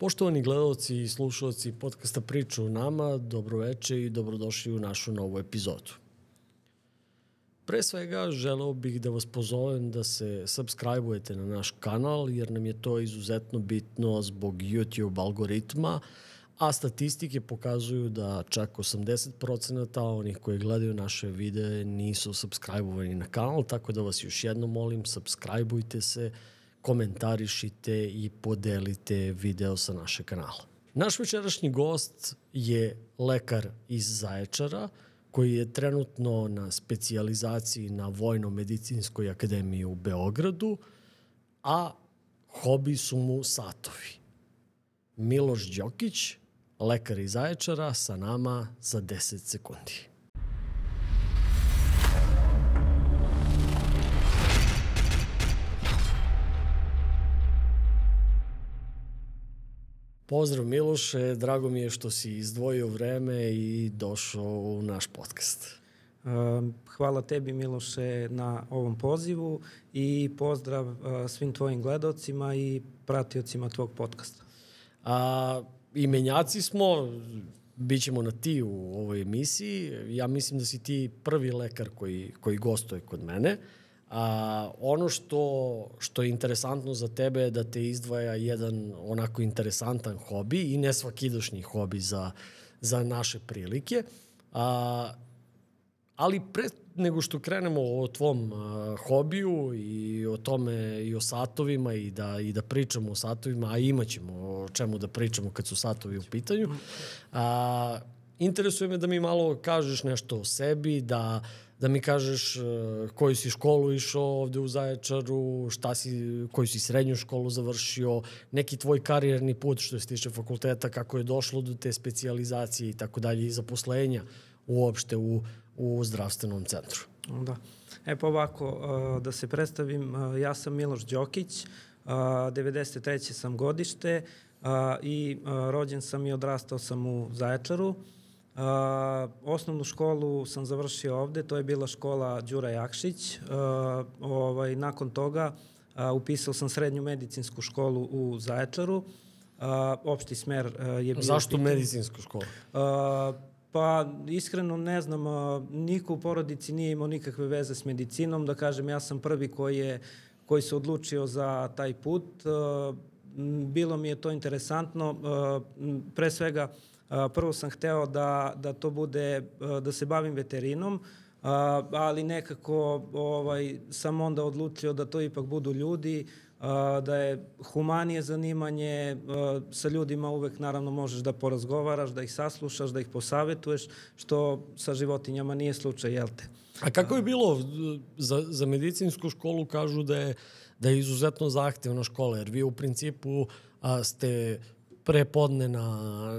Poštovani gledalci i slušalci podcasta Priča u nama, dobroveče i dobrodošli u našu novu epizodu. Pre svega želeo bih da vas pozovem da se subscribe-ujete na naš kanal jer nam je to izuzetno bitno zbog YouTube algoritma, a statistike pokazuju da čak 80% onih koji gledaju naše videe nisu subscribe-ovani na kanal, tako da vas još jednom molim, subscribe-ujte se, komentarišite i podelite video sa naše kanala. Naš večerašnji gost je lekar iz Zaječara, koji je trenutno na specijalizaciji na Vojno-medicinskoj akademiji u Beogradu, a hobi su mu satovi. Miloš Đokić, lekar iz Zaječara, sa nama za 10 sekundi. Pozdrav Miloše, drago mi je što si izdvojio vreme i došao u naš podcast. Hvala tebi Miloše na ovom pozivu i pozdrav eh, svim tvojim gledocima i pratiocima tvog podcasta. A, imenjaci smo, bit ćemo na ti u ovoj emisiji. Ja mislim da si ti prvi lekar koji, koji gostuje kod mene. A, ono što, što je interesantno za tebe je da te izdvaja jedan onako interesantan hobi i nesvakidošnji hobi za, za naše prilike. A, ali pre nego što krenemo o tvom a, hobiju i o tome i o satovima i da, i da pričamo o satovima, a imaćemo o čemu da pričamo kad su satovi u pitanju, a, interesuje me da mi malo kažeš nešto o sebi, da da mi kažeš uh, koju si školu išao ovde u Zaječaru, šta si, koju si srednju školu završio, neki tvoj karijerni put što se tiče fakulteta, kako je došlo do te specializacije i tako dalje i zaposlenja uopšte u, u zdravstvenom centru. Da. E pa ovako, uh, da se predstavim, uh, ja sam Miloš Đokić, 93. sam godište i rođen sam i odrastao sam u Zaječaru. Uh, osnovnu školu sam završio ovde, to je bila škola Đura Jakšić. Uh, ovaj, nakon toga uh, upisao sam srednju medicinsku školu u Zaječaru. Uh, opšti smer uh, je bio... Zašto pitan. medicinsku školu? Uh, Pa iskreno ne znam, niko u porodici nije imao nikakve veze s medicinom, da kažem ja sam prvi koji je koji se odlučio za taj put. Bilo mi je to interesantno, pre svega Prvo sam hteo da, da to bude, da se bavim veterinom, ali nekako ovaj, sam onda odlučio da to ipak budu ljudi, da je humanije zanimanje, sa ljudima uvek naravno možeš da porazgovaraš, da ih saslušaš, da ih posavetuješ, što sa životinjama nije slučaj, jel te? A kako je bilo za, za medicinsku školu kažu da je, da je izuzetno zahtevna škola, jer vi u principu a, ste prepodne na,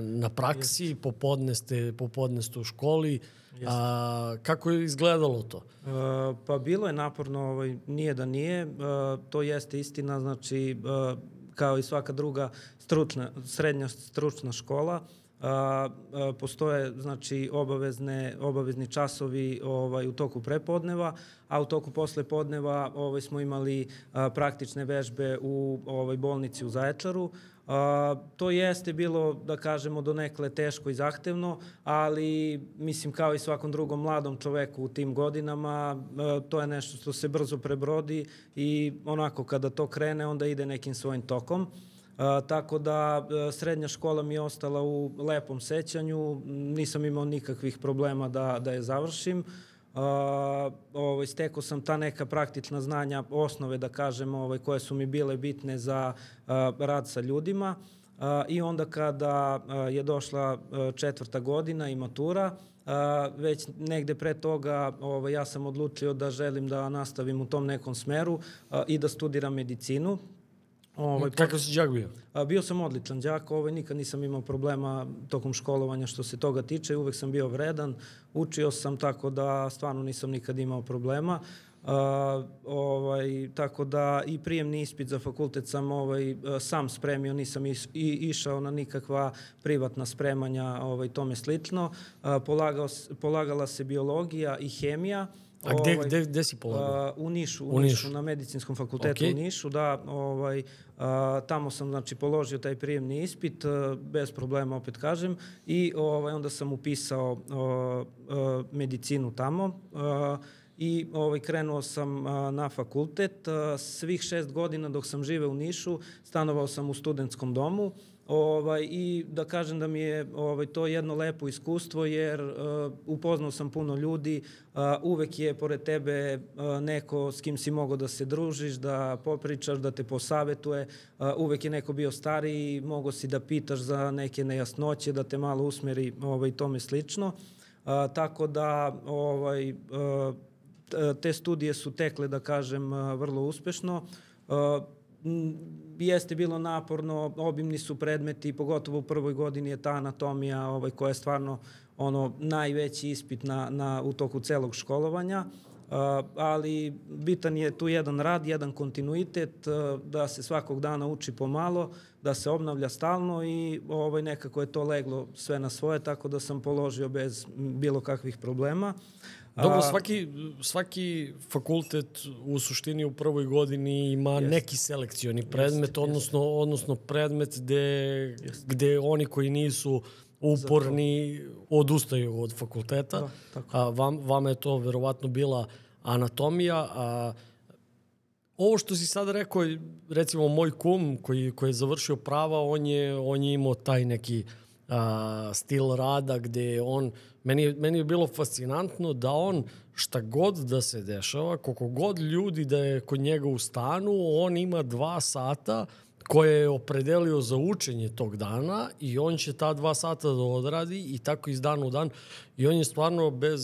na praksi, Jeste. popodne ste, popodne ste u školi. A, kako je izgledalo to? A, pa bilo je naporno, ovaj, nije da nije. A, to jeste istina, znači a, kao i svaka druga stručna, srednja stručna škola, a, a, postoje znači obavezne obavezni časovi ovaj u toku prepodneva, a u toku posle podneva ovaj smo imali a, praktične vežbe u ovaj bolnici u Zaječaru. A, to jeste bilo, da kažemo, do nekle teško i zahtevno, ali mislim kao i svakom drugom mladom čoveku u tim godinama, a, to je nešto što se brzo prebrodi i onako kada to krene, onda ide nekim svojim tokom. A, tako da a, srednja škola mi je ostala u lepom sećanju, nisam imao nikakvih problema da, da je završim. Uh, ovaj, stekao sam ta neka praktična znanja, osnove da kažem, ovaj, koje su mi bile bitne za uh, rad sa ljudima. Uh, I onda kada uh, je došla uh, četvrta godina i matura, uh, već negde pre toga ovaj, ja sam odlučio da želim da nastavim u tom nekom smeru uh, i da studiram medicinu. Ovaj, Kako si džak bio? A, bio sam odličan džak, ovaj, nikad nisam imao problema tokom školovanja što se toga tiče, uvek sam bio vredan, učio sam tako da stvarno nisam nikad imao problema. Uh, ovaj, tako da i prijemni ispit za fakultet sam ovaj, sam spremio, nisam is, i, išao na nikakva privatna spremanja, ovaj, tome slično. Uh, polagao, polagala se biologija i hemija, A gde, Ovaj, gde, gde si polagao? A, u Nišu, u, U Nišu. Nišu. na medicinskom fakultetu Okej. u Nišu, da, ovaj, a, tamo sam znači položio taj prijemni ispit a, bez problema opet kažem i ovaj onda sam upisao a, a, medicinu tamo. A, i ovaj, krenuo sam a, na fakultet. A, svih šest godina dok sam živeo u Nišu, stanovao sam u studentskom domu Ovaj, I da kažem da mi je ovaj, to jedno lepo iskustvo jer uh, upoznao sam puno ljudi, uh, uvek je pored tebe uh, neko s kim si mogao da se družiš, da popričaš, da te posavetuje, uh, uvek je neko bio stariji, mogao si da pitaš za neke nejasnoće, da te malo usmeri ovaj, tome slično. Uh, tako da ovaj, uh, te studije su tekle, da kažem, vrlo uspešno. Uh, jeste bilo naporno, obimni su predmeti, pogotovo u prvoj godini je ta anatomija ovaj, koja je stvarno ono najveći ispit na, na, u toku celog školovanja. Uh, ali bitan je tu jedan rad, jedan kontinuitet, uh, da se svakog dana uči pomalo, da se obnavlja stalno i ovaj, nekako je to leglo sve na svoje, tako da sam položio bez bilo kakvih problema. Dobro, svaki, svaki fakultet u suštini u prvoj godini ima Jest. neki selekcioni predmet, Jeste, odnosno, odnosno predmet gde, gde oni koji nisu uporni odustaju od fakulteta. Da, tako. A, vam, vama je to verovatno bila anatomija, a ovo što si sad rekao, recimo moj kum koji, koji je završio prava, on je, on je imao taj neki a, stil rada gde on, meni, meni je bilo fascinantno da on šta god da se dešava, koliko god ljudi da je kod njega u stanu, on ima dva sata koje je opredelio za učenje tog dana i on će ta dva sata da odradi i tako iz dana u dan i on je stvarno bez,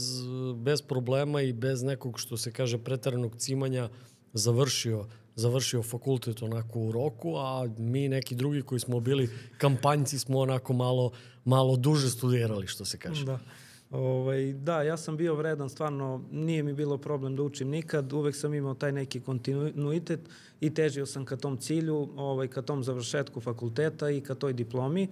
bez problema i bez nekog što se kaže preteranog cimanja završio završio fakultet onako u roku, a mi neki drugi koji smo bili kampanjci smo onako malo, malo duže studirali, što se kaže. Da. Ovaj, da, ja sam bio vredan, stvarno nije mi bilo problem da učim nikad, uvek sam imao taj neki kontinuitet i težio sam ka tom cilju, ovaj, ka tom završetku fakulteta i ka toj diplomi.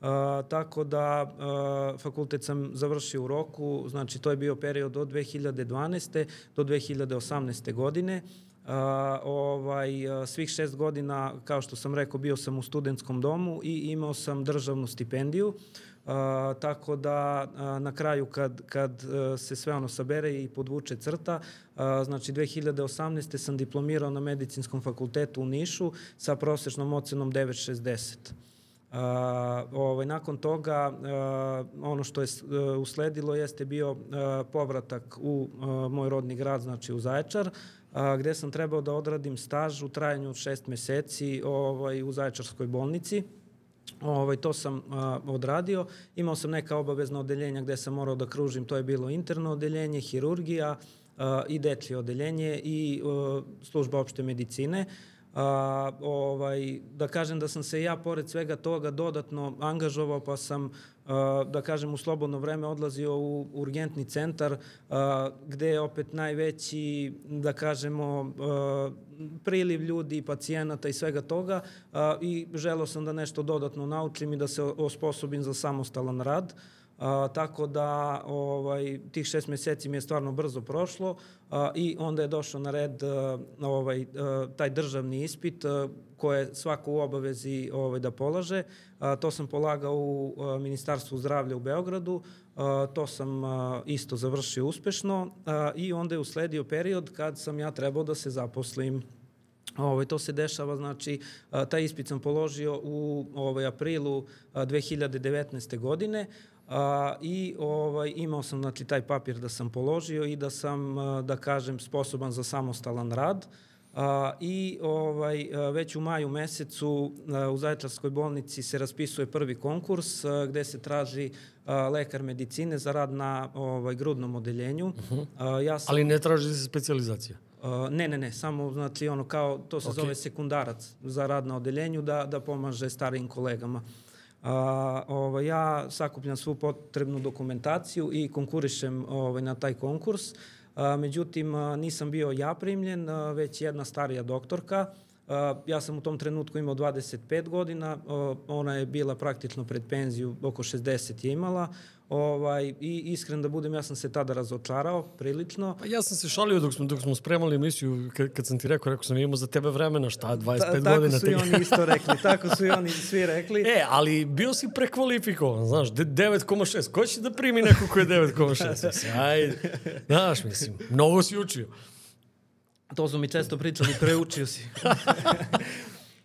Uh, tako da uh, fakultet sam završio u roku, znači to je bio period od 2012. do 2018. godine. Uh, ovaj, svih šest godina, kao što sam rekao, bio sam u studentskom domu i imao sam državnu stipendiju. Uh, tako da uh, na kraju kad, kad uh, se sve ono sabere i podvuče crta, uh, znači 2018. sam diplomirao na medicinskom fakultetu u Nišu sa prosečnom ocenom 960. Uh, ovaj, nakon toga uh, ono što je uh, usledilo jeste bio uh, povratak u uh, moj rodni grad, znači u Zaječar, uh, gde sam trebao da odradim staž u trajanju od šest meseci ovaj, u Zaječarskoj bolnici. Ovaj, to sam a, odradio. Imao sam neka obavezna odeljenja gde sam morao da kružim, to je bilo interno odeljenje, hirurgija a, i dečje odeljenje i a, služba opšte medicine. A, ovaj, da kažem da sam se ja pored svega toga dodatno angažovao pa sam da kažem u slobodno vreme odlazio u urgentni centar a, gde je opet najveći da kažemo a, priliv ljudi, pacijenata i svega toga i želeo sam da nešto dodatno naučim i da se osposobim za samostalan rad. A, tako da ovaj, tih šest meseci mi je stvarno brzo prošlo a, i onda je došao na red a, ovaj, a, taj državni ispit a, koje svako u obavezi ovaj, da polaže. A, to sam polagao u a, Ministarstvu zdravlja u Beogradu, a, to sam a, isto završio uspešno a, i onda je usledio period kad sam ja trebao da se zaposlim Ovaj, to se dešava, znači, taj ispit sam položio u ovaj, aprilu a, 2019. godine a, i ovaj, imao sam znači, taj papir da sam položio i da sam, da kažem, sposoban za samostalan rad. A, I ovaj, već u maju mesecu a, u Zaječarskoj bolnici se raspisuje prvi konkurs a, gde se traži a, lekar medicine za rad na ovaj, grudnom odeljenju. Uh -huh. a, ja sam, Ali ne traži se specializacija. Uh, ne, ne, ne, samo znači ono kao to se okay. zove sekundarac za rad na odeljenju da da pomaže starijim kolegama. A, ovaj, ja sakupljam svu potrebnu dokumentaciju i konkurišem ovaj, na taj konkurs. A, međutim, a, nisam bio ja primljen, a, već jedna starija doktorka ja sam u tom trenutku imao 25 godina, ona je bila praktično pred penziju, oko 60 je imala, Ovaj, I iskren da budem, ja sam se tada razočarao prilično. Pa ja sam se šalio dok smo, dok smo spremali emisiju, kad, kad sam ti rekao, rekao sam imao za tebe vremena, šta, 25 Ta, tako godina. Tako su i oni isto rekli, tako su i oni svi rekli. E, ali bio si prekvalifikovan, znaš, 9,6. Ko će da primi neko ko je 9,6? Ajde, znaš, mislim, mnogo si učio. To su mi često pričali, preučio si.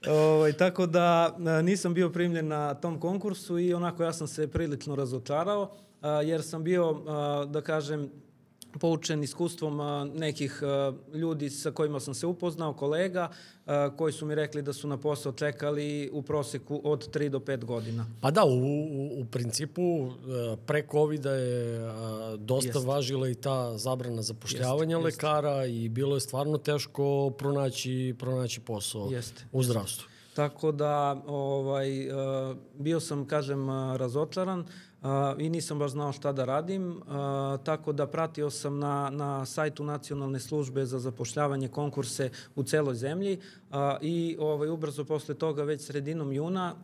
Ovo, ovaj, tako da nisam bio primljen na tom konkursu i onako ja sam se prilično razočarao jer sam bio, da kažem, poučen iskustvom nekih ljudi sa kojima sam se upoznao, kolega, koji su mi rekli da su na posao čekali u proseku od 3 do 5 godina. Pa da, u, u, u principu pre covid je dosta Jest. važila i ta zabrana zapošljavanja jest, lekara jest. i bilo je stvarno teško pronaći, pronaći posao jest, u zdravstvu. Tako da ovaj, bio sam, kažem, razočaran i nisam baš znao šta da radim, tako da pratio sam na, na sajtu Nacionalne službe za zapošljavanje konkurse u celoj zemlji i ovaj, ubrzo posle toga, već sredinom juna,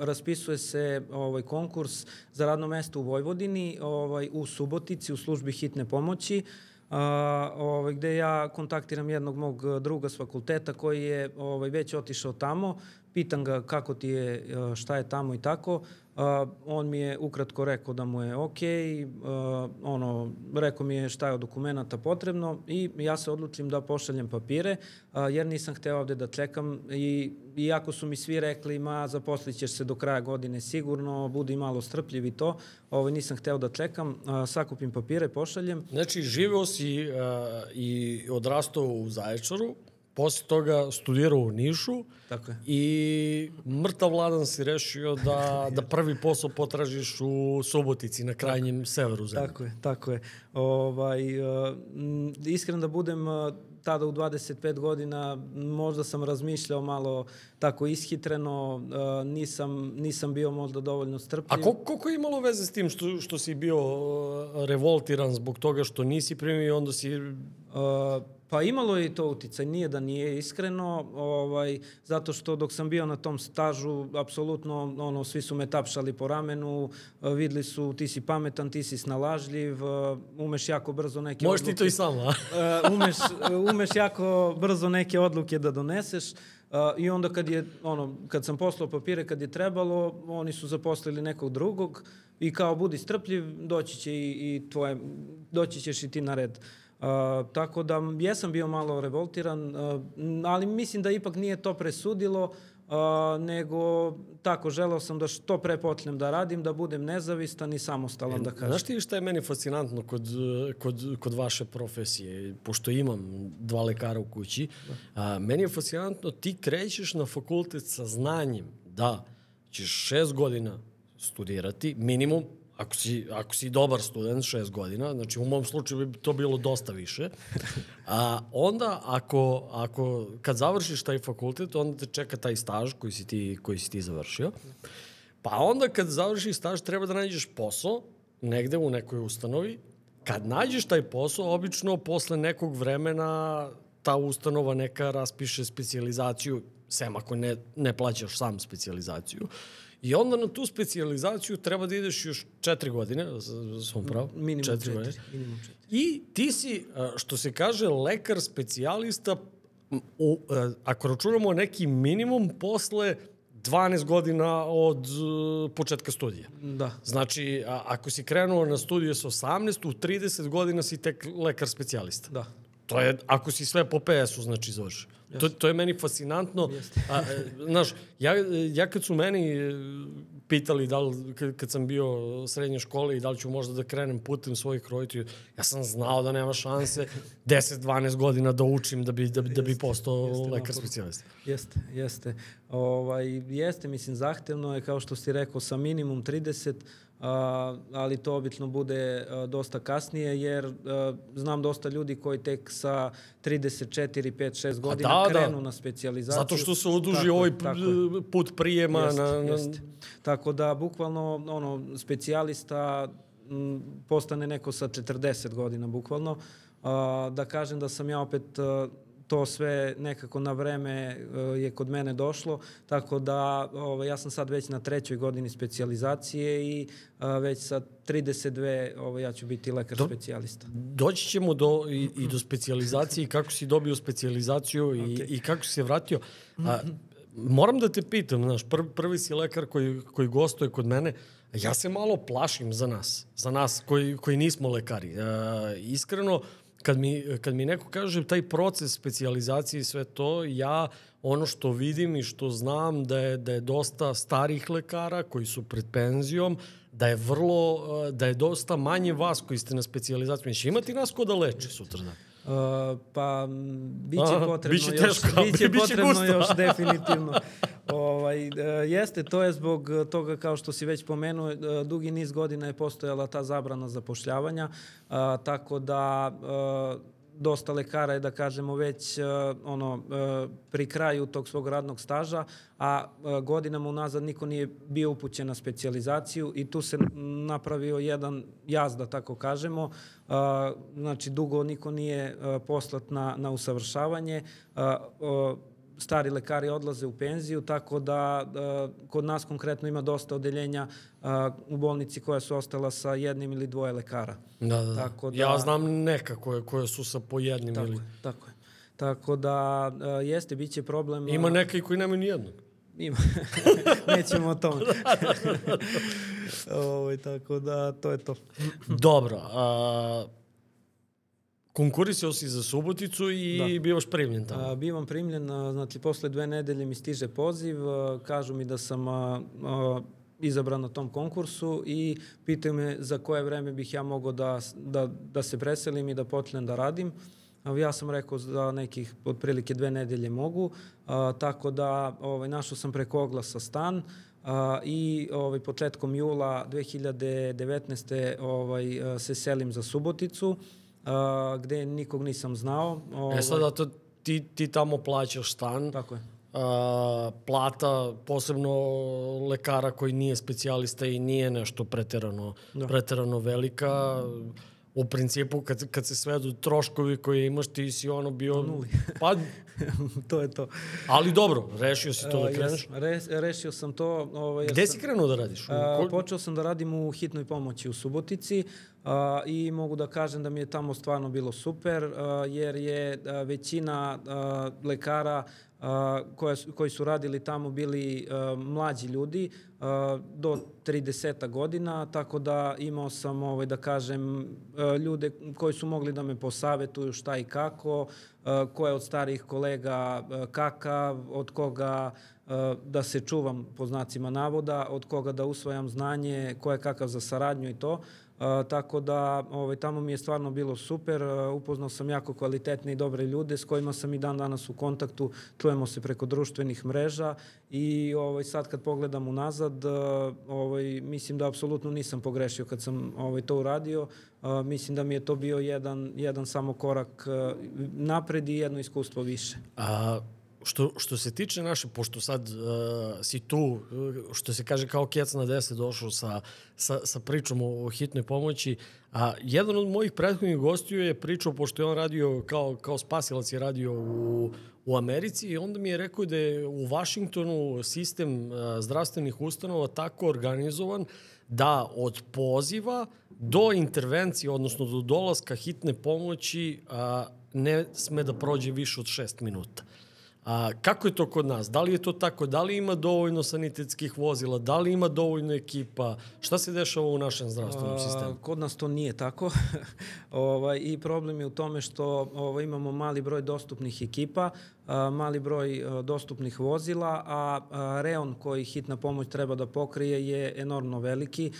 raspisuje se ovaj, konkurs za radno mesto u Vojvodini, ovaj, u Subotici, u službi hitne pomoći, a, ovaj, gde ja kontaktiram jednog mog druga s fakulteta koji je ovaj, već otišao tamo, pitan ga kako ti je, šta je tamo i tako, Uh, on mi je ukratko rekao da mu je ok, uh, ono, rekao mi je šta je od dokumenta potrebno i ja se odlučim da pošaljem papire, uh, jer nisam hteo ovde da čekam i iako su mi svi rekli ma zaposlit ćeš se do kraja godine sigurno, budi malo strpljiv i to, ovaj, nisam hteo da čekam, uh, sakupim papire, pošaljem. Znači, živeo si uh, i odrastao u Zaječaru, Posle toga studirao u Nišu Tako je. i mrtav vladan si rešio da, da prvi posao potražiš u Subotici na krajnjem tako, severu zemlje. Tako je, tako je. Ovaj, uh, iskren da budem, uh, tada u 25 godina možda sam razmišljao malo tako ishitreno, uh, nisam, nisam bio možda dovoljno strpljiv. A ko, koliko je imalo veze s tim što, što si bio revoltiran zbog toga što nisi primio i onda si... Uh, Pa imalo je i to uticaj, nije da nije iskreno, ovaj, zato što dok sam bio na tom stažu, apsolutno, ono, svi su me tapšali po ramenu, videli su ti si pametan, ti si snalažljiv, umeš jako brzo neke Možeš odluke. Možeš ti to i sam, a? umeš, umeš jako brzo neke odluke da doneseš. Uh, I onda kad je, ono, kad sam poslao papire, kad je trebalo, oni su zaposlili nekog drugog i kao budi strpljiv, doći će i, i tvoje, doći ćeš i ti na red. Uh, tako da jesam bio malo revoltiran, uh, ali mislim da ipak nije to presudilo, uh, nego tako želeo sam da što pre počnem da radim, da budem nezavistan i samostalan, e, da kažem. Znaš ti šta je meni fascinantno kod, kod, kod vaše profesije, pošto imam dva lekara u kući, da. uh, meni je fascinantno, ti krećeš na fakultet sa znanjem da ćeš šest godina studirati, minimum, ako si, ako si dobar student, šest godina, znači u mom slučaju bi to bilo dosta više, a onda ako, ako kad završiš taj fakultet, onda te čeka taj staž koji si ti, koji si ti završio, pa onda kad završiš staž treba da nađeš posao negde u nekoj ustanovi, kad nađeš taj posao, obično posle nekog vremena ta ustanova neka raspiše specializaciju, sem ako ne, ne plaćaš sam specializaciju, I onda na tu specializaciju treba da ideš još četiri godine, svom pravo. Minimum četiri. četiri. Godine. Minimum četiri. I ti si, što se kaže, lekar specijalista, u, ako računamo neki minimum posle 12 godina od uh, početka studija. Da. Znači, a, ako si krenuo na studije sa 18, u 30 godina si tek lekar specijalista. Da. To je, ako si sve po PS-u, znači završio. To, to je meni fascinantno. A, e, znaš, ja, ja kad su meni e, pitali da li, kad, kad sam bio srednje škole i da li ću možda da krenem putem svojih roditelja, ja sam znao da nema šanse 10-12 godina da učim da bi, da, da bi postao jeste, lekar specijalista. Jeste, jeste. Ovaj, jeste, mislim, zahtevno je, kao što si rekao, sa minimum 30 a, ali to obično bude dosta kasnije, jer znam dosta ljudi koji tek sa 34, 5, 6 godina da, da. krenu da. na specializaciju. Zato što se oduži tako, ovaj tako put prijema. Jest, na, na... Jest. Tako da, bukvalno, ono, specijalista postane neko sa 40 godina, bukvalno. Da kažem da sam ja opet to sve nekako na vreme uh, je kod mene došlo, tako da ovaj, ja sam sad već na trećoj godini specijalizacije i uh, već sa 32 ovaj, ja ću biti lekar do, specijalista. Doći ćemo do, i, i do specijalizacije i kako si dobio specijalizaciju okay. i, i kako si se vratio. A, moram da te pitam, znaš, prvi, prvi si lekar koji, koji gostuje kod mene, ja se malo plašim za nas, za nas koji, koji nismo lekari. Uh, iskreno, kad mi, kad mi neko kaže taj proces specijalizacije i sve to, ja ono što vidim i što znam da je, da je dosta starih lekara koji su pred penzijom, da je vrlo, da je dosta manje vas koji ste na specijalizaciji. Znači, imati nas ko da leče sutra dan? Uh, pa biće Aha, potrebno biće teško, još, biće, biće potrebno gusto. još definitivno. ovaj, uh, jeste, to je zbog toga kao što si već pomenuo, uh, dugi niz godina je postojala ta zabrana zapošljavanja, uh, tako da uh, dosta lekara je, da kažemo, već uh, ono, uh, pri kraju tog svog radnog staža, a uh, godinama unazad niko nije bio upućen na specializaciju i tu se napravio jedan jaz, da tako kažemo. Uh, znači, dugo niko nije uh, poslat na, na usavršavanje. Uh, uh, stari lekari odlaze u penziju, tako da uh, kod nas konkretno ima dosta odeljenja uh, u bolnici koja su ostala sa jednim ili dvoje lekara. Da, da, Tako da ja znam neka koje, koje su sa po jednim tako ili... Je, tako je. Tako da uh, jeste, bit će problem... Ima neka i koji nemaju nijednog. Ima. Nećemo o tome. Ovo, ovaj, tako da, to je to. Dobro. A, konkurisao si za Suboticu i da. bivaš primljen tamo. A, bivam primljen, a, znači posle dve nedelje mi stiže poziv, a, kažu mi da sam a, a, izabran na tom konkursu i pitaju me za koje vreme bih ja mogao da, da, da se preselim i da počnem da radim. A, ja sam rekao za nekih otprilike dve nedelje mogu, a, tako da ovaj, našao sam preko oglasa stan, a, i ovaj, početkom jula 2019. Ovaj, se selim za Suboticu uh, gde nikog nisam znao. Ovaj. E sad, to ti, ti tamo plaćaš stan. Tako je. Uh, plata, posebno lekara koji nije specijalista i nije nešto preterano, da. preterano velika. U principu, kad, kad se svedu troškovi koje imaš, ti si ono bio... Nuli. pa, to je to. Ali dobro, rešio si to da kreneš? Uh, res, rešio sam to. Ovaj, Gde si krenuo da radiš? Uh, počeo sam da radim u hitnoj pomoći u Subotici uh, i mogu da kažem da mi je tamo stvarno bilo super, uh, jer je uh, većina uh, lekara koja, koji su radili tamo bili uh, mlađi ljudi uh, do 30 godina, tako da imao sam, ovaj, da kažem, uh, ljude koji su mogli da me posavetuju šta i kako, ko je od starih kolega kakav, od koga da se čuvam po znacima navoda, od koga da usvajam znanje, ko je kakav za saradnju i to. A, tako da ovaj, tamo mi je stvarno bilo super, a, upoznao sam jako kvalitetne i dobre ljude s kojima sam i dan danas u kontaktu, čujemo se preko društvenih mreža i ovaj, sad kad pogledam unazad, a, ovaj, mislim da apsolutno nisam pogrešio kad sam ovaj, to uradio, mislim da mi je to bio jedan, jedan samo korak napred i jedno iskustvo više. A Što, što se tiče naše, pošto sad uh, si tu, što se kaže kao kec na deset došao sa, sa, sa pričom o, o hitnoj pomoći, a jedan od mojih prethodnih gostiju je pričao, pošto je on radio kao, kao spasilac je radio u, u Americi i onda mi je rekao da je u Vašingtonu sistem uh, zdravstvenih ustanova tako organizovan da od poziva do intervencije, odnosno do dolaska hitne pomoći, uh, ne sme da prođe više od šest minuta. A, kako je to kod nas? Da li je to tako? Da li ima dovoljno sanitetskih vozila? Da li ima dovoljno ekipa? Šta se dešava u našem zdravstvenom sistemu? kod nas to nije tako. ovaj, I problem je u tome što ovaj, imamo mali broj dostupnih ekipa, a, mali broj dostupnih vozila, a, reon koji hitna pomoć treba da pokrije je enormno veliki.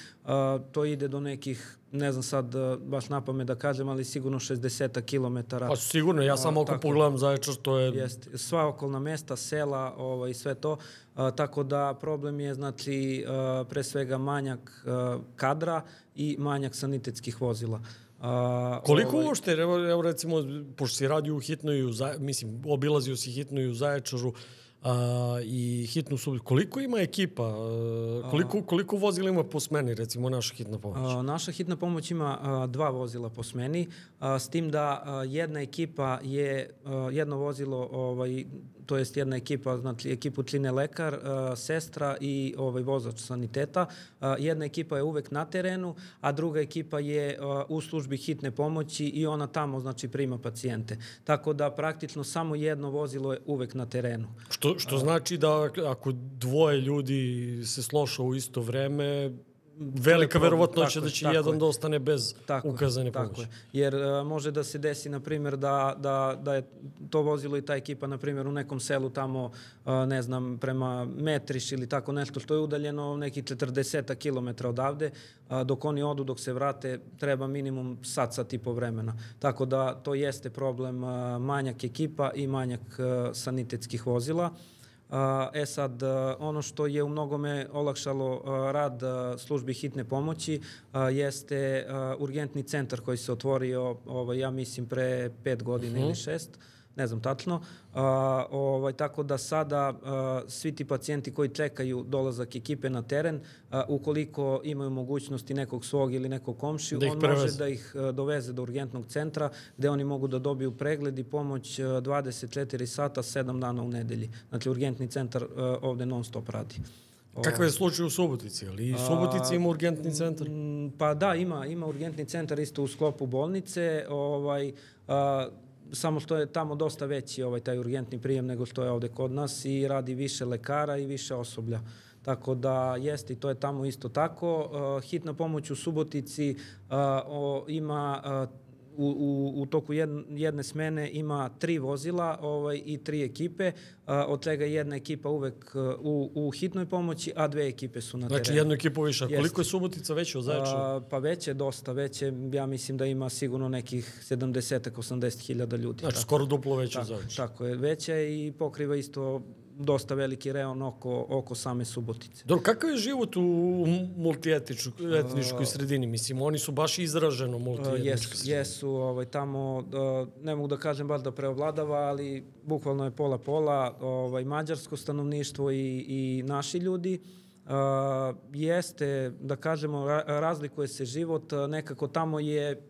To ide do nekih ne znam sad baš napame da kažem, ali sigurno 60 km. Pa sigurno, ja samo ako pogledam Zaječar, to je... Jeste, sva okolna mesta, sela ovaj, sve to. A, tako da problem je znači a, pre svega manjak a, kadra i manjak sanitetskih vozila. A, Koliko ovaj... uopšte, evo, evo recimo, pošto si radio u hitnoj, u mislim, obilazio si hitnoj u Zaječaru, a, i hitnu suboticu. Koliko ima ekipa? A, koliko, koliko vozila ima po smeni, recimo, naša hitna pomoć? A, naša hitna pomoć ima a, dva vozila po smeni, a, s tim da a, jedna ekipa je, a, jedno vozilo ovaj, to jest jedna ekipa, znači ekipu čine lekar, uh, sestra i ovaj vozač saniteta. Uh, jedna ekipa je uvek na terenu, a druga ekipa je uh, u službi hitne pomoći i ona tamo znači prima pacijente. Tako da praktično samo jedno vozilo je uvek na terenu. Što, što znači da ako dvoje ljudi se sloša u isto vreme, velika verovatnoća da će tako jedan je. da ostane bez tako ukazane pomoći. Tako je. Jer uh, može da se desi, na primjer, da, da, da je to vozilo i ta ekipa, na primjer, u nekom selu tamo, uh, ne znam, prema Metriš ili tako nešto što je udaljeno nekih 40 km odavde, uh, dok oni odu, dok se vrate, treba minimum sat, sat i po vremena. Tako da to jeste problem uh, manjak ekipa i manjak uh, sanitetskih vozila. E sad, ono što je u mnogome olakšalo rad službi hitne pomoći jeste urgentni centar koji se otvorio, ovaj, ja mislim, pre pet godina uh -huh. ili mhm. šest ne znam tačno. A, ovaj, tako da sada a, svi ti pacijenti koji čekaju dolazak ekipe na teren, a, ukoliko imaju mogućnosti nekog svog ili nekog komšiju, da on preveze. može da ih a, doveze do urgentnog centra gde oni mogu da dobiju pregled i pomoć a, 24 sata, 7 dana u nedelji. Znači urgentni centar a, ovde non stop radi. Kakav je slučaj u Subotici? Ali i Subotici ima urgentni centar? Pa da, ima, ima urgentni centar isto u sklopu bolnice. Ovaj, a, samo što je tamo dosta veći ovaj taj urgentni prijem nego što je ovde kod nas i radi više lekara i više osoblja. Tako da jeste i to je tamo isto tako. Uh, hitna pomoć u Subotici uh, o, ima uh, u, u, u toku jedne, jedne smene ima tri vozila ovaj, i tri ekipe, a, od čega jedna ekipa uvek u, u hitnoj pomoći, a dve ekipe su na znači, terenu. Znači jednu ekipu više. A koliko je Subotica veća od Zaječara? Pa već je dosta, već je, ja mislim da ima sigurno nekih 70-80 hiljada ljudi. Znači tako. skoro duplo veće od Zaječara. Tako je, veća i pokriva isto dosta veliki reon oko, oko same Subotice. Dobro, kakav je život u multietničkoj sredini? Mislim, oni su baš izraženo multietnički. Jes, jesu, ovaj, tamo, ne mogu da kažem baš da preovladava, ali bukvalno je pola-pola, ovaj, mađarsko stanovništvo i, i naši ljudi. Uh, jeste, da kažemo, razlikuje se život, nekako tamo je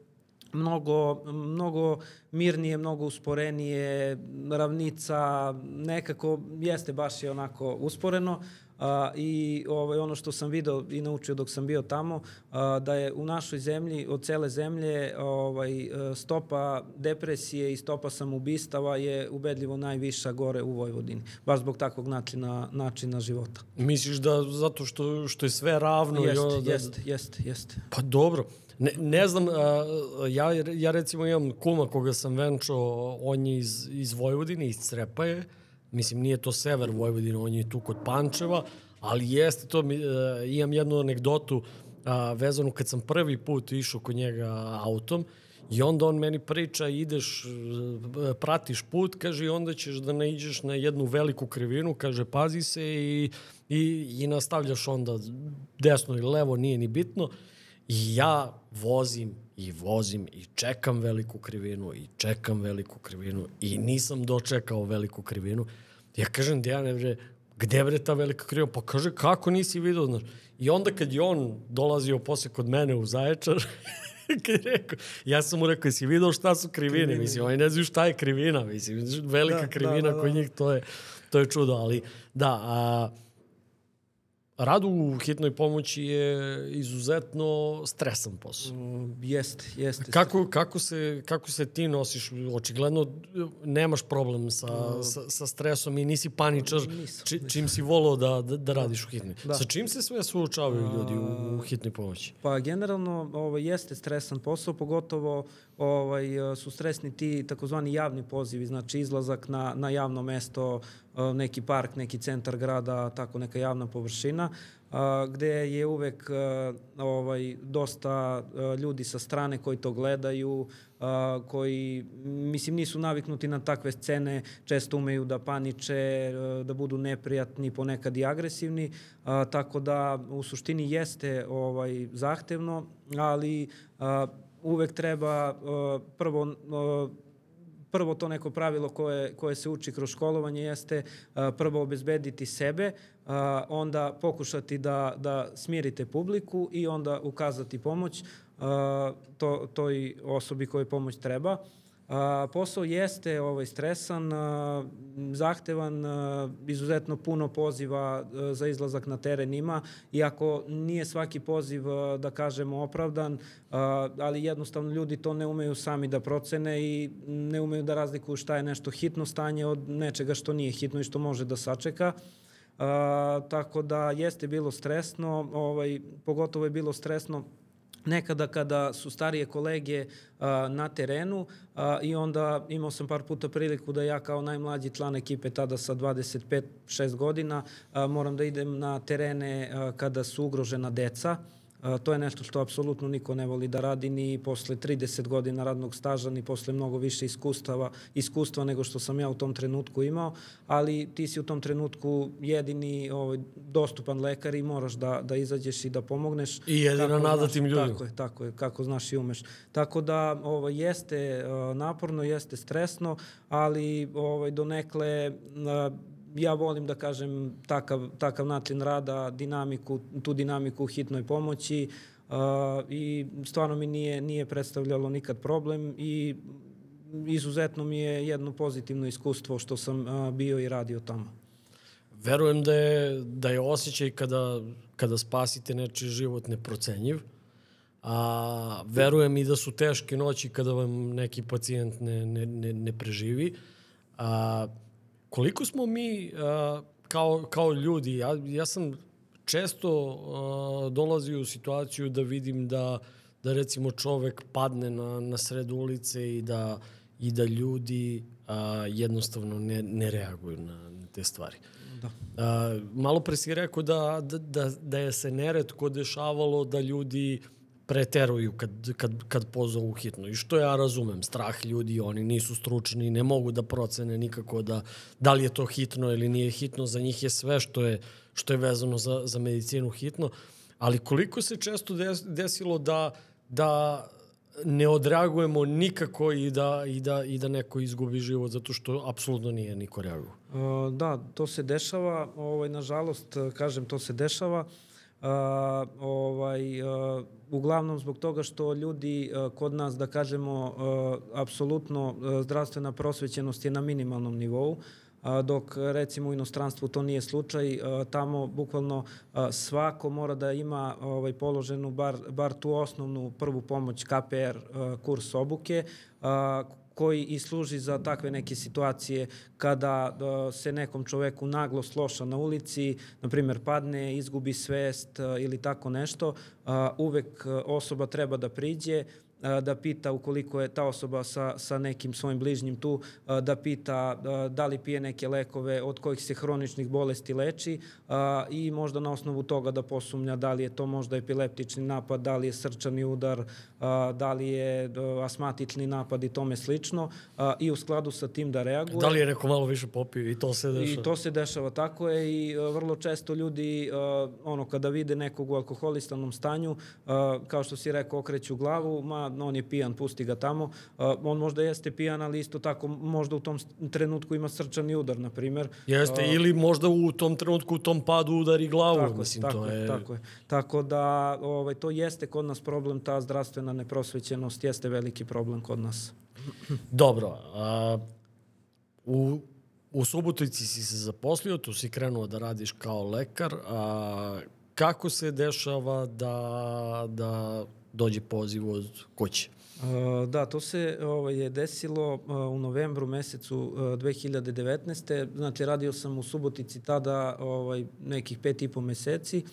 mnogo, mnogo mirnije, mnogo usporenije, ravnica, nekako jeste baš je onako usporeno. A, I ovaj, ono što sam video i naučio dok sam bio tamo, a, da je u našoj zemlji, od cele zemlje, ovaj, stopa depresije i stopa samobistava je ubedljivo najviša gore u Vojvodini. Baš zbog takvog načina, načina života. Misliš da zato što, što je sve ravno? Jeste, jeste, jeste, jeste. Pa dobro. Ne, ne znam, ja, ja recimo imam kuma koga sam venčao, on je iz, iz Vojvodine, iz Crepaje, mislim nije to sever Vojvodine, on je tu kod Pančeva, ali jeste to, imam jednu anegdotu vezanu kad sam prvi put išao kod njega autom, I onda on meni priča, ideš, pratiš put, kaže, i onda ćeš da naiđeš na jednu veliku krivinu, kaže, pazi se i, i, i nastavljaš onda desno ili levo, nije ni bitno. I ja vozim i vozim i čekam veliku krivinu i čekam veliku krivinu i nisam dočekao veliku krivinu. Ja kažem, Dejane, bre, gde bre ta velika krivina? Pa kaže, kako nisi vidio, znaš? I onda kad je on dolazio posle kod mene u Zaječar, kad je rekao, ja sam mu rekao, jesi vidio šta su krivine? krivine. Mislim, oni ne znaju šta je krivina, mislim, velika da, da krivina da, da, da. kod njih, to je, to je čudo, ali da, a, Rad u hitnoj pomoći je izuzetno stresan posao. Mm, jeste, jeste. Kako, kako, se, kako se ti nosiš? Očigledno nemaš problem sa, uh, sa, sa stresom i nisi paničar nisam, či, čim si volao da, da, da radiš u hitnoj. Da. Sa čim se sve suočavaju ljudi u, u hitnoj pomoći? Pa generalno ovaj, jeste stresan posao, pogotovo ovaj, su stresni ti takozvani javni pozivi, znači izlazak na, na javno mesto, neki park, neki centar grada, tako neka javna površina, gde je uvek ovaj, dosta ljudi sa strane koji to gledaju, koji, mislim, nisu naviknuti na takve scene, često umeju da paniče, da budu neprijatni, ponekad i agresivni, tako da u suštini jeste ovaj, zahtevno, ali uvek treba prvo prvo to neko pravilo koje, koje se uči kroz školovanje jeste a, prvo obezbediti sebe, a, onda pokušati da, da smirite publiku i onda ukazati pomoć a, to, toj osobi kojoj pomoć treba. A, posao jeste ovaj, stresan, a, zahtevan, a, izuzetno puno poziva a, za izlazak na teren ima, iako nije svaki poziv, a, da kažemo, opravdan, a, ali jednostavno ljudi to ne umeju sami da procene i ne umeju da razlikuju šta je nešto hitno stanje od nečega što nije hitno i što može da sačeka. A, tako da jeste bilo stresno, ovaj, pogotovo je bilo stresno nekada kada su starije kolege a, na terenu a, i onda imao sam par puta priliku da ja kao najmlađi član ekipe tada sa 25-6 godina a, moram da idem na terene a, kada su ugrožena deca to je nešto što apsolutno niko ne voli da radi ni posle 30 godina radnog staža, ni posle mnogo više iskustava, iskustva nego što sam ja u tom trenutku imao, ali ti si u tom trenutku jedini ovaj, dostupan lekar i moraš da, da izađeš i da pomogneš. I jedina nada tim ljudima. Tako je, tako je, kako znaš i umeš. Tako da ovaj, jeste naporno, jeste stresno, ali ovaj, donekle ja volim da kažem takav, takav način rada, dinamiku, tu dinamiku u hitnoj pomoći uh, i stvarno mi nije, nije predstavljalo nikad problem i izuzetno mi je jedno pozitivno iskustvo što sam uh, bio i radio tamo. Verujem da je, da je osjećaj kada, kada spasite nečiji život neprocenjiv, a verujem i da su teške noći kada vam neki pacijent ne, ne, ne, ne preživi. A, Koliko smo mi uh, kao, kao ljudi, ja, ja sam često uh, dolazio u situaciju da vidim da, da recimo čovek padne na, na sred ulice i da, i da ljudi uh, jednostavno ne, ne reaguju na, na te stvari. Da. Uh, malo pre si rekao da, da, da, da je se neretko dešavalo da ljudi uh, preteruju kad, kad, kad pozovu hitno. I što ja razumem, strah ljudi, oni nisu stručni, ne mogu da procene nikako da, da li je to hitno ili nije hitno. Za njih je sve što je, što je vezano za, za medicinu hitno. Ali koliko se često desilo da, da ne odreagujemo nikako i da, i da, i da neko izgubi život zato što apsolutno nije niko reagovao. Uh, da, to se dešava, ovaj, nažalost, kažem, to se dešava. Uh, ovaj, uh, uglavnom zbog toga što ljudi uh, kod nas, da kažemo, uh, apsolutno uh, zdravstvena prosvećenost je na minimalnom nivou, dok recimo u inostranstvu to nije slučaj, tamo bukvalno svako mora da ima ovaj položenu bar, bar tu osnovnu prvu pomoć KPR kurs obuke koji i služi za takve neke situacije kada da, se nekom čoveku naglo sloša na ulici, na primjer padne, izgubi svest ili tako nešto, uvek osoba treba da priđe, da pita ukoliko je ta osoba sa, sa nekim svojim bližnjim tu, da pita da li pije neke lekove od kojih se hroničnih bolesti leči i možda na osnovu toga da posumnja da li je to možda epileptični napad, da li je srčani udar, da li je asmatični napad i tome slično i u skladu sa tim da reaguje. Da li je neko malo više popio i to se dešava? I to se dešava, tako je i vrlo često ljudi ono kada vide nekog u alkoholistanom stanju, kao što si rekao, okreću glavu, ma on je pijan, pusti ga tamo. Uh, on možda jeste pijan, ali isto tako možda u tom trenutku ima srčani udar, na primer. Jeste, uh, ili možda u tom trenutku u tom padu udari glavu. Tako, Mislim, tako, to je... tako je. Tako da ovaj, to jeste kod nas problem, ta zdravstvena neprosvećenost jeste veliki problem kod nas. Dobro. A, u, u Subotici si se zaposlio, tu si krenuo da radiš kao lekar. A, kako se dešava da, da dođe poziv od kuće. Uh, da, to se ovaj, je desilo uh, u novembru mesecu uh, 2019. Znači, radio sam u Subotici tada ovaj, nekih pet i po meseci,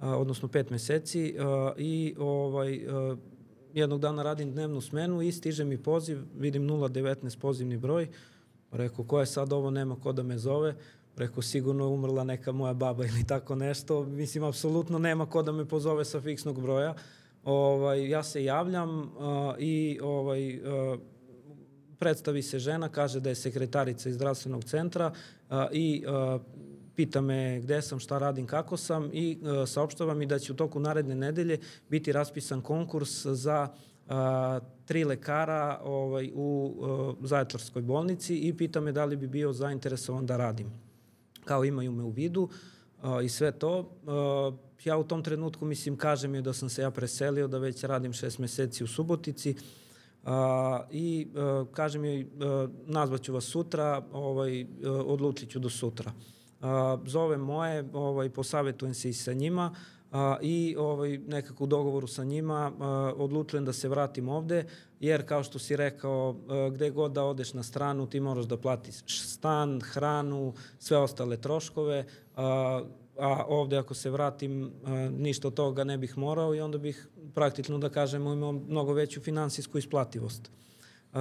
odnosno pet meseci i ovaj, jednog dana radim dnevnu smenu i stiže mi poziv, vidim 019 pozivni broj, rekao ko je sad ovo, nema ko da me zove, Rekao, sigurno je umrla neka moja baba ili tako nešto. Mislim, apsolutno nema ko da me pozove sa fiksnog broja. Ovaj, ja se javljam uh, i ovaj, uh, predstavi se žena, kaže da je sekretarica iz zdravstvenog centra uh, i uh, pita me gde sam, šta radim, kako sam i uh, saopštava mi da će u toku naredne nedelje biti raspisan konkurs za a, tri lekara ovaj, u a, Zaječarskoj bolnici i pita me da li bi bio zainteresovan da radim. Kao imaju me u vidu a, i sve to. A, ja u tom trenutku, mislim, kažem je da sam se ja preselio, da već radim šest meseci u Subotici, A, I a, kažem joj, nazvaću vas sutra, ovaj, odlučit ću do sutra. A, zove moje, ovaj, posavetujem se i sa njima a, i ovaj, nekako u dogovoru sa njima a, odlučujem da se vratim ovde, jer kao što si rekao, a, gde god da odeš na stranu, ti moraš da platiš stan, hranu, sve ostale troškove, a, a ovde ako se vratim a, ništa od toga ne bih morao i onda bih praktično da kažemo imao mnogo veću finansijsku isplativost. Uh,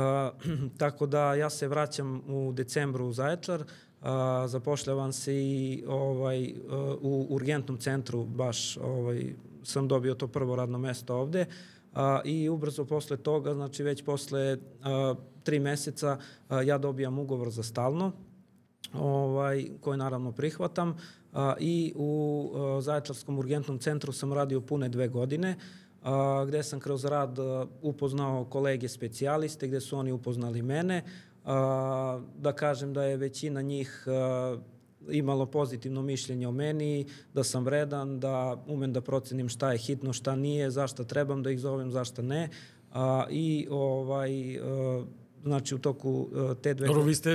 tako da ja se vraćam u decembru u Zaječar, uh, zapošljavam se i ovaj, u urgentnom centru, baš ovaj, sam dobio to prvo radno mesto ovde uh, i ubrzo posle toga, znači već posle uh, tri meseca uh, ja dobijam ugovor za stalno, ovaj, koji naravno prihvatam a, i u a, Zaječarskom urgentnom centru sam radio pune dve godine a, gde sam kroz rad a, upoznao kolege specijaliste, gde su oni upoznali mene. A, da kažem da je većina njih a, imalo pozitivno mišljenje o meni, da sam vredan, da umem da procenim šta je hitno, šta nije, zašta trebam da ih zovem, zašta ne. A, I ovaj, a, znači u toku uh, te dve... Dobro, vi ste,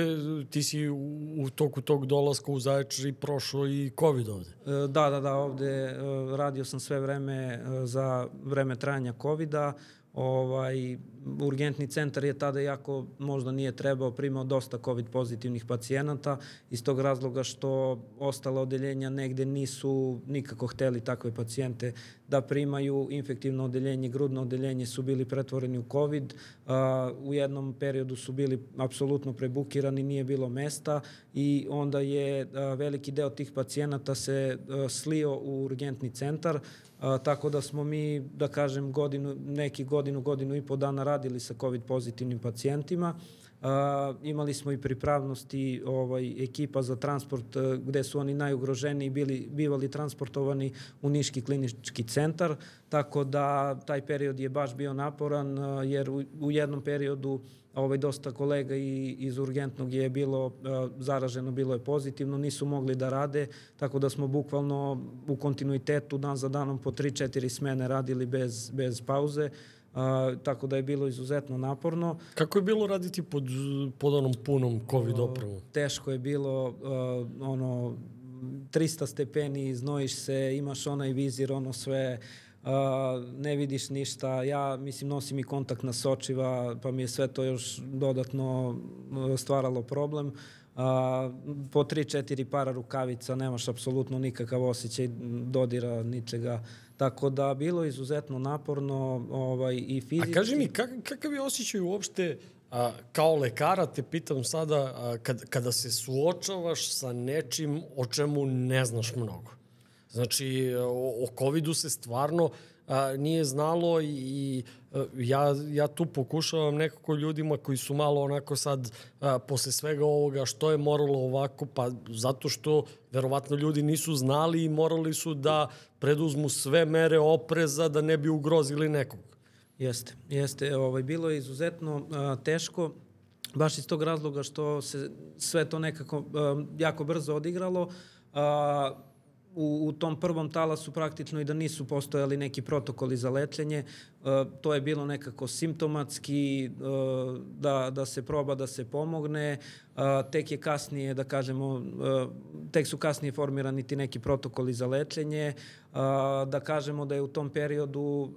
ti si u, u toku tog dolaska u Zaječar i prošao i COVID ovde. Uh, da, da, da, ovde radio sam sve vreme za vreme trajanja COVID-a, ovaj, urgentni centar je tada jako možda nije trebao, primao dosta COVID pozitivnih pacijenata iz tog razloga što ostala odeljenja negde nisu nikako hteli takve pacijente da primaju. Infektivno odeljenje, grudno odeljenje su bili pretvoreni u COVID. u jednom periodu su bili apsolutno prebukirani, nije bilo mesta i onda je veliki deo tih pacijenata se slio u urgentni centar A, tako da smo mi, da kažem, godinu, neki godinu, godinu i po dana radili sa COVID pozitivnim pacijentima. A, imali smo i pripravnosti ovaj, ekipa za transport a, gde su oni najugroženiji bili, bivali transportovani u Niški klinički centar, tako da taj period je baš bio naporan a, jer u, u jednom periodu ovaj, dosta kolega i, iz urgentnog je bilo uh, zaraženo, bilo je pozitivno, nisu mogli da rade, tako da smo bukvalno u kontinuitetu dan za danom po 3-4 smene radili bez, bez pauze, uh, tako da je bilo izuzetno naporno. Kako je bilo raditi pod, pod onom punom COVID opremom? Teško je bilo, uh, ono, 300 stepeni, znojiš se, imaš onaj vizir, ono sve, Uh, ne vidiš ništa. Ja, mislim, nosim i kontakt na sočiva, pa mi je sve to još dodatno stvaralo problem. Uh, po tri, četiri para rukavica, nemaš apsolutno nikakav osjećaj dodira ničega. Tako da bilo izuzetno naporno ovaj, i fizički. A kaži mi, kak, kakav je osjećaj uopšte a, kao lekara, te pitam sada, a, kad, kada se suočavaš sa nečim o čemu ne znaš mnogo? Znači, o, o COVID-u se stvarno a, nije znalo i, i ja, ja tu pokušavam nekako ljudima koji su malo onako sad a, posle svega ovoga što je moralo ovako, pa zato što verovatno ljudi nisu znali i morali su da preduzmu sve mere opreza da ne bi ugrozili nekog. Jeste, jeste. Ovaj, bilo je izuzetno a, teško, baš iz tog razloga što se sve to nekako a, jako brzo odigralo. A, u, u tom prvom talasu praktično i da nisu postojali neki protokoli za lečenje. Uh, to je bilo nekako simptomatski, uh, da, da se proba da se pomogne. Uh, tek je kasnije, da kažemo, tek su kasnije formirani ti neki protokoli za lečenje. Da kažemo da je u tom periodu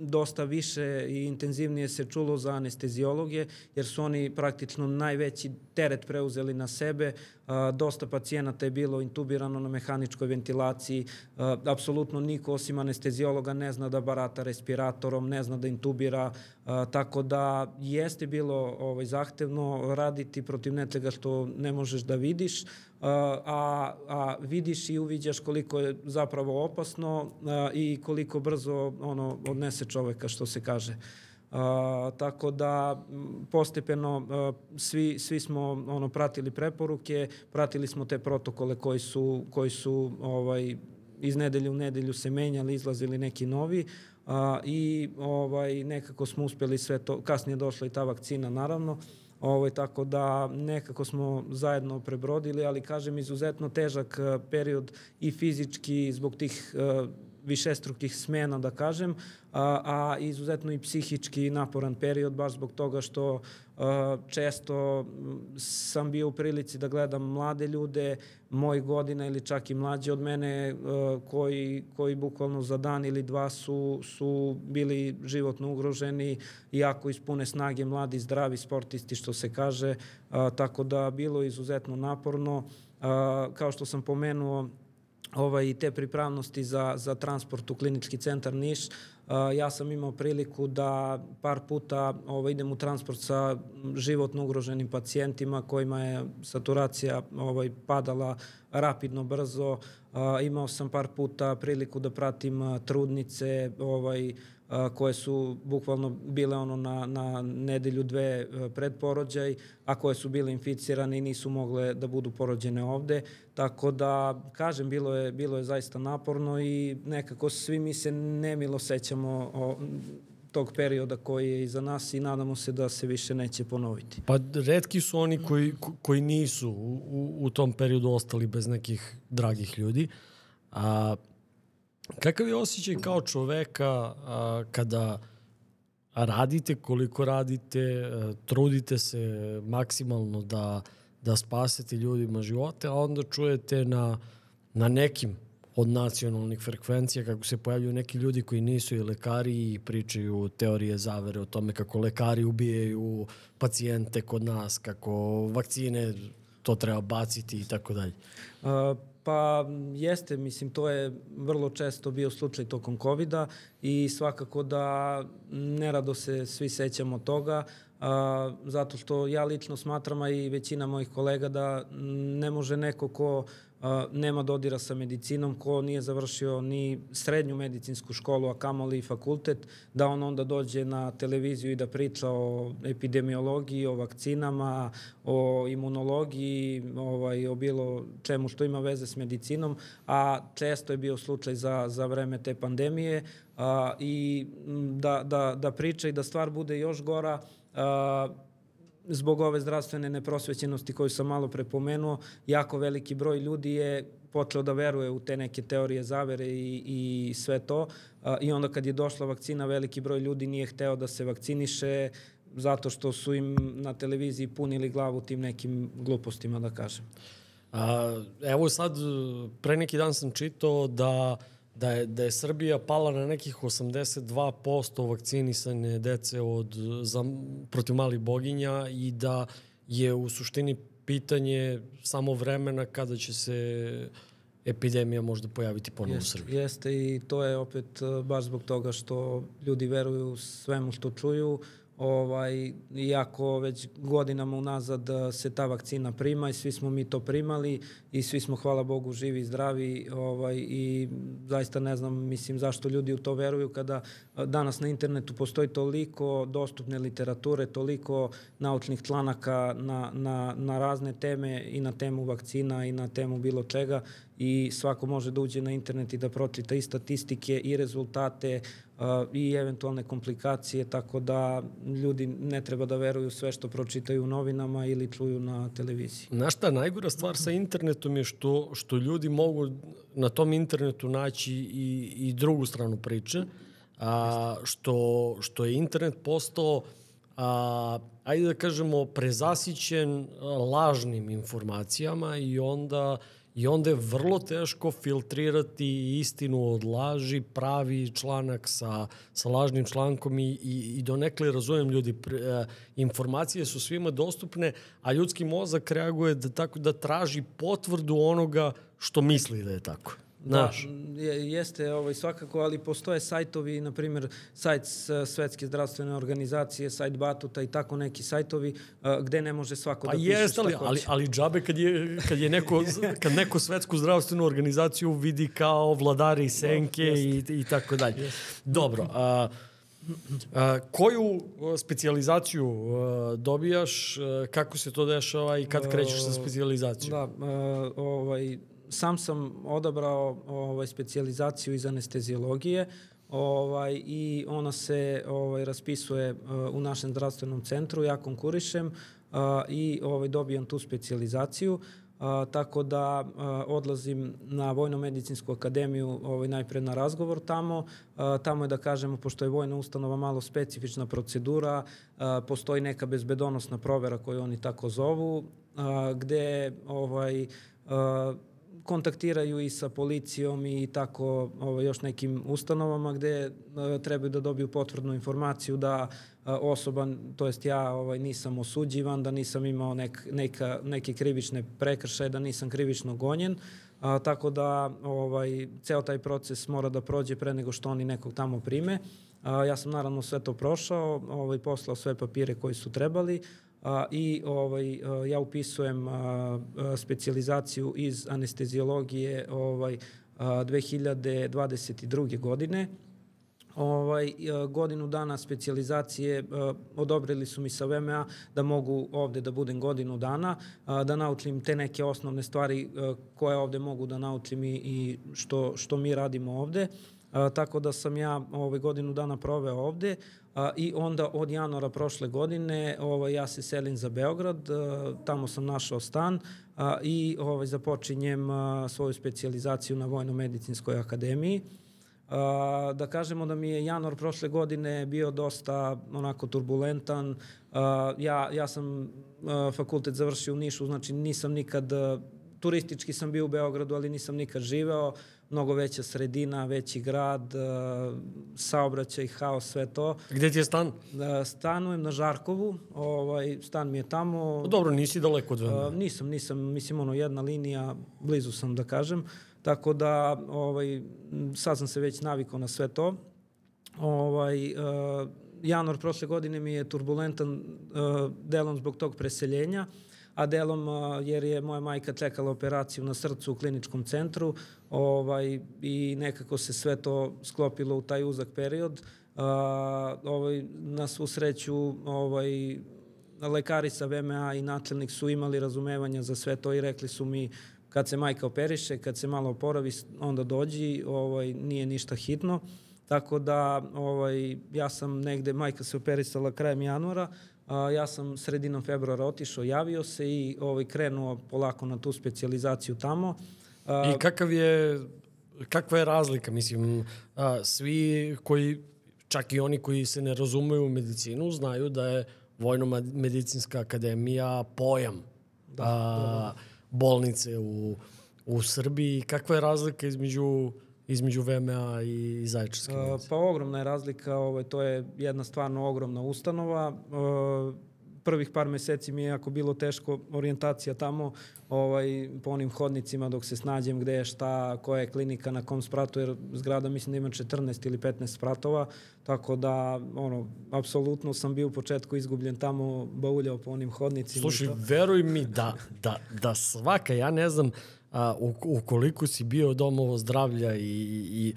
dosta više i intenzivnije se čulo za anestezijologe, jer su oni praktično najveći teret preuzeli na sebe. Dosta pacijenata je bilo intubirano na mehaničkoj ventilaciji. Apsolutno niko osim anestezijologa ne zna da barata respiratorom, ne zna da intubira, tako da jeste bilo ovaj, zahtevno raditi protiv nečega što ne možeš da vidiš, a, a vidiš i uviđaš koliko je zapravo opasno i koliko brzo ono odnese čoveka, što se kaže. Tako da postepeno svi, svi smo ono pratili preporuke, pratili smo te protokole koji su, koji su ovaj, iz nedelju u nedelju se menjali, izlazili neki novi a, i ovaj, nekako smo uspeli sve to, kasnije došla i ta vakcina naravno, Ovaj, tako da nekako smo zajedno prebrodili, ali kažem izuzetno težak period i fizički zbog tih višestrukih smena, da kažem, a, a izuzetno i psihički naporan period, baš zbog toga što a, često sam bio u prilici da gledam mlade ljude, moj godina ili čak i mlađi od mene, a, koji, koji bukvalno za dan ili dva su, su bili životno ugroženi, iako ispune snage mladi, zdravi sportisti, što se kaže, a, tako da bilo izuzetno naporno. A, kao što sam pomenuo, ovaj, te pripravnosti za, za transport u klinički centar Niš. Ja sam imao priliku da par puta ovaj, idem u transport sa životno ugroženim pacijentima kojima je saturacija ovaj, padala rapidno, brzo. Imao sam par puta priliku da pratim trudnice, ovaj, a, koje su bukvalno bile ono na, na nedelju dve pred porođaj, a koje su bile inficirane i nisu mogle da budu porođene ovde. Tako da, kažem, bilo je, bilo je zaista naporno i nekako svi mi se nemilo sećamo o, tog perioda koji je iza nas i nadamo se da se više neće ponoviti. Pa redki su oni koji, koji nisu u, u, u tom periodu ostali bez nekih dragih ljudi. A, Kakav je osjećaj kao čoveka a, kada radite koliko radite, a, trudite se maksimalno da, da spasete ljudima živote, a onda čujete na, na nekim od nacionalnih frekvencija kako se pojavljaju neki ljudi koji nisu i lekari i pričaju teorije zavere o tome kako lekari ubijaju pacijente kod nas, kako vakcine to treba baciti i tako dalje. Pa jeste, mislim, to je vrlo često bio slučaj tokom covid i svakako da nerado se svi sećamo toga, a, zato što ja lično smatram, a i većina mojih kolega, da ne može neko ko nema dodira sa medicinom, ko nije završio ni srednju medicinsku školu, a kamoli fakultet, da on onda dođe na televiziju i da priča o epidemiologiji, o vakcinama, o imunologiji, ovaj, o bilo čemu što ima veze s medicinom, a često je bio slučaj za, za vreme te pandemije a, i da, da, da priča i da stvar bude još gora, a, zbog ove zdravstvene neprosvećenosti koju sam malo prepomenuo, jako veliki broj ljudi je počeo da veruje u te neke teorije zavere i, i sve to. I onda kad je došla vakcina, veliki broj ljudi nije hteo da se vakciniše zato što su im na televiziji punili glavu tim nekim glupostima, da kažem. A, evo sad, pre neki dan sam čitao da da je, da je Srbija pala na nekih 82% vakcinisane dece od, za, protiv malih boginja i da je u suštini pitanje samo vremena kada će se epidemija možda pojaviti ponovo u Srbiji. Jeste i to je opet eh, baš zbog toga što ljudi veruju svemu što čuju, ovaj, iako već godinama unazad eh, se ta vakcina prima i svi smo mi to primali i svi smo, hvala Bogu, živi i zdravi ovaj, i zaista ne znam, mislim, zašto ljudi u to veruju kada eh, danas na internetu postoji toliko dostupne literature, toliko naučnih članaka na, na, na razne teme i na temu vakcina i na temu bilo čega i svako može da uđe na internet i da pročita i statistike i rezultate i eventualne komplikacije, tako da ljudi ne treba da veruju sve što pročitaju u novinama ili čuju na televiziji. Znaš šta, najgora stvar sa internetom je što, što ljudi mogu na tom internetu naći i, i drugu stranu priče, a, što, što je internet postao a, ajde da kažemo, prezasićen lažnim informacijama i onda I onda je vrlo teško filtrirati istinu od laži, pravi članak sa, sa lažnim člankom i, i, i donekle razumem ljudi, pre, e, informacije su svima dostupne, a ljudski mozak reaguje da, tako, da traži potvrdu onoga što misli da je tako. Znaš. Da, jeste ovaj, svakako, ali postoje sajtovi, na primjer, sajt Svetske zdravstvene organizacije, sajt Batuta i tako neki sajtovi uh, gde ne može svako pa da piše jest, šta ali, hoće. Ali, ali džabe kad je, kad je neko, kad neko Svetsku zdravstvenu organizaciju vidi kao vladari i senke no, i, i tako dalje. Dobro, a, A, koju specijalizaciju a, dobijaš, a, kako se to dešava i kad krećeš sa specijalizacijom? Da, a, ovaj, sam sam odabrao ovaj, specializaciju iz anestezijologije ovaj, i ona se ovaj, raspisuje uh, u našem zdravstvenom centru, ja konkurišem uh, i ovaj, dobijam tu specializaciju. A, tako da a, odlazim na Vojno-medicinsku akademiju ovaj, najpre na razgovor tamo. A, tamo je da kažemo, pošto je vojna ustanova malo specifična procedura, a, postoji neka bezbedonosna provera koju oni tako zovu, a, gde ovaj, a, kontaktiraju i sa policijom i tako ovaj, još nekim ustanovama gde a, trebaju da dobiju potvrdnu informaciju da osoba, to jest ja ovaj, nisam osuđivan, da nisam imao nek, neka, neke krivične prekršaje, da nisam krivično gonjen, a, tako da ovaj, ceo taj proces mora da prođe pre nego što oni nekog tamo prime. A, ja sam naravno sve to prošao, ovaj, poslao sve papire koji su trebali, i ovaj, ja upisujem specializaciju iz anestezijologije ovaj, a, 2022. godine ovaj, godinu dana specializacije odobrili su mi sa VMA da mogu ovde da budem godinu dana, da naučim te neke osnovne stvari koje ovde mogu da naučim i, i što, što mi radimo ovde. Tako da sam ja ovaj, godinu dana proveo ovde a, i onda od januara prošle godine ovaj, ja se selim za Beograd, a, tamo sam našao stan a, i ovaj, započinjem a, svoju specializaciju na Vojno-medicinskoj akademiji. A, da kažemo da mi je januar prošle godine bio dosta onako turbulentan. A, ja, ja sam a, fakultet završio u Nišu, znači nisam nikad, turistički sam bio u Beogradu, ali nisam nikad živeo. Mnogo veća sredina, veći grad, saobraćaj, haos, sve to. Gde ti je stan? Stanujem na Žarkovu, ovaj, stan mi je tamo. Dobro, nisi daleko od Vremena. Nisam, nisam, mislim ono jedna linija, blizu sam da kažem. Tako da, ovaj, sad sam se već navikao na sve to. Ovaj, uh, januar prošle godine mi je turbulentan uh, delom zbog tog preseljenja, a delom jer je moja majka čekala operaciju na srcu u kliničkom centru ovaj, i nekako se sve to sklopilo u taj uzak period. Uh, ovaj, na svu sreću ovaj, lekari sa VMA i načelnik su imali razumevanja za sve to i rekli su mi kad se majka operiše, kad se malo oporavi, onda dođi, ovaj, nije ništa hitno. Tako da ovaj, ja sam negde, majka se operisala krajem januara, a, ja sam sredinom februara otišao, javio se i ovaj, krenuo polako na tu specializaciju tamo. A, I kakav je, kakva je razlika? Mislim, a, svi koji, čak i oni koji se ne razumeju u medicinu, znaju da je Vojno-medicinska akademija pojam. Da, a, bolnice u, u Srbiji. Kakva je razlika između između VMA i Zaječarske bolnice? Pa ogromna je razlika, ovaj, to je jedna stvarno ogromna ustanova. E, prvih par meseci mi je jako bilo teško orijentacija tamo ovaj, po onim hodnicima dok se snađem gde je šta, koja je klinika, na kom spratu, jer zgrada mislim da ima 14 ili 15 spratova, tako da, ono, apsolutno sam bio u početku izgubljen tamo, bauljao po onim hodnicima. Slušaj, veruj mi da, da, da svaka, ja ne znam, a, ukoliko si bio domovo zdravlja i, i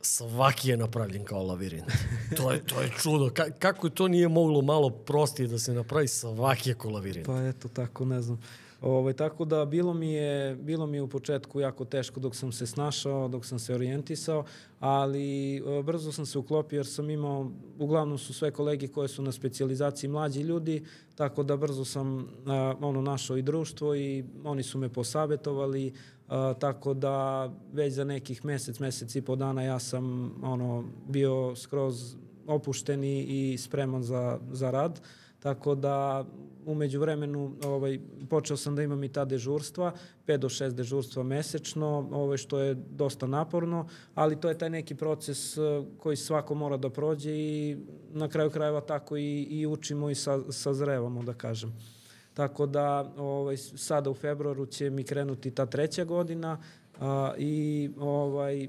svaki je napravljen kao lavirint. To je, to je čudo. Ka, kako to nije moglo malo prostije da se napravi, svaki je kao lavirint. Pa eto, tako, ne znam. Ovaj, tako da bilo mi, je, bilo mi je u početku jako teško dok sam se snašao, dok sam se orijentisao, ali e, brzo sam se uklopio jer sam imao, uglavnom su sve kolege koje su na specializaciji mlađi ljudi, tako da brzo sam a, ono našao i društvo i oni su me posavetovali, a, tako da već za nekih mesec, mesec i po dana ja sam ono bio skroz opušten i spreman za, za rad. Tako da umeđu vremenu ovaj, počeo sam da imam i ta dežurstva, 5 do 6 dežurstva mesečno, ovaj, što je dosta naporno, ali to je taj neki proces eh, koji svako mora da prođe i na kraju krajeva tako i, i učimo i sa, sazrevamo, da kažem. Tako da ovaj, sada u februaru će mi krenuti ta treća godina a, i ovaj,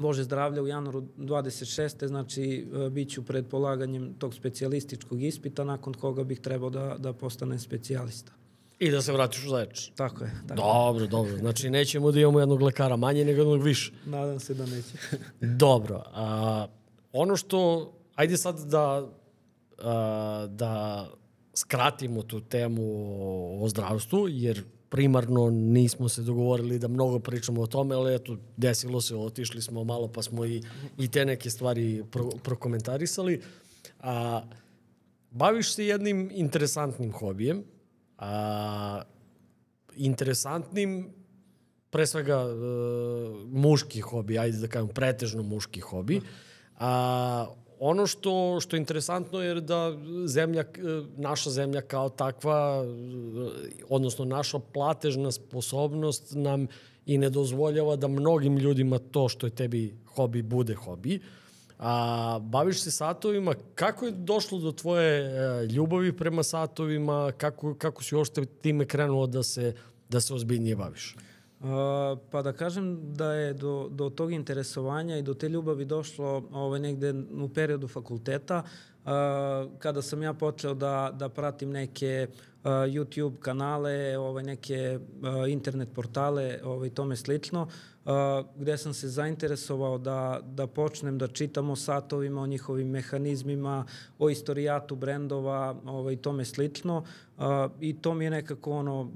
Bože zdravlja u januaru 26. Znači, e, bit ću pred polaganjem tog specijalističkog ispita, nakon koga bih trebao da, da postanem specijalista. I da se vratiš u Zaječar. Tako je. Tako. Dobro, dobro. Znači, nećemo da imamo jednog lekara manje, nego jednog više. Nadam se da neće. dobro. A, ono što, ajde sad da, a, da skratimo tu temu o, o zdravstvu, jer primarno nismo se dogovorili da mnogo pričamo o tome, ali eto, desilo se, otišli smo malo pa smo i, i te neke stvari pro, prokomentarisali. A, baviš se jednim interesantnim hobijem, a, interesantnim pre svega uh, muški hobi, ajde da kažem pretežno muški hobi. A, ono što, što je interesantno je da zemlja, naša zemlja kao takva, odnosno naša platežna sposobnost nam i ne dozvoljava da mnogim ljudima to što je tebi hobi bude hobi. A baviš se satovima, kako je došlo do tvoje e, ljubavi prema satovima, kako, kako si uopšte time krenuo da se, da se ozbiljnije baviš? Pa da kažem da je do, do tog interesovanja i do te ljubavi došlo ovaj, negde u periodu fakulteta, kada sam ja počeo da, da pratim neke uh, YouTube kanale, ovaj, neke uh, internet portale ovaj, tome slično, gde sam se zainteresovao da, da počnem da čitam o satovima, o njihovim mehanizmima, o istorijatu brendova ovaj, tome slično. I to mi je nekako ono,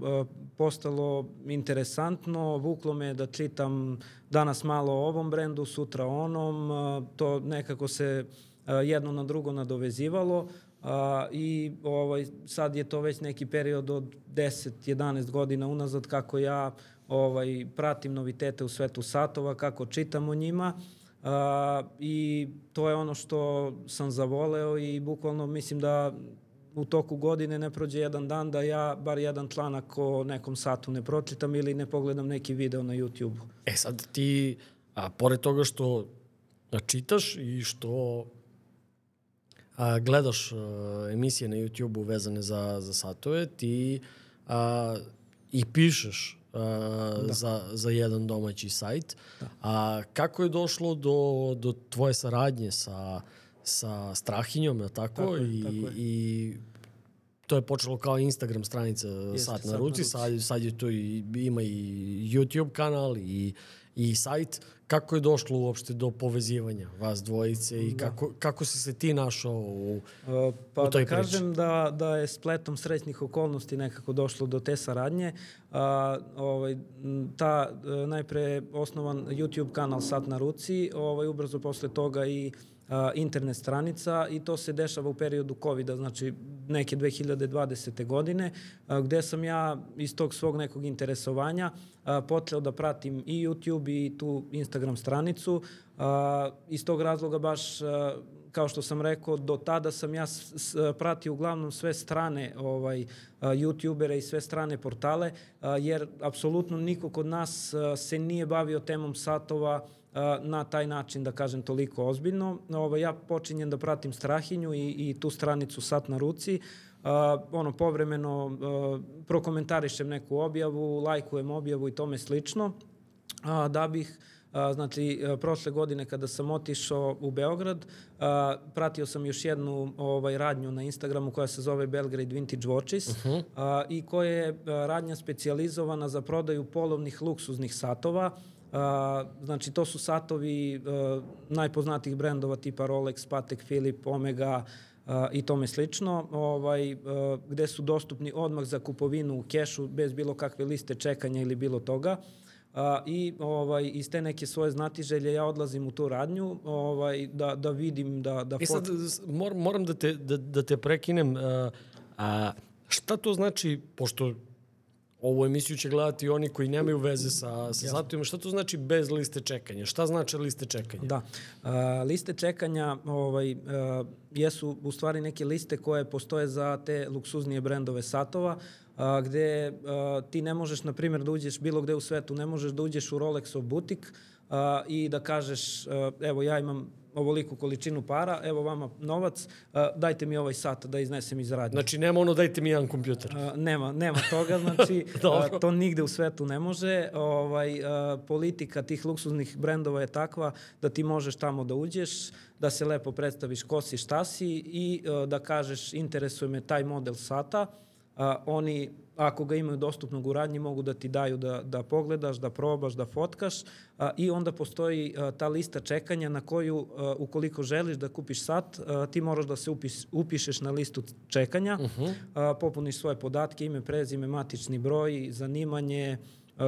postalo interesantno, vuklo me da čitam danas malo o ovom brendu, sutra onom, to nekako se jedno na drugo nadovezivalo. Uh, i ovaj, sad je to već neki period od 10-11 godina unazad kako ja ovaj, pratim novitete u svetu satova, kako čitam o njima uh, i to je ono što sam zavoleo i bukvalno mislim da u toku godine ne prođe jedan dan da ja bar jedan članak o nekom satu ne pročitam ili ne pogledam neki video na YouTube-u. E sad ti, a, pored toga što čitaš i što a, gledaš a, emisije na YouTube-u vezane za, za satove, ti a, i pišeš da. za, za jedan domaći sajt. Da. A kako je došlo do, do tvoje saradnje sa, sa Strahinjom, je tako? tako je, I, tako je. I to je počelo kao Instagram stranica Jeste, Sat na ruci, sad, sad je to i, ima i YouTube kanal i, i sajt. Kako je došlo uopšte do povezivanja vas dvojice i da. kako, kako si se ti našao u, uh, pa u toj da kažem da, da je spletom srećnih okolnosti nekako došlo do te saradnje. Uh, ovaj, ta uh, najpre osnovan YouTube kanal Sat na ruci, ovaj, ubrzo posle toga i internet stranica i to se dešava u periodu covid znači neke 2020. godine, gde sam ja iz tog svog nekog interesovanja počeo da pratim i YouTube i tu Instagram stranicu. Iz tog razloga baš kao što sam rekao, do tada sam ja pratio uglavnom sve strane ovaj, youtubere i sve strane portale, jer apsolutno niko kod nas se nije bavio temom satova, na taj način, da kažem, toliko ozbiljno. Ovo, ja počinjem da pratim Strahinju i, i tu stranicu Sat na ruci, Uh, ono, povremeno uh, prokomentarišem neku objavu, lajkujem objavu i tome slično, uh, da bih Uh, znači, prošle godine kada sam otišao u Beograd, uh, pratio sam još jednu ovaj, radnju na Instagramu koja se zove Belgrade Vintage Watches uh -huh. i koja je radnja specializovana za prodaju polovnih luksuznih satova, znači, to su satovi uh, najpoznatijih brendova tipa Rolex, Patek Philip, Omega uh, i tome slično, ovaj, uh, gde su dostupni odmah za kupovinu u kešu bez bilo kakve liste čekanja ili bilo toga. Uh, I ovaj, iz te neke svoje znatiželje ja odlazim u tu radnju ovaj, da, da vidim, da... da I sad mor, moram da te, da, da te prekinem. Uh, a, šta to znači, pošto ovu emisiju će gledati oni koji nemaju veze sa, sa satovima. Šta to znači bez liste čekanja? Šta znači liste čekanja? Da. Uh, liste čekanja ovaj, uh, jesu u stvari neke liste koje postoje za te luksuznije brendove satova, a, gde a, ti ne možeš, na primjer, da uđeš bilo gde u svetu, ne možeš da uđeš u Rolexov butik a, i da kažeš, a, evo ja imam ovoliku količinu para, evo vama novac, uh, dajte mi ovaj sat da iznesem iz radnje. Znači nema ono dajte mi jedan kompjuter. Uh, nema, nema toga, znači uh, to nigde u svetu ne može. Ovaj, uh, politika tih luksuznih brendova je takva da ti možeš tamo da uđeš, da se lepo predstaviš ko si, šta si i uh, da kažeš interesuje me taj model sata a, oni ako ga imaju dostupnog u radnji, mogu da ti daju da, da pogledaš, da probaš, da fotkaš a, i onda postoji a, ta lista čekanja na koju, a, ukoliko želiš da kupiš sat, a, ti moraš da se upis, upišeš na listu čekanja, uh -huh. a, popuniš svoje podatke, ime, prezime, matični broj, zanimanje,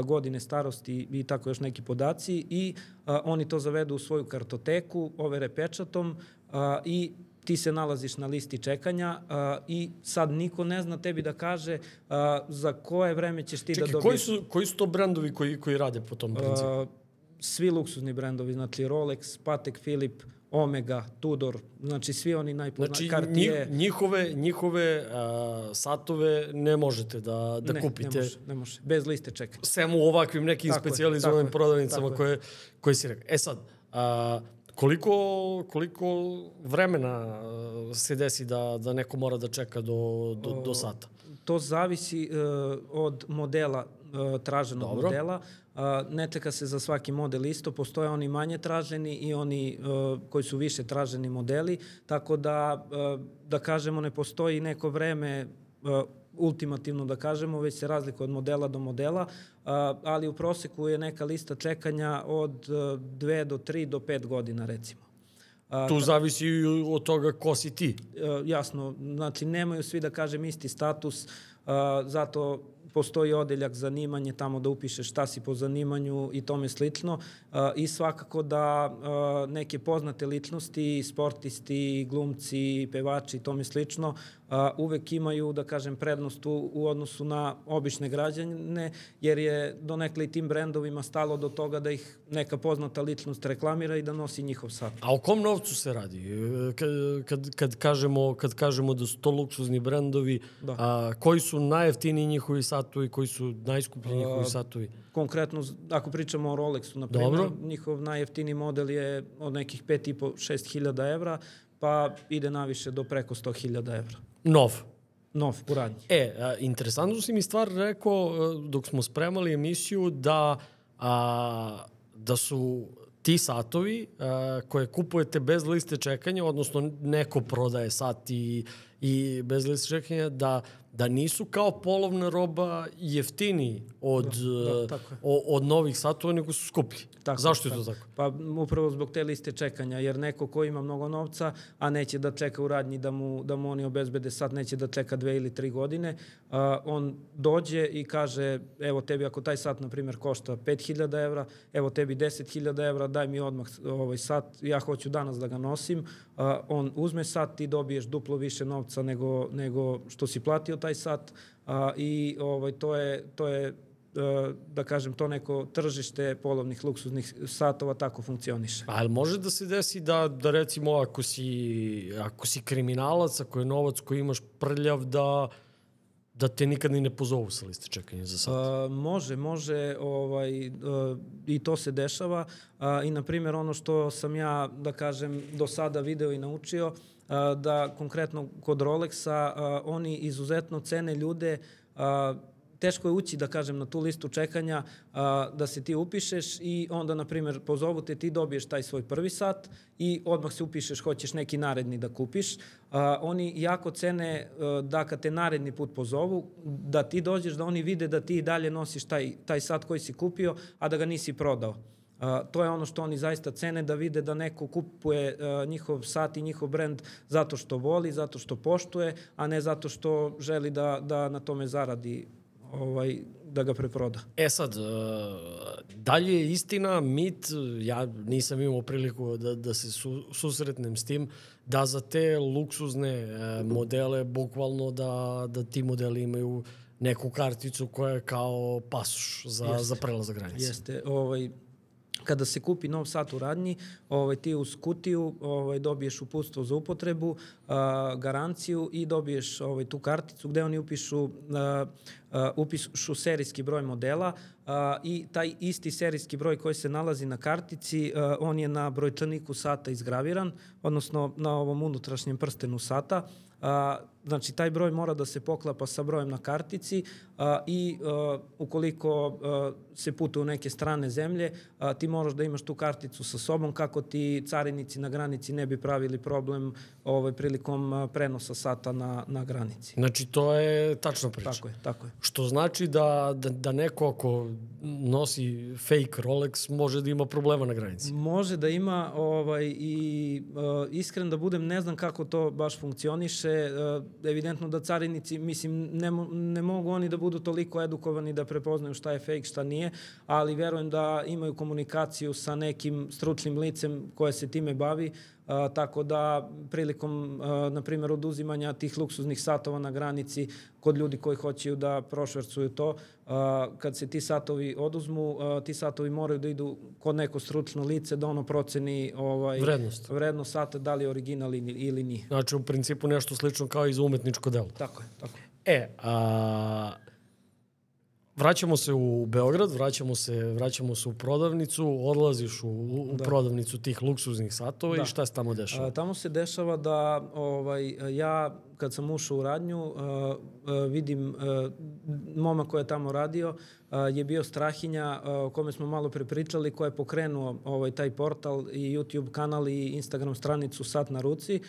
godine starosti i tako još neki podaci i a, oni to zavedu u svoju kartoteku, overe pečatom a, i ti se nalaziš na listi čekanja a, i sad niko ne zna tebi da kaže a, za koje vreme ćeš ti Čekaj, da dobiješ. koji su, koji su to brendovi koji, koji rade po tom principu? A, svi luksuzni brendovi, znači Rolex, Patek Philip, Omega, Tudor, znači svi oni najpoznatiji, znači, Cartier. njihove, njihove a, satove ne možete da, da ne, kupite. Ne može, ne može, bez liste čekanja. Sem u ovakvim nekim je, prodavnicama koje, koje si rekao. E sad, a, koliko, koliko vremena se desi da, da neko mora da čeka do, do, do sata? To zavisi uh, od modela, uh, traženog Dobro. modela. Uh, ne čeka se za svaki model isto, postoje oni manje traženi i oni uh, koji su više traženi modeli, tako da, uh, da kažemo, ne postoji neko vreme uh, ultimativno da kažemo, već se razlikuje od modela do modela, ali u proseku je neka lista čekanja od uh, dve do tri do pet godina recimo. Tu zavisi i od toga ko si ti. Uh, jasno, znači nemaju svi da kažem isti status, zato postoji odeljak zanimanje tamo da upišeš šta si po zanimanju i tome slično i svakako da neke poznate ličnosti, sportisti, glumci, pevači i tome slično uh, uvek imaju, da kažem, prednost u, u odnosu na obične građane, jer je donekle i tim brendovima stalo do toga da ih neka poznata ličnost reklamira i da nosi njihov sat. A o kom novcu se radi? Kad, kad, kad, kažemo, kad kažemo da su to luksuzni brendovi, da. a, koji su najjeftiniji njihovi satovi, koji su najskuplji njihovi satovi? Konkretno, ako pričamo o Rolexu, na primjer, Dobro. njihov najjeftiniji model je od nekih 5,5-6 hiljada evra, pa ide naviše do preko 100 hiljada evra. Nov? Nov, u radnji. E, a, interesantno si mi stvar rekao dok smo spremali emisiju da, a, da su ti satovi a, koje kupujete bez liste čekanja, odnosno neko prodaje sat i, i bez liste čekanja, da da nisu kao polovna roba jeftini od, da, da, o, od novih satova, nego su skuplji. Tako, Zašto je to tako? Pa upravo zbog te liste čekanja, jer neko ko ima mnogo novca, a neće da čeka u radnji da mu, da mu oni obezbede sat, neće da čeka dve ili tri godine, a, on dođe i kaže, evo tebi ako taj sat, na primjer, košta 5000 evra, evo tebi 10.000 evra, daj mi odmah ovaj sat, ja hoću danas da ga nosim, a, on uzme sat, ti dobiješ duplo više novca nego, nego što si platio taj sat a, i ovaj, to je, to je da kažem, to neko tržište polovnih luksuznih satova tako funkcioniše. Ali može da se desi da, da recimo ako si, ako si kriminalac, ako je novac koji imaš prljav, da da te nikad ni ne pozovu sa liste čekanja za sat? A, može, može ovaj, a, i to se dešava a, i na primjer ono što sam ja, da kažem, do sada video i naučio, da konkretno kod Rolexa oni izuzetno cene ljude teško je ući, da kažem, na tu listu čekanja, a, da se ti upišeš i onda, na primjer, pozovu te, ti dobiješ taj svoj prvi sat i odmah se upišeš, hoćeš neki naredni da kupiš. A, oni jako cene a, da kad te naredni put pozovu, da ti dođeš, da oni vide da ti dalje nosiš taj, taj sat koji si kupio, a da ga nisi prodao. Uh, to je ono što oni zaista cene, da vide da neko kupuje uh, njihov sat i njihov brend zato što voli, zato što poštuje, a ne zato što želi da, da na tome zaradi ovaj, da ga preproda. E sad, da li je istina, mit, ja nisam imao priliku da, da se su, susretnem s tim, da za te luksuzne e, modele, bukvalno da, da ti modeli imaju neku karticu koja je kao pasoš za, Jeste. za prelazak granice. Jeste. Ovaj, kada se kupi nov sat u radnji, ovaj, ti uz kutiju ovaj, dobiješ uputstvo za upotrebu, a, garanciju i dobiješ ovaj, tu karticu gde oni upišu a, upišu serijski broj modela i taj isti serijski broj koji se nalazi na kartici, on je na brojčaniku sata izgraviran, odnosno na ovom unutrašnjem prstenu sata. Znači, taj broj mora da se poklapa sa brojem na kartici a, i a, ukoliko a, se putuje u neke strane zemlje, a, ti moraš da imaš tu karticu sa sobom kako ti carinici na granici ne bi pravili problem ovaj, prilikom a, prenosa sata na, na granici. Znači, to je tačna priča. Tako je, tako je. Što znači da, da, da neko ako nosi fake Rolex može da ima problema na granici. Može da ima ovaj, i uh, iskren da budem, ne znam kako to baš funkcioniše. Uh, evidentno da carinici, mislim, ne, ne mogu oni da budu toliko edukovani da prepoznaju šta je fake, šta nije, ali verujem da imaju komunikaciju sa nekim stručnim licem koje se time bavi, A, tako da prilikom, a, na primjer, oduzimanja tih luksuznih satova na granici kod ljudi koji hoćeju da prošvercuju to, a, kad se ti satovi oduzmu, a, ti satovi moraju da idu kod neko stručno lice da ono proceni ovaj, Vrednost. vrednost sata, da li je original ili, ili nije. Znači, u principu nešto slično kao i za umetničko delo. Tako je, tako je. E, a, vraćamo se u Beograd, vraćamo se, vraćamo se u prodavnicu, odlaziš u, u da. prodavnicu tih luksuznih satova da. i šta se tamo dešava? A, tamo se dešava da ovaj, ja kad sam ušao u radnju a, a, vidim a, moma koja je tamo radio a, je bio Strahinja a, o kome smo malo prepričali koja je pokrenuo ovaj, taj portal i YouTube kanal i Instagram stranicu Sat na ruci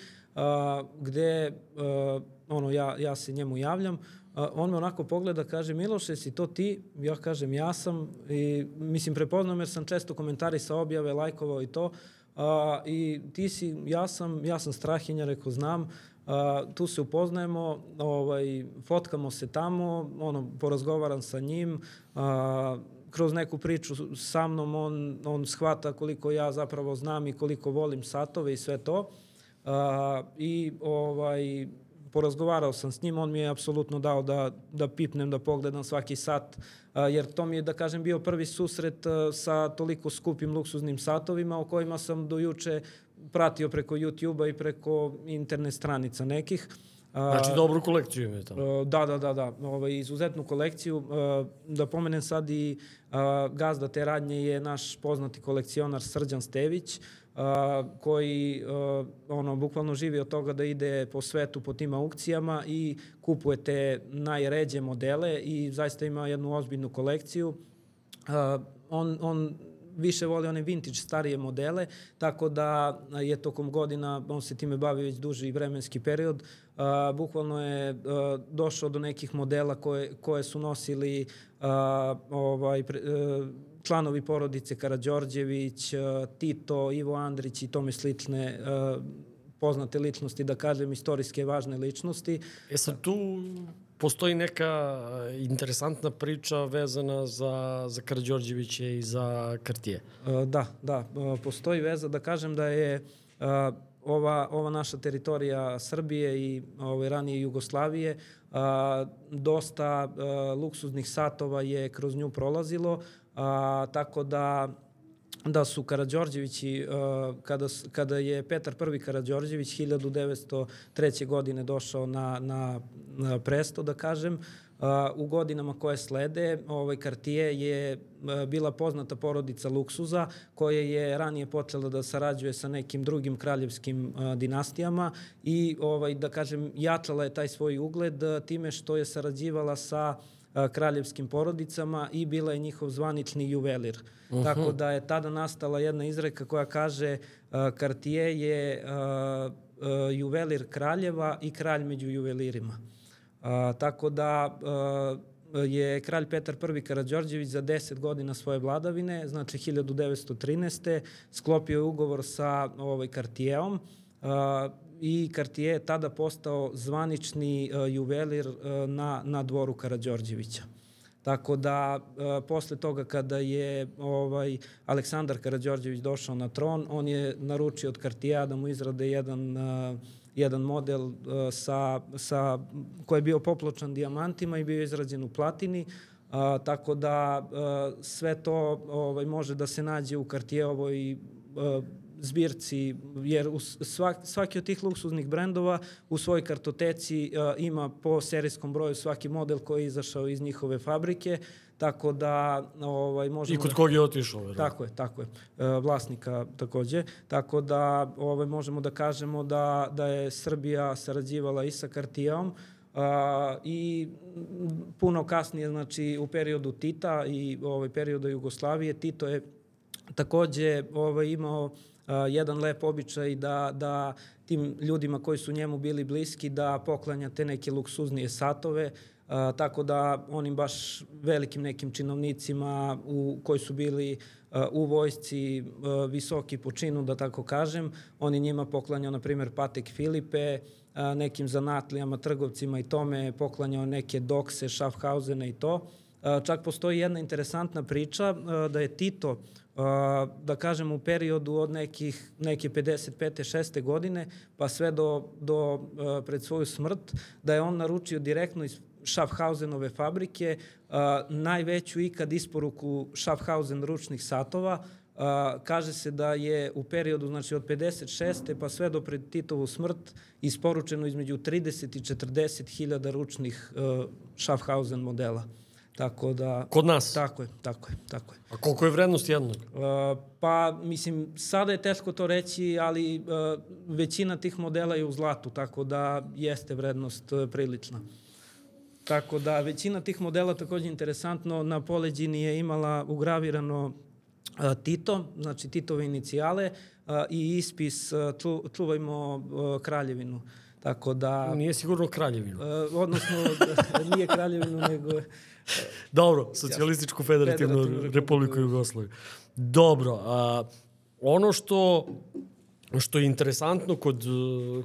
gde a, ono, ja, ja se njemu javljam a, on me onako pogleda, kaže, Miloše, si to ti? Ja kažem, ja sam i mislim, prepoznam jer sam često komentari sa objave, lajkovao i to. A, I ti si, ja sam, ja sam Strahinja, rekao, znam, a, tu se upoznajemo, ovaj, fotkamo se tamo, ono, porazgovaram sa njim, a, kroz neku priču sa mnom on, on shvata koliko ja zapravo znam i koliko volim satove i sve to. A, I ovaj, porazgovarao sam s njim, on mi je apsolutno dao da, da pipnem, da pogledam svaki sat, jer to mi je, da kažem, bio prvi susret sa toliko skupim luksuznim satovima o kojima sam do juče pratio preko YouTube-a i preko internet stranica nekih. Znači dobru kolekciju imaju tamo. Da, da, da, da. Ovaj, izuzetnu kolekciju. Da pomenem sad i gazda te radnje je naš poznati kolekcionar Srđan Stević, koji ono bukvalno živi od toga da ide po svetu po tim aukcijama i kupuje te najređe modele i zaista ima jednu ozbiljnu kolekciju. on, on više voli one vintage starije modele, tako da je tokom godina, on se time bavi već duži vremenski period, a, bukvalno je a, došao do nekih modela koje, koje su nosili a, ovaj, pre, a, članovi porodice Karadžorđević, Tito, Ivo Andrić i tome slične poznate ličnosti, da kažem, istorijske važne ličnosti. E sad tu postoji neka interesantna priča vezana za, za Karadžorđevića i za Kartije. Da, da, postoji veza, da kažem da je ova, ova naša teritorija Srbije i ove, ranije Jugoslavije, a, dosta a, luksuznih satova je kroz nju prolazilo, a, tako da da su Karadžorđevići, uh, kada, kada je Petar I Karadžorđević 1903. godine došao na, na, na presto, da kažem, u godinama koje slede, ovaj Kartije je uh, bila poznata porodica luksuza koja je ranije počela da sarađuje sa nekim drugim kraljevskim dinastijama i ovaj da kažem jačala je taj svoj ugled time što je sarađivala sa uh, kraljevskim porodicama i bila je njihov zvanični juvelir. Uh -huh. Tako da je tada nastala jedna izreka koja kaže Cartier je juvelir kraljeva i kralj među juvelirima. Tako da je kralj Petar I Karadžorđević za 10 godina svoje vladavine, znači 1913. sklopio je ugovor sa ovaj Cartierom i Cartier je tada postao zvanični uh, juvelir uh, na, na dvoru Karadžorđevića. Tako da, uh, posle toga kada je ovaj Aleksandar Karadžorđević došao na tron, on je naručio od Cartiera da mu izrade jedan, uh, jedan model uh, sa, sa, koji je bio popločan dijamantima i bio izrađen u platini, uh, tako da uh, sve to ovaj, može da se nađe u Cartierovoj uh, zbirci, jer u svak, svaki od tih luksuznih brendova u svojoj kartoteci uh, ima po serijskom broju svaki model koji je izašao iz njihove fabrike, tako da ovaj, možemo... I kod kog je otišao? Vero? Tako je, tako je. Uh, vlasnika takođe. Tako da ovaj, možemo da kažemo da, da je Srbija sarađivala i sa Cartierom, Uh, i puno kasnije, znači u periodu Tita i ovaj periodu Jugoslavije, Tito je takođe ovaj, imao uh, jedan lep običaj da, da tim ljudima koji su njemu bili bliski da poklanja te neke luksuznije satove, uh, tako da onim baš velikim nekim činovnicima u, koji su bili uh, u vojsci uh, visoki po činu, da tako kažem, oni njima poklanjao, na primjer, Patek Filipe, uh, nekim zanatlijama, trgovcima i tome, poklanjao neke dokse, Schaffhausene i to. Čak postoji jedna interesantna priča da je Tito da kažem u periodu od nekih neke 55. 6. godine pa sve do, do pred svoju smrt da je on naručio direktno iz Schaffhausenove fabrike najveću ikad isporuku Schaffhausen ručnih satova Uh, kaže se da je u periodu znači od 56. pa sve do pred Titovu smrt isporučeno između 30 i 40 hiljada ručnih Schaffhausen modela. Tako da... Kod nas? Tako je, tako je, tako je. A koliko je vrednost jednog? Uh, pa, mislim, sada je teško to reći, ali uh, većina tih modela je u zlatu, tako da jeste vrednost uh, prilična. Tako da, većina tih modela takođe interesantno, na poleđini je imala ugravirano uh, Tito, znači Titove inicijale uh, i ispis uh, čuvajmo uh, kraljevinu. Tako da... Nije sigurno kraljevinu. Uh, odnosno, nije kraljevinu, nego Dobro, socijalističku federativnu, federativnu republiku Jugoslaviju. Dobro, a, ono što, što je interesantno kod,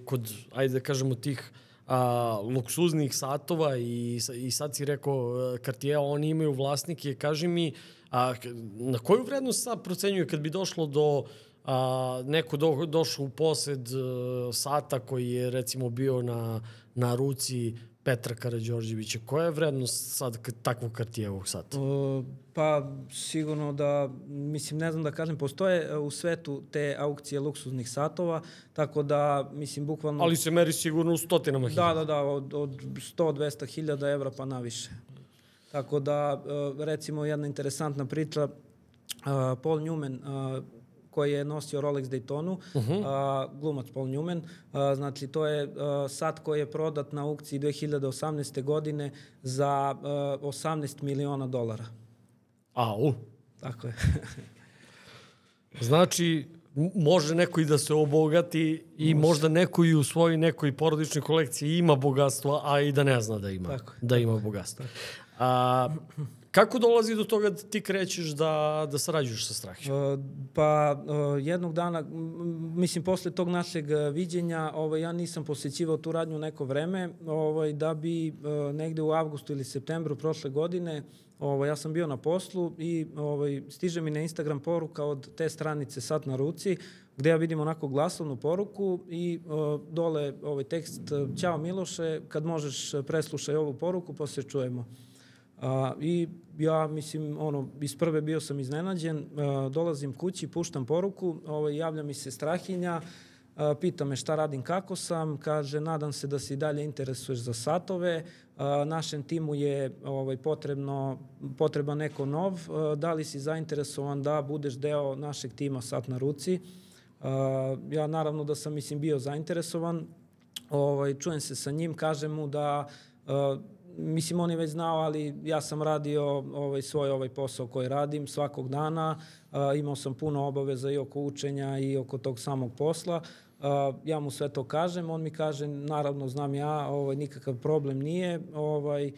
kod ajde da kažemo, tih a, luksuznih satova i, i sad si rekao Cartier, oni imaju vlasnike, kaži mi, a, na koju vrednost sad procenjuje kad bi došlo do a, neko do, došao u posed a, sata koji je recimo bio na, na ruci Petra Karadžorđevića. Koja je vrednost sad takvog kartijevog sata? Uh, pa sigurno da, mislim, ne znam da kažem, postoje e, u svetu te aukcije luksuznih satova, tako da, mislim, bukvalno... Ali se meri sigurno u stotinama da, hiljada. Da, da, da, od, od 100-200 hiljada evra pa naviše. Tako da, e, recimo, jedna interesantna priča, Paul Newman, koji je nosio Rolex Daytonu, uh -huh. a, glumac Paul Newman. A, znači, to je a, sat koji je prodat na aukciji 2018. godine za a, 18 miliona dolara. Au. Tako je. znači, može neko i da se obogati i može. možda neko i u svojoj nekoj porodičnoj kolekciji ima bogatstvo, a i da ne zna da ima, tako, da ima bogatstvo. A, Kako dolazi do toga da ti krećeš da, da sarađuješ sa Strahijom? Uh, pa uh, jednog dana, mislim, posle tog našeg uh, viđenja, ovaj, ja nisam posjećivao tu radnju neko vreme, ovaj, da bi negde u avgustu ili septembru prošle godine, ovaj, ja sam bio na poslu i ovaj, stiže mi na Instagram poruka od te stranice Sat na ruci, gde ja vidim onako glasovnu poruku i uh, dole ovaj tekst Ćao Miloše, kad možeš preslušaj ovu poruku, pa se čujemo. A, I ja, mislim, ono, iz prve bio sam iznenađen, a, dolazim kući, puštam poruku, ovaj, javlja mi se Strahinja, a, pita me šta radim, kako sam, kaže, nadam se da se i dalje interesuješ za satove, a, našem timu je ovaj, potrebno, potreba neko nov, a, da li si zainteresovan da budeš deo našeg tima Sat na ruci. A, ja naravno da sam, mislim, bio zainteresovan, ovaj, čujem se sa njim, kažem mu da a, mislim on je već znao, ali ja sam radio ovaj svoj ovaj posao koji radim svakog dana. Uh, imao sam puno obaveza i oko učenja i oko tog samog posla. Uh, ja mu sve to kažem, on mi kaže naravno znam ja, ovaj nikakav problem nije. Ovaj uh,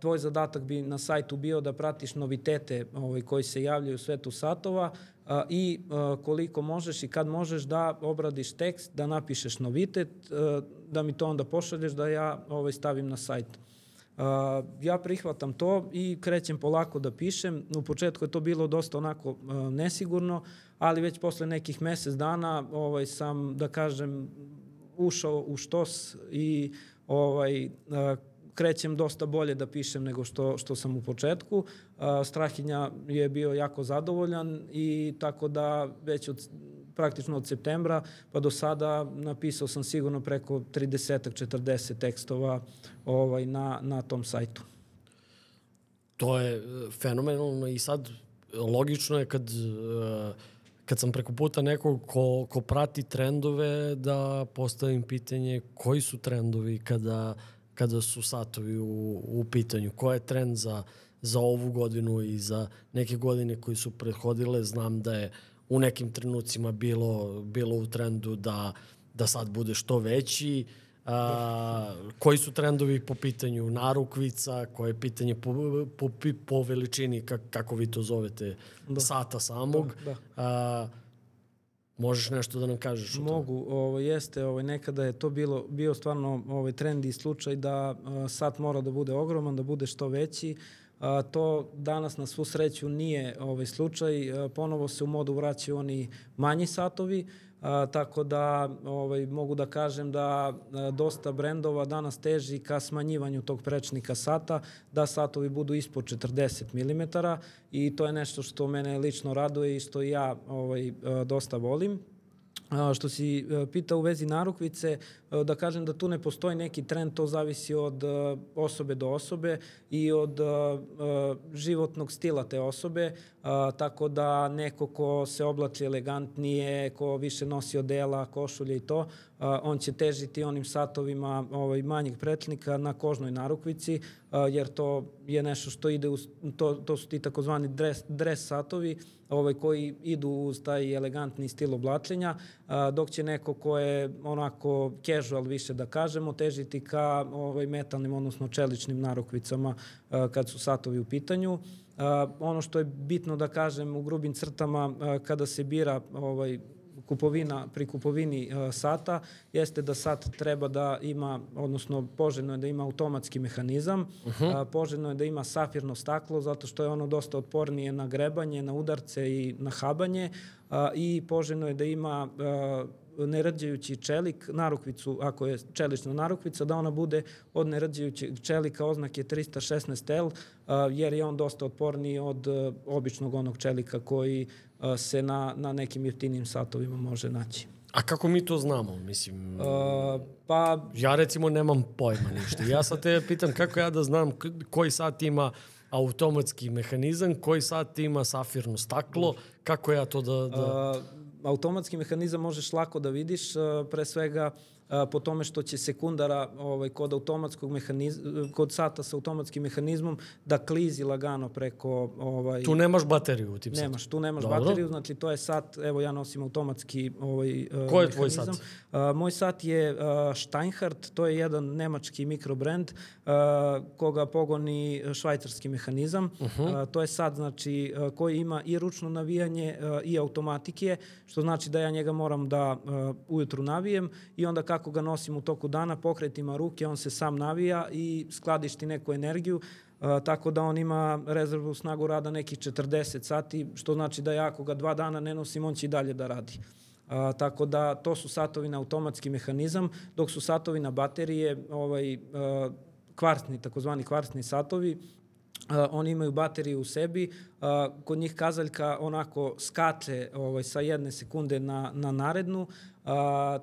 tvoj zadatak bi na sajtu bio da pratiš novitete ovaj koji se javljaju u svetu satova uh, i uh, koliko možeš i kad možeš da obradiš tekst, da napišeš novitet, uh, da mi to onda pošalješ da ja ovaj stavim na sajt. Uh, ja prihvatam to i krećem polako da pišem. U početku je to bilo dosta onako uh, nesigurno, ali već posle nekih mesec dana ovaj, sam, da kažem, ušao u štos i ovaj, uh, krećem dosta bolje da pišem nego što, što sam u početku. Uh, Strahinja je bio jako zadovoljan i tako da već od praktično od septembra, pa do sada napisao sam sigurno preko 30-40 tekstova ovaj, na, na tom sajtu. To je e, fenomenalno i sad logično je kad, e, kad sam preko puta nekog ko, ko prati trendove da postavim pitanje koji su trendovi kada, kada su satovi u, u pitanju. Ko je trend za, za ovu godinu i za neke godine koji su prethodile. Znam da je u nekim trenucima bilo, bilo u trendu da, da sad bude što veći. A, koji su trendovi po pitanju narukvica, koje je pitanje po, po, po veličini, kak, kako vi to zovete, da. sata samog. Da, da. A, možeš nešto da nam kažeš o Mogu, ovo, jeste, ovo, nekada je to bilo, bio stvarno ovaj, trend i slučaj da a, sat mora da bude ogroman, da bude što veći. A, to danas na svu sreću nije ovaj slučaj. Ponovo se u modu vraćaju oni manji satovi, tako da ovaj, mogu da kažem da dosta brendova danas teži ka smanjivanju tog prečnika sata, da satovi budu ispod 40 mm i to je nešto što mene lično raduje i što ja ovaj, dosta volim. Što si e, pitao u vezi narukvice, e, da kažem da tu ne postoji neki trend, to zavisi od e, osobe do osobe i od životnog stila te osobe, tako da neko ko se oblači elegantnije, ko više nosi odela, košulje i to, on će težiti onim satovima ovaj, manjeg pretnika na kožnoj narukvici, jer to je nešto što ide, u, to, to su ti takozvani dres, dres satovi, ovaj, koji idu uz taj elegantni stil oblačenja, dok će neko ko je onako casual više da kažemo, težiti ka ovaj, metalnim, odnosno čeličnim narukvicama kad su satovi u pitanju. ono što je bitno da kažem u grubim crtama kada se bira ovaj, kupovina, pri kupovini uh, sata jeste da sat treba da ima, odnosno poželjno je da ima automatski mehanizam, uh -huh. uh, poželjno je da ima safirno staklo zato što je ono dosta otpornije na grebanje, na udarce i na habanje uh, i poželjno je da ima uh, nerđajući čelik, narukvicu, ako je čelična narukvica, da ona bude od nerđajućeg čelika oznake 316L, jer je on dosta otporniji od običnog onog čelika koji se na, na nekim jeftinim satovima može naći. A kako mi to znamo? Mislim, uh, pa... Ja recimo nemam pojma ništa. Ja sad te pitam kako ja da znam koji sat ima automatski mehanizam, koji sat ima safirno staklo, kako ja to da... da... Uh, automatski mehanizam možeš lako da vidiš, pre svega po tome što će sekundara ovaj, kod automatskog mehanizma, kod sata sa automatskim mehanizmom da klizi lagano preko... Ovaj, tu nemaš bateriju u tim satom? Nemaš, tu nemaš Dobro. bateriju, znači to je sat, evo ja nosim automatski ovaj, Ko je mehanizam. tvoj sat? Uh, moj sat je uh, Steinhardt, to je jedan nemački mikrobrand uh, koga pogoni švajcarski mehanizam. Uh -huh. uh, to je sat znači, uh, koji ima i ručno navijanje uh, i automatike, što znači da ja njega moram da uh, ujutru navijem i onda kako kako ga nosim u toku dana, pokretima ruke, on se sam navija i skladišti neku energiju, a, tako da on ima rezervnu snagu rada nekih 40 sati, što znači da ja ako ga dva dana ne nosim, on će i dalje da radi. A, tako da to su satovi na automatski mehanizam, dok su satovi na baterije, ovaj, a, kvartni, takozvani kvartni satovi, Uh, oni imaju bateriju u sebi, uh, kod njih kazaljka onako skače ovaj, sa jedne sekunde na, na narednu, uh,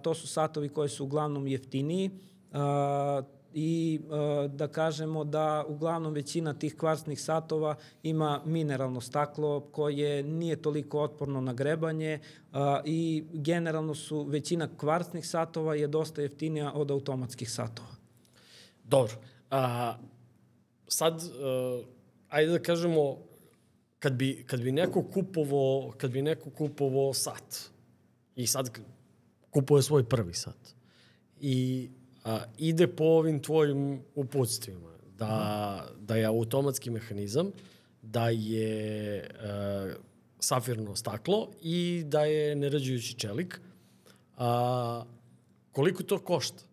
to su satovi koji su uglavnom jeftiniji, uh, i uh, da kažemo da uglavnom većina tih kvarsnih satova ima mineralno staklo koje nije toliko otporno na grebanje uh, i generalno su većina kvarsnih satova je dosta jeftinija od automatskih satova. Dobro. A, sad uh, ajde da kažemo, kad bi, kad bi neko kupovo, kad bi neko kupovo sat i sad kupuje svoj prvi sat i a, ide po ovim tvojim uputstvima da, da je automatski mehanizam, da je a, safirno staklo i da je nerađujući čelik, a, koliko to košta?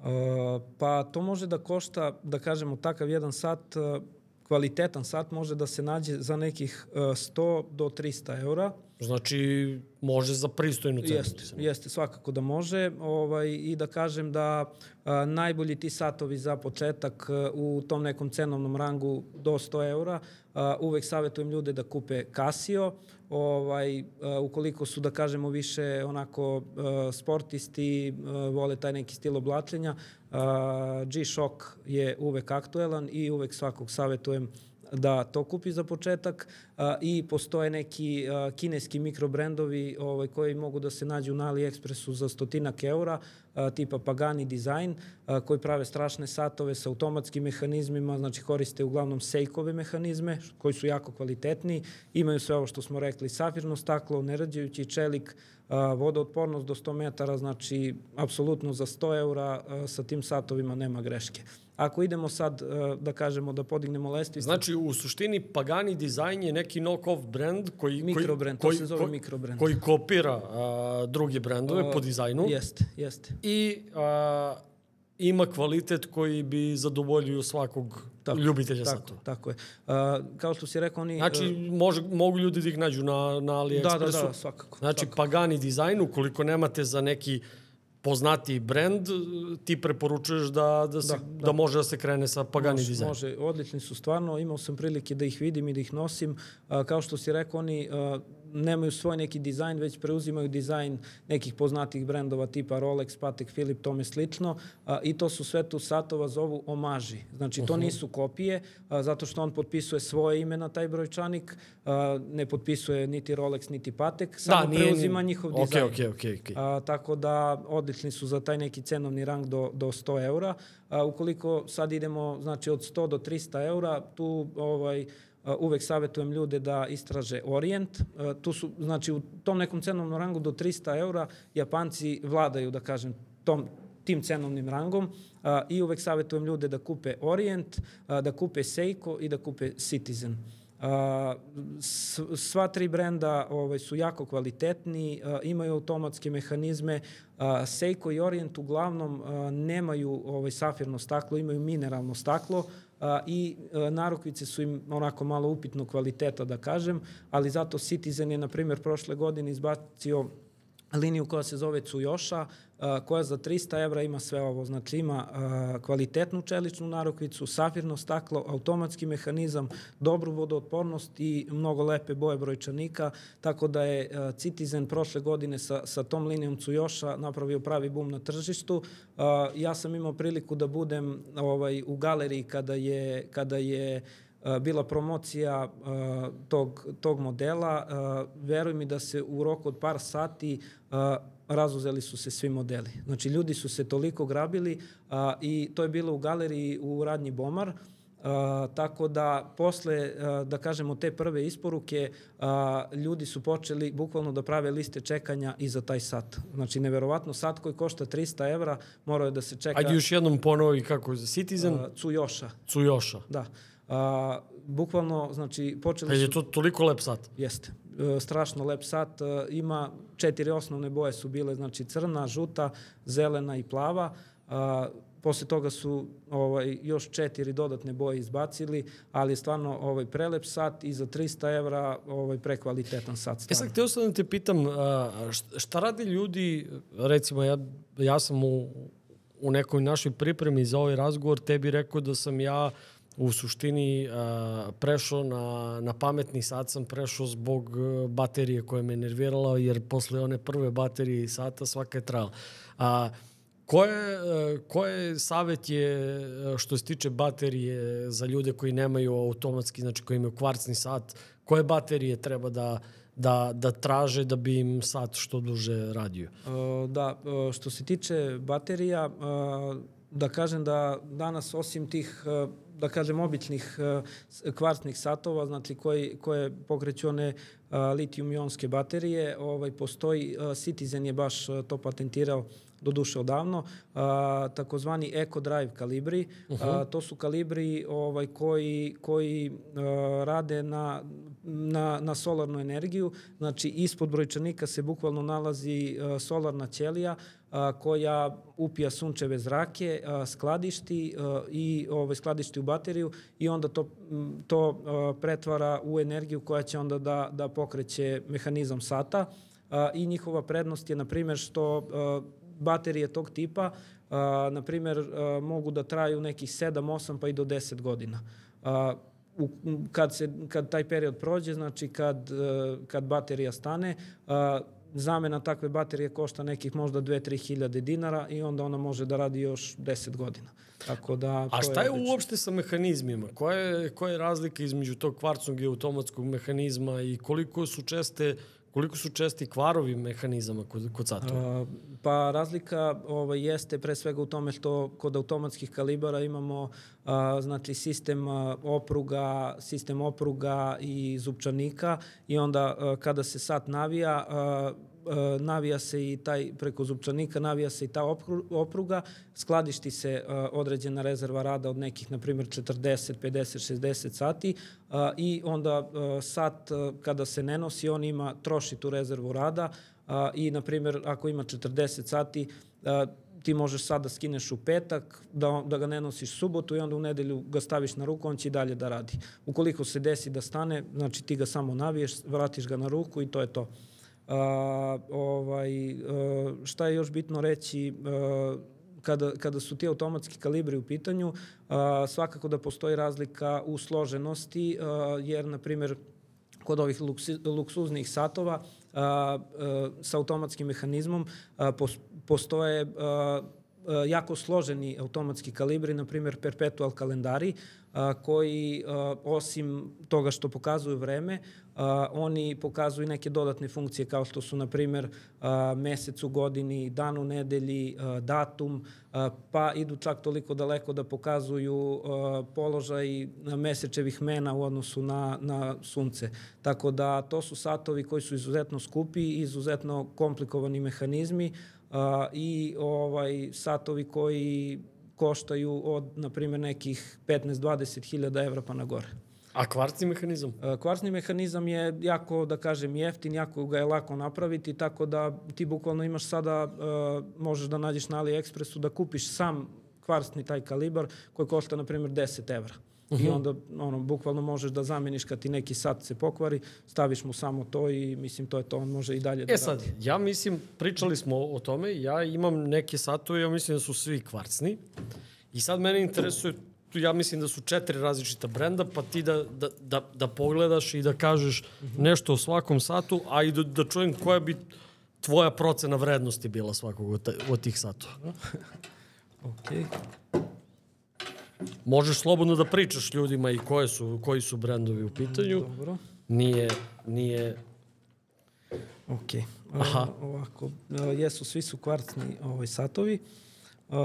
Uh, pa to može da košta, da kažemo, takav jedan sat uh, kvalitetan sat može da se nađe za nekih 100 e, do 300 eura. Znači, može za pristojnu cenu. Jeste, jeste, svakako da može. Ovaj, I da kažem da a, najbolji ti satovi za početak a, u tom nekom cenovnom rangu do 100 eura, a, uvek savjetujem ljude da kupe Casio, ovaj, ukoliko su, da kažemo, više onako sportisti, vole taj neki stil oblačenja, G-Shock je uvek aktuelan i uvek svakog savetujem da to kupi za početak a, i postoje neki a, kineski mikrobrendovi ovaj, koji mogu da se nađu na AliExpressu za stotinak eura, a, tipa Pagani Design, a, koji prave strašne satove sa automatskim mehanizmima, znači koriste uglavnom Seikove mehanizme, koji su jako kvalitetni, imaju sve ovo što smo rekli, safirno staklo, nerađajući čelik, vodootpornost do 100 metara, znači apsolutno za 100 eura sa tim satovima nema greške. Ako idemo sad, da kažemo, da podignemo lestvicu... Znači, u suštini Pagani dizajn je neki knock-off brand koji... Mikrobrand, koji, to se zove mikrobrand. Koji kopira a, druge brendove po dizajnu. Jeste, jeste. I a, ima kvalitet koji bi zadovoljio svakog tako, ljubitelja tako, satova. Tako je. Uh, kao što si rekao, oni... Znači, može, mogu ljudi da ih nađu na, na AliExpressu. Da, da, da, svakako. Znači, svakako. Pagani dizajn, ukoliko nemate za neki poznati brend, ti preporučuješ da, da, se, da, da. da može da se krene sa Pagani može, dizajn. Može, odlični su stvarno, imao sam prilike da ih vidim i da ih nosim. Uh, kao što si rekao, oni uh, nemaju svoj neki dizajn, već preuzimaju dizajn nekih poznatih brendova tipa Rolex, Patek Philip, tome slično a, i to su sve tu satova zovu omaži. Znači to uh -huh. nisu kopije, a, zato što on potpisuje svoje ime na taj brojčanik, a, ne potpisuje niti Rolex, niti Patek, da, samo da, nije, preuzima njihov okay, dizajn. Okay, okay, okay. A, tako da odlični su za taj neki cenovni rang do, do 100 eura. A, ukoliko sad idemo znači od 100 do 300 eura, tu ovaj, uvek savetujem ljude da istraže Orient. Tu su, znači, u tom nekom cenovnom rangu do 300 eura Japanci vladaju, da kažem, tom, tim cenovnim rangom i uvek savetujem ljude da kupe Orient, da kupe Seiko i da kupe Citizen. sva tri brenda ovaj, su jako kvalitetni, imaju automatske mehanizme. Seiko i Orient uglavnom nemaju ovaj, safirno staklo, imaju mineralno staklo, a, i a, narukvice su im onako malo upitno kvaliteta da kažem, ali zato Citizen je na primjer prošle godine izbacio liniju koja se zove Cujoša, koja za 300 evra ima sve ovo. Znači ima kvalitetnu čeličnu narukvicu, safirno staklo, automatski mehanizam, dobru vodootpornost i mnogo lepe boje brojčanika, tako da je Citizen prošle godine sa, sa tom linijom Cujoša napravio pravi bum na tržištu. Ja sam imao priliku da budem ovaj, u galeriji kada je, kada je bila promocija uh, tog, tog modela. Uh, veruj mi da se u roku od par sati uh, razuzeli su se svi modeli. Znači, ljudi su se toliko grabili uh, i to je bilo u galeriji u radnji Bomar. Uh, tako da posle, uh, da kažemo, te prve isporuke, uh, ljudi su počeli bukvalno da prave liste čekanja i za taj sat. Znači, neverovatno, sat koji košta 300 evra, morao je da se čeka... Ajde još jednom ponovi kako je Citizen? Uh, Cujoša. Cujoša. Da. A, bukvalno, znači, počeli su... Je to toliko lep sat? Jeste. E, strašno lep sat. E, ima četiri osnovne boje su bile, znači crna, žuta, zelena i plava. A, posle toga su ovaj, još četiri dodatne boje izbacili, ali je stvarno ovaj, prelep sat i za 300 evra ovaj, prekvalitetan sat. Stvarno. E sad, htio sam da te pitam, šta radi ljudi, recimo ja, ja sam u, u nekoj našoj pripremi za ovaj razgovor tebi rekao da sam ja u suštini prešao na, na pametni sat sam prešao zbog uh, baterije koja me nervirala, jer posle one prve baterije i sata svaka je trajala. A, koje, uh, koje savet je što se tiče baterije za ljude koji nemaju automatski, znači koji imaju kvarcni sat, koje baterije treba da, da, da traže da bi im sat što duže radio? Da, što se tiče baterija, da kažem da danas osim tih uh, da kažem, običnih uh, kvartnih satova, znači koji, koje pokreću one uh, litijum-ionske baterije. Ovaj, postoji, Citizen je baš to patentirao do duše odavno, a, takozvani Eco Drive kalibri. Uh -huh. a, to su kalibri ovaj, koji, koji a, rade na, na, na solarnu energiju. Znači, ispod brojčanika se bukvalno nalazi a, solarna ćelija a, koja upija sunčeve zrake, a, skladišti a, i ovaj, skladišti u bateriju i onda to, to a, pretvara u energiju koja će onda da, da pokreće mehanizam sata. A, I njihova prednost je, na primjer, što a, baterije tog tipa, a, na primjer, a, mogu da traju nekih 7, 8 pa i do 10 godina. A, u, kad, se, kad taj period prođe, znači kad, kad baterija stane, uh, zamena takve baterije košta nekih možda 2-3 hiljade dinara i onda ona može da radi još 10 godina. Tako da, A šta je odlično. uopšte sa mehanizmima? Koja je, koja je razlika između tog kvarcnog i automatskog mehanizma i koliko su česte Koliko su česti kvarovi mehanizama kod, kod satova? Pa razlika ovaj, jeste pre svega u tome što kod automatskih kalibara imamo a, znači sistem a, opruga, sistem opruga i zupčanika i onda a, kada se sat navija, a, navija se i taj preko zupčanika navija se i ta opru- opruga, skladišti se a, određena rezerva rada od nekih na primjer 40, 50, 60 sati a, i onda sat kada se ne nosi on ima troši tu rezervu rada i na primjer ako ima 40 sati ti možeš sad da skineš u petak, da, da ga ne nosiš subotu i onda u nedelju ga staviš na ruku, on će i dalje da radi. Ukoliko se desi da stane, znači ti ga samo naviješ, vratiš ga na ruku i to je to. A, ovaj, a, šta je još bitno reći, a, kada, kada su ti automatski kalibri u pitanju, a, svakako da postoji razlika u složenosti, a, jer, na primjer, kod ovih luksi, luksuznih satova a, a, sa automatskim mehanizmom a, pos, postoje a, jako složeni automatski kalibri, na primjer perpetual kalendari, a, koji a, osim toga što pokazuju vreme, oni pokazuju neke dodatne funkcije kao što su, na primjer, mesec u godini, dan u nedelji, datum, pa idu čak toliko daleko da pokazuju položaj mesečevih mena u odnosu na, na sunce. Tako da to su satovi koji su izuzetno skupi, izuzetno komplikovani mehanizmi a, i ovaj satovi koji koštaju od, na primjer, nekih 15-20 hiljada evra pa na gore. A kvarcni mehanizam? Kvarcni mehanizam je jako, da kažem, jeftin, jako ga je lako napraviti, tako da ti bukvalno imaš sada, uh, možeš da nađeš na AliExpressu da kupiš sam kvarcni taj kalibar koji košta, na primjer, 10 evra. Uh -huh. I onda, ono, bukvalno možeš da zameniš kad ti neki sat se pokvari, staviš mu samo to i, mislim, to je to, on može i dalje da E sad, ja mislim, pričali smo o tome, ja imam neke satove, ja mislim da su svi kvarcni. I sad mene interesuje, tu ja mislim da su četiri različita brenda, pa ti da, da, da, da pogledaš i da kažeš nešto o svakom satu, a i da, da čujem koja bi tvoja procena vrednosti bila svakog od, od tih satova. Okay. Možeš slobodno da pričaš ljudima i koje su, koji su brendovi u pitanju. Dobro. Nije, nije Ok. Aha. Uh, ovako, uh, jesu, svi su kvarcni ovaj, satovi uh,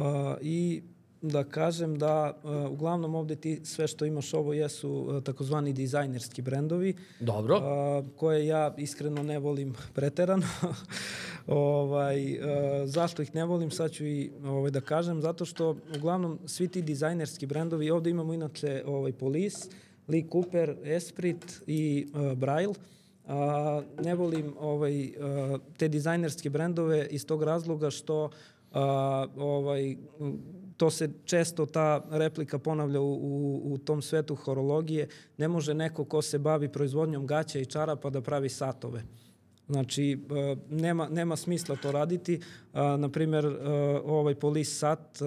i da kažem da uh, uglavnom ovde ti sve što imaš ovo jesu uh, takozvani dizajnerski brendovi dobro. uh, koje ja iskreno ne volim preterano. ovaj, uh, zašto ih ne volim, sad ću i ovaj, da kažem, zato što uglavnom svi ti dizajnerski brendovi, ovde imamo inače ovaj, Police, Lee Cooper, Esprit i uh, Braille, A, ne volim ovaj, a, te dizajnerske brendove iz tog razloga što a, ovaj, to se često ta replika ponavlja u, u, u tom svetu horologije. Ne može neko ko se bavi proizvodnjom gaća i čarapa da pravi satove. Znači, e, nema, nema smisla to raditi. A, na primjer, e, ovaj polis sat, e,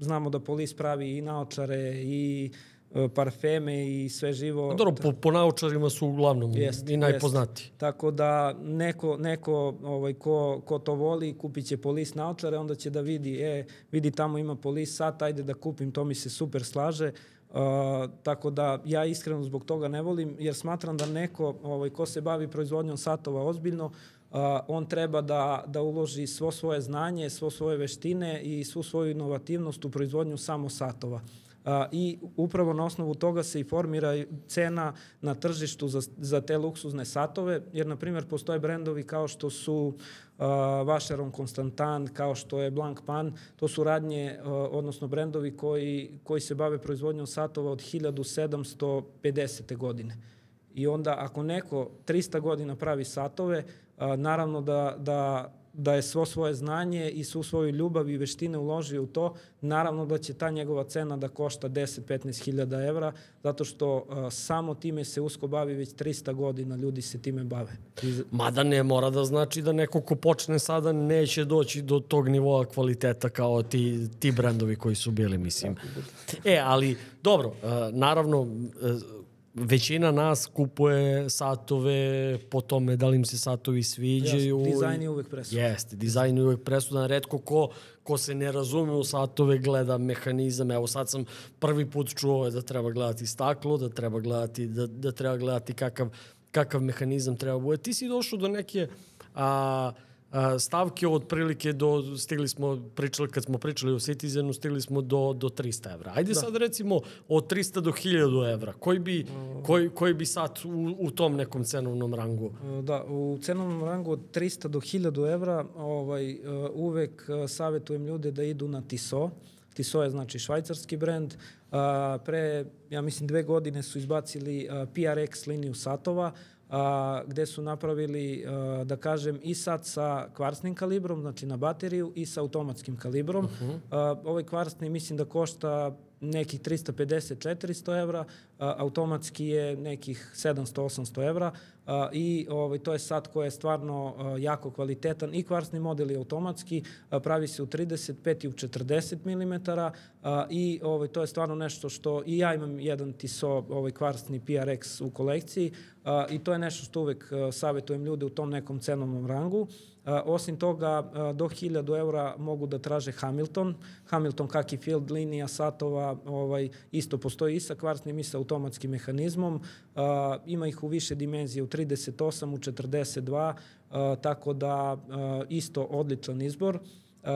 znamo da polis pravi i naočare i e, parfeme i sve živo. Dobro, po, po naučarima su uglavnom Jest, i najpoznatiji. Jest. Tako da neko, neko ovaj, ko, ko to voli, kupit će polis naočare, onda će da vidi, e, vidi tamo ima polis sat, ajde da kupim, to mi se super slaže. Uh, tako da ja iskreno zbog toga ne volim, jer smatram da neko ovaj, ko se bavi proizvodnjom satova ozbiljno, uh, on treba da, da uloži svo svoje znanje, svo svoje veštine i svu svoju inovativnost u proizvodnju samo satova. A, i upravo na osnovu toga se i formira cena na tržištu za, za te luksuzne satove, jer, na primjer, postoje brendovi kao što su a, Vacheron Constantin, kao što je Blanc Pan, to su radnje, a, odnosno brendovi koji, koji se bave proizvodnjom satova od 1750. godine. I onda ako neko 300 godina pravi satove, a, naravno da, da da je svo svoje znanje i svu svoju ljubav i veštine uložio u to, naravno da će ta njegova cena da košta 10-15 hiljada evra, zato što uh, samo time se usko bavi već 300 godina, ljudi se time bave. I, Mada ne mora da znači da neko ko počne sada neće doći do tog nivoa kvaliteta kao ti, ti brendovi koji su bili, mislim. E, ali dobro, uh, naravno, uh, većina nas kupuje satove po tome da li im se satovi sviđaju. Jasno, dizajn je uvek presudan. Jeste, dizajn je uvek presudan. Redko ko, ko se ne razume u satove gleda mehanizam. Evo sad sam prvi put čuo da treba gledati staklo, da treba gledati, da, da treba gledati kakav, kakav mehanizam treba bude. Ti si došao do neke... A, stavke od prilike do, stigli smo, pričali, kad smo pričali o Citizenu, stigli smo do, do 300 evra. Ajde da. sad recimo od 300 do 1000 evra. Koji bi, koji, koji bi sad u, u tom nekom cenovnom rangu? Da, u cenovnom rangu od 300 do 1000 evra ovaj, uvek savjetujem ljude da idu na TISO. TISO je znači švajcarski brend. Pre, ja mislim, dve godine su izbacili PRX liniju satova a, gde su napravili, a, da kažem, i sad sa kvarsnim kalibrom, znači na bateriju, i sa automatskim kalibrom. Uh -huh. a, ovaj kvarsni mislim da košta nekih 350-400 evra, automatski je nekih 700-800 evra a, i ovaj, to je sat koji je stvarno a, jako kvalitetan i kvarsni model je automatski, a, pravi se u 35 i u 40 mm a, i ovaj, to je stvarno nešto što i ja imam jedan TISO ovaj, kvarsni PRX u kolekciji a, i to je nešto što uvek a, savjetujem ljude u tom nekom cenovnom rangu. A, osim toga, a, do 1000 eura mogu da traže Hamilton. Hamilton kaki field linija satova ovaj, isto postoji i sa kvarsnim i sa automatskim mehanizmom. Ima ih u više dimenzije, u 38, u 42, a, tako da isto odličan izbor. Uh,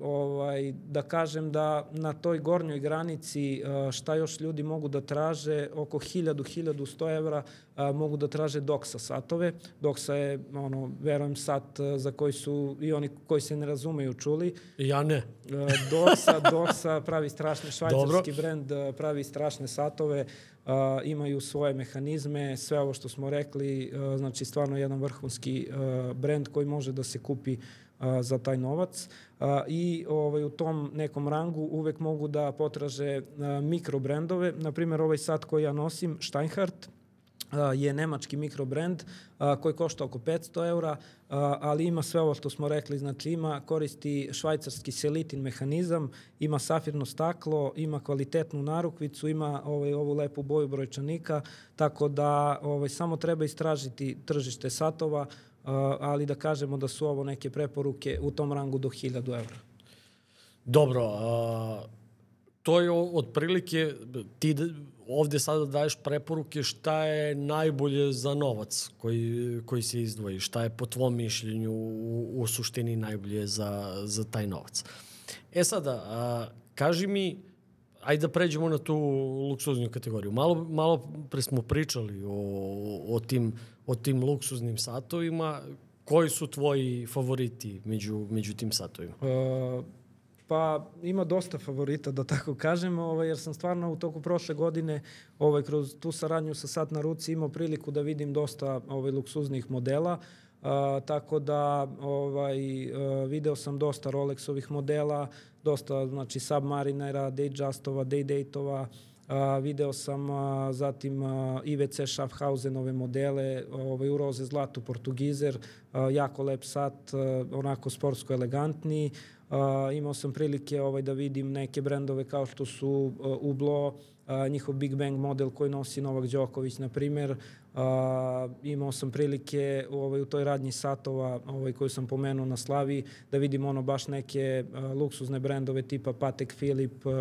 ovaj, da kažem da na toj gornjoj granici uh, šta još ljudi mogu da traže, oko 1000-1100 evra uh, mogu da traže doksa satove. Doksa je, ono, verujem, sat za koji su i oni koji se ne razumeju čuli. Ja ne. Doksa, doksa pravi strašne, švajcarski Dobro. brend pravi strašne satove, uh, imaju svoje mehanizme, sve ovo što smo rekli, uh, znači stvarno jedan vrhunski uh, brend koji može da se kupi za taj novac i ovaj, u tom nekom rangu uvek mogu da potraže mikrobrendove. Naprimjer, ovaj sat koji ja nosim, Steinhardt, je nemački mikrobrend koji košta oko 500 eura, ali ima sve ovo što smo rekli, znači ima, koristi švajcarski selitin mehanizam, ima safirno staklo, ima kvalitetnu narukvicu, ima ovaj, ovu lepu boju brojčanika, tako da ovaj, samo treba istražiti tržište satova, ali da kažemo da su ovo neke preporuke u tom rangu do 1000 evra. Dobro, a, to je otprilike, ti ovde sada daješ preporuke šta je najbolje za novac koji, koji se izdvoji, šta je po tvom mišljenju u, u suštini najbolje za, za taj novac. E sada, a, kaži mi, ajde da pređemo na tu luksuznu kategoriju. Malo, malo pre smo pričali o, o, tim, o tim luksuznim satovima. Koji su tvoji favoriti među, među tim satovima? Uh, pa ima dosta favorita, da tako kažem, ovaj, jer sam stvarno u toku prošle godine ovaj, kroz tu saradnju sa Sat na ruci imao priliku da vidim dosta ovaj, luksuznih modela. Uh, tako da ovaj, uh, video sam dosta Rolexovih modela, dosta znači Submarinera, Datejustova, Daydateova, Uh, video sam uh, zatim uh, IVC Schaffhausenove modele, ovaj, u roze zlatu Portugizer, uh, jako lep sat, uh, onako sportsko elegantni. Uh, imao sam prilike ovaj, da vidim neke brendove kao što su uh, Ublo, uh, njihov Big Bang model koji nosi Novak Đoković, na primer. Uh, imao sam prilike ovaj, u toj radnji satova ovaj, koju sam pomenuo na Slavi da vidim ono baš neke uh, luksuzne brendove tipa Patek Philip, uh,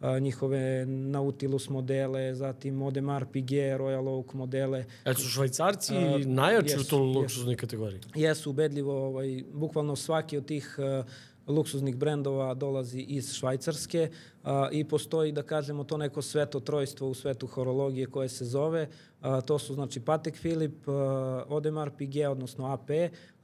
a, njihove Nautilus modele, zatim Odemar Piguet, Royal Oak modele. E su švajcarci a, najjači jesu, u toj luksuznoj kategoriji? Jesu, ubedljivo. Ovaj, bukvalno svaki od tih uh, luksuznih brendova dolazi iz Švajcarske a, i postoji, da kažemo, to neko sveto trojstvo u svetu horologije koje se zove. A, to su, znači, Patek Philip, a, Odemar Piguet, odnosno AP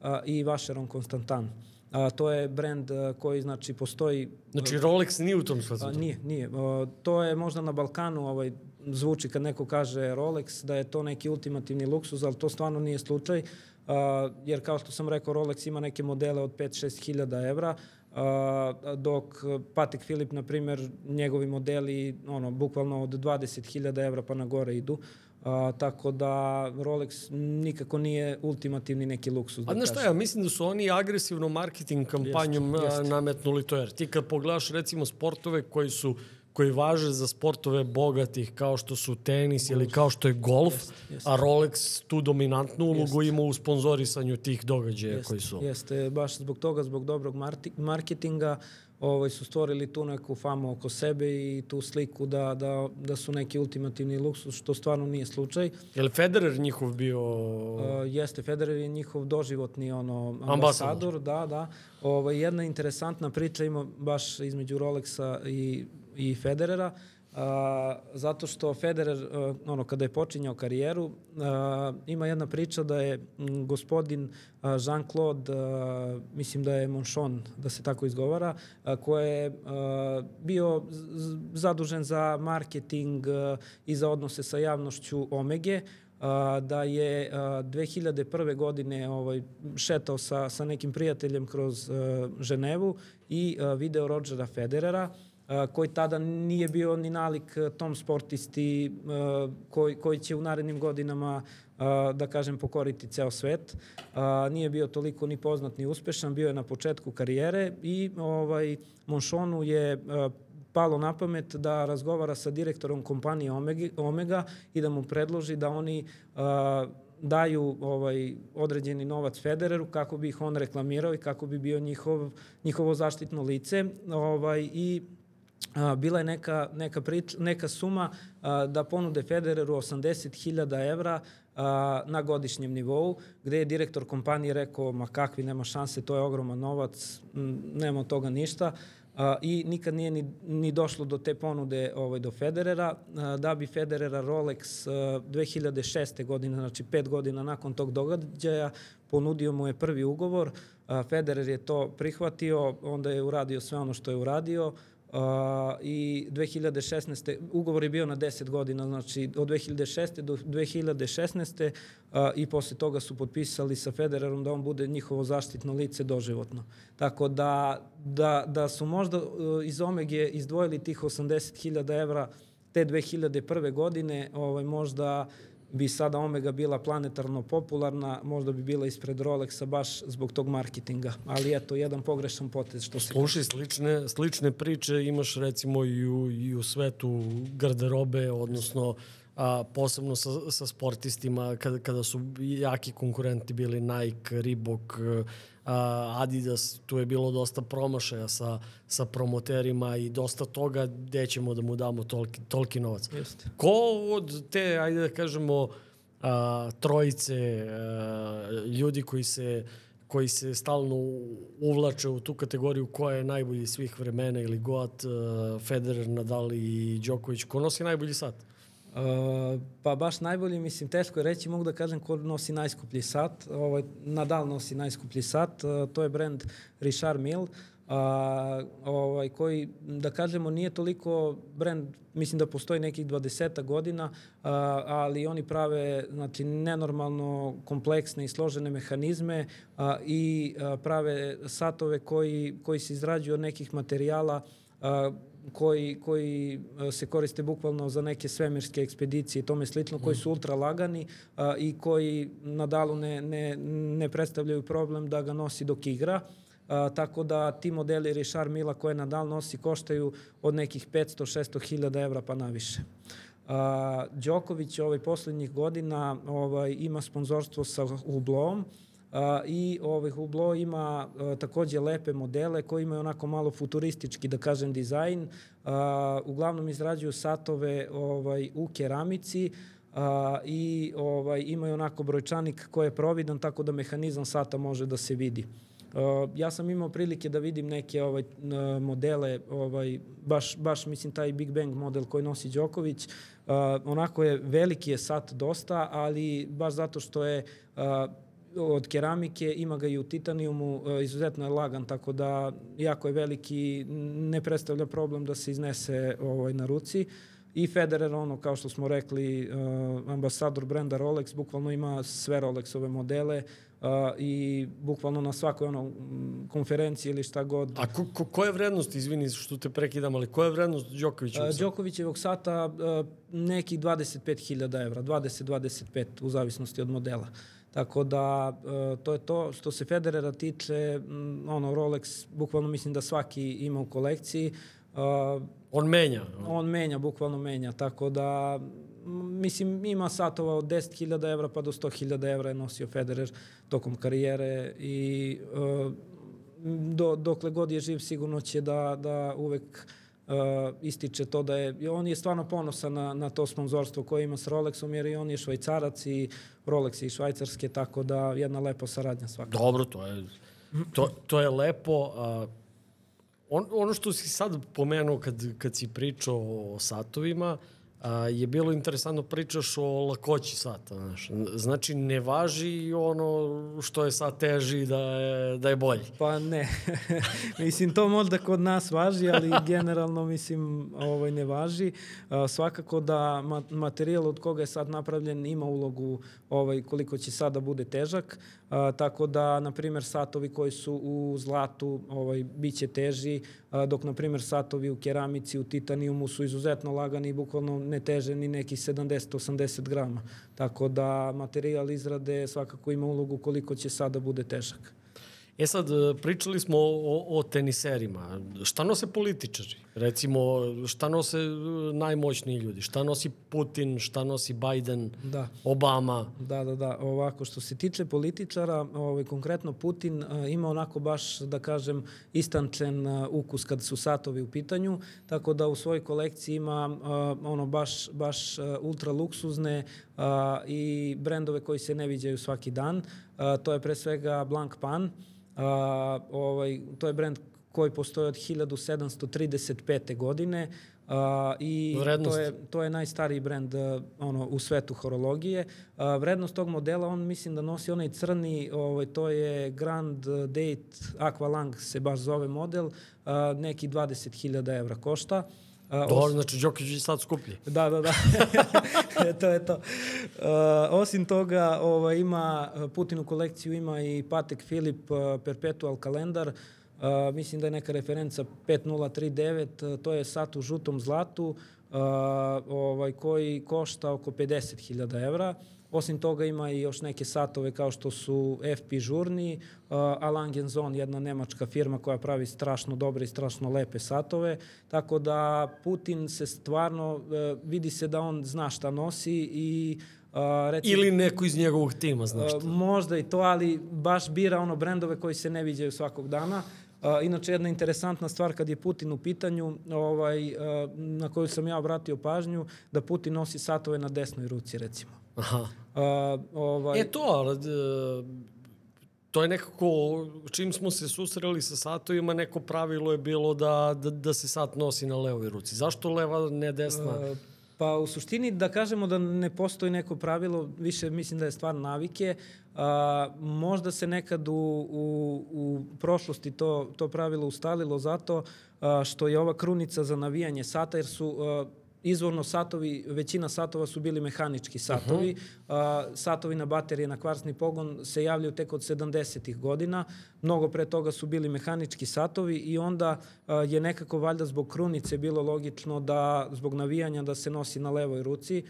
a, i Vacheron Constantin. A, to je brend koji znači postoji Znači Rolex nije u tom svetu. Nije, nije. A, to je možda na Balkanu ovaj zvuči kad neko kaže Rolex da je to neki ultimativni luksuz, ali to stvarno nije slučaj. A, jer kao što sam rekao Rolex ima neke modele od 5-6 hiljada evra, a, dok Patek Filip, na primjer, njegovi modeli ono, bukvalno od 20.000 evra pa na gore idu. A, tako da Rolex nikako nije ultimativni neki luksuz. Da A znaš šta, ja mislim da su oni agresivno marketing kampanjom jest, jest. nametnuli to, jer ti kad pogledaš recimo sportove koji su koji važe za sportove bogatih kao što su tenis ili kao što je golf, Jest, jest. a Rolex tu dominantnu ulogu Jest. ima u sponzorisanju tih događaja Jeste, koji su. Jeste, baš zbog toga, zbog dobrog marketinga, ovaj, su stvorili tu neku famu oko sebe i tu sliku da, da, da su neki ultimativni luksus, što stvarno nije slučaj. Je li Federer njihov bio... Uh, jeste, Federer je njihov doživotni ono, Ambasador. ambasador, da, da. Ovaj, jedna interesantna priča ima baš između Rolexa i, i Federera, uh, zato što Federer, uh, ono, kada je počinjao karijeru, uh, ima jedna priča da je m, gospodin Jean-Claude, mislim da je Monchon, da se tako izgovara, uh, koji je uh, bio zadužen za marketing uh, i za odnose sa javnošću Omege, a, da je a, 2001. godine ovaj, šetao sa, sa nekim prijateljem kroz a, Ženevu i a, video Rodgera Federera, a, koji tada nije bio ni nalik tom sportisti koji, koji će u narednim godinama da kažem pokoriti ceo svet. Nije bio toliko ni poznat ni uspešan, bio je na početku karijere i ovaj Monšonu je palo na pamet da razgovara sa direktorom kompanije Omega, i da mu predloži da oni daju ovaj određeni novac Federeru kako bi ih on reklamirao i kako bi bio njihov, njihovo zaštitno lice ovaj, i a, bila je neka, neka, prič, neka suma a, da ponude Federeru 80.000 evra a, na godišnjem nivou, gde je direktor kompanije rekao, ma kakvi, nema šanse, to je ogroman novac, nema od toga ništa. A, I nikad nije ni, ni došlo do te ponude ovaj, do Federera, a, da bi Federera Rolex a, 2006. godine, znači pet godina nakon tog događaja, ponudio mu je prvi ugovor, a, Federer je to prihvatio, onda je uradio sve ono što je uradio, Uh, i 2016. ugovor je bio na 10 godina, znači od 2006. do 2016. Uh, i posle toga su potpisali sa Federerom da on bude njihovo zaštitno lice doživotno. Tako da, da, da su možda uh, iz Omege izdvojili tih 80.000 evra te 2001. godine, ovaj, možda bi sada Omega bila planetarno popularna, možda bi bila ispred Rolexa baš zbog tog marketinga. Ali eto, jedan pogrešan potez što se... Slušaj, slične, slične priče imaš recimo i u, i u svetu garderobe, odnosno a, posebno sa, sa sportistima kada, kada su jaki konkurenti bili Nike, Reebok, Adidas, tu je bilo dosta promašaja sa, sa promoterima i dosta toga gde ćemo da mu damo toliki, toliki novac. Jeste. Ko od te, ajde da kažemo, a, trojice a, ljudi koji se koji se stalno uvlače u tu kategoriju ko je najbolji svih vremena ili Goat, uh, Federer, Nadal i Đoković. Ko nosi najbolji sat? Uh, pa baš najbolji, mislim, teško je reći, mogu da kažem ko nosi najskuplji sat. Ovaj, Nadal nosi najskuplji sat, uh, to je brand Richard Mille, a, ovaj, koji, da kažemo, nije toliko brand, mislim da postoji nekih 20 godina, a, ali oni prave znači, nenormalno kompleksne i složene mehanizme a, i a, prave satove koji, koji se izrađuju od nekih materijala a, koji, koji a, se koriste bukvalno za neke svemirske ekspedicije i tome slično, koji su ultra lagani a, i koji Nadalu ne, ne, ne predstavljaju problem da ga nosi dok igra. A, tako da ti modeli Richard Mila koje Nadal nosi koštaju od nekih 500-600 hiljada evra pa naviše. A, Đoković ovaj poslednjih godina ovaj ima sponzorstvo sa Hublom, i ovaj Hublot ima takođe lepe modele koji imaju onako malo futuristički da kažem dizajn. Uglavnom izrađuju satove ovaj u keramici a, i ovaj imaju onako brojčanik koji je providan tako da mehanizam sata može da se vidi. Uh, ja sam imao prilike da vidim neke ovaj modele, ovaj baš baš mislim taj Big Bang model koji nosi Đoković, uh, onako je veliki je sat dosta, ali baš zato što je uh, od keramike, ima ga i u titanijumu, uh, izuzetno je lagan, tako da jako je veliki, ne predstavlja problem da se iznese ovaj na ruci. I Federer, ono, kao što smo rekli, uh, ambasador brenda Rolex, bukvalno ima sve Rolexove modele, uh, i bukvalno na svakoj ono konferenciji ili šta god. A ko, ko, koja je vrednost, izvini što te prekidam, ali koja je vrednost Đokovića? Uh, Đokovićevog sata uh, nekih 25.000 evra, 20-25 u zavisnosti od modela. Tako da uh, to je to što se Federera tiče, ono Rolex bukvalno mislim da svaki ima u kolekciji. Uh, On menja. on menja, bukvalno menja, tako da mislim ima satova od 10.000 evra pa do 100.000 evra je nosio Federer tokom karijere i uh, do, dokle god je živ sigurno će da, da uvek uh, ističe to da je, on je stvarno ponosan na, na to sponzorstvo koje ima s Rolexom jer i on je švajcarac i Rolex je i švajcarske, tako da jedna lepa saradnja svaka. Dobro, to je, to, to je lepo. A, on, ono što si sad pomenuo kad, kad si pričao o satovima, a, je bilo interesantno pričaš o lakoći sata. Znaš. Znači, ne važi ono što je sat teži da je, da je bolji. Pa ne. mislim, to možda kod nas važi, ali generalno, mislim, ovaj, ne važi. Uh, svakako da ma materijal od koga je sad napravljen ima ulogu ovaj, koliko će sada bude težak. Uh, tako da, na primjer, satovi koji su u zlatu ovaj, bit će teži, dok, na primjer, satovi u keramici, u titanijumu su izuzetno lagani i bukvalno ne teže ni neki 70-80 grama. Tako da materijal izrade svakako ima ulogu koliko će sada bude težak. E sad, pričali smo o, o teniserima. Šta nose političari? Recimo, šta nose najmoćniji ljudi? Šta nosi Putin, šta nosi Biden, Da. Obama? Da, da, da. Ovako, što se tiče političara, ovaj, konkretno Putin a, ima onako baš, da kažem, istančen ukus kad su satovi u pitanju, tako da u svojoj kolekciji ima ono baš, baš ultra luksuzne i brendove koji se ne viđaju svaki dan. A, to je pre svega Blanc Pan, a, ovaj, to je brend koji postoji od 1735. godine a, i Vrednost? to je, to je najstariji brend a, ono, u svetu horologije. A, vrednost tog modela, on mislim da nosi onaj crni, ovaj, to je Grand Date Aqualang se baš zove model, a, neki 20.000 evra košta. A, Dobro, znači Đoković je sad skuplji. Da, da, da. to je to. Uh, osim toga, ovaj, ima Putin u kolekciju ima i Patek Filip uh, Perpetual kalendar. Uh, mislim da je neka referenca 5039, uh, to je sat u žutom zlatu, uh, ovaj, koji košta oko 50.000 evra. Osim toga ima i još neke satove kao što su FP Žurni, uh, Alangenzon, jedna nemačka firma koja pravi strašno dobre i strašno lepe satove. Tako da Putin se stvarno, uh, vidi se da on zna šta nosi i uh, recimo, Ili neko iz njegovog tima, znaš Uh, šta. možda i to, ali baš bira ono brendove koji se ne viđaju svakog dana. Uh, inače, jedna interesantna stvar kad je Putin u pitanju, ovaj, uh, na koju sam ja obratio pažnju, da Putin nosi satove na desnoj ruci, recimo. Aha. Uh, ovaj, E to, ali to je nekako, čim smo se susreli sa satovima, neko pravilo je bilo da, da, da se sat nosi na levoj ruci. Zašto leva, ne desna? Uh, Pa u suštini da kažemo da ne postoji neko pravilo, više mislim da je stvar navike. A, možda se nekad u, u, u prošlosti to, to pravilo ustalilo zato a, što je ova krunica za navijanje sata, jer su a, izvorno satovi, većina satova su bili mehanički satovi. Uh -huh. uh, satovi na baterije na kvarsni pogon se javljaju tek od 70. godina. Mnogo pre toga su bili mehanički satovi i onda uh, je nekako valjda zbog krunice bilo logično da zbog navijanja da se nosi na levoj ruci.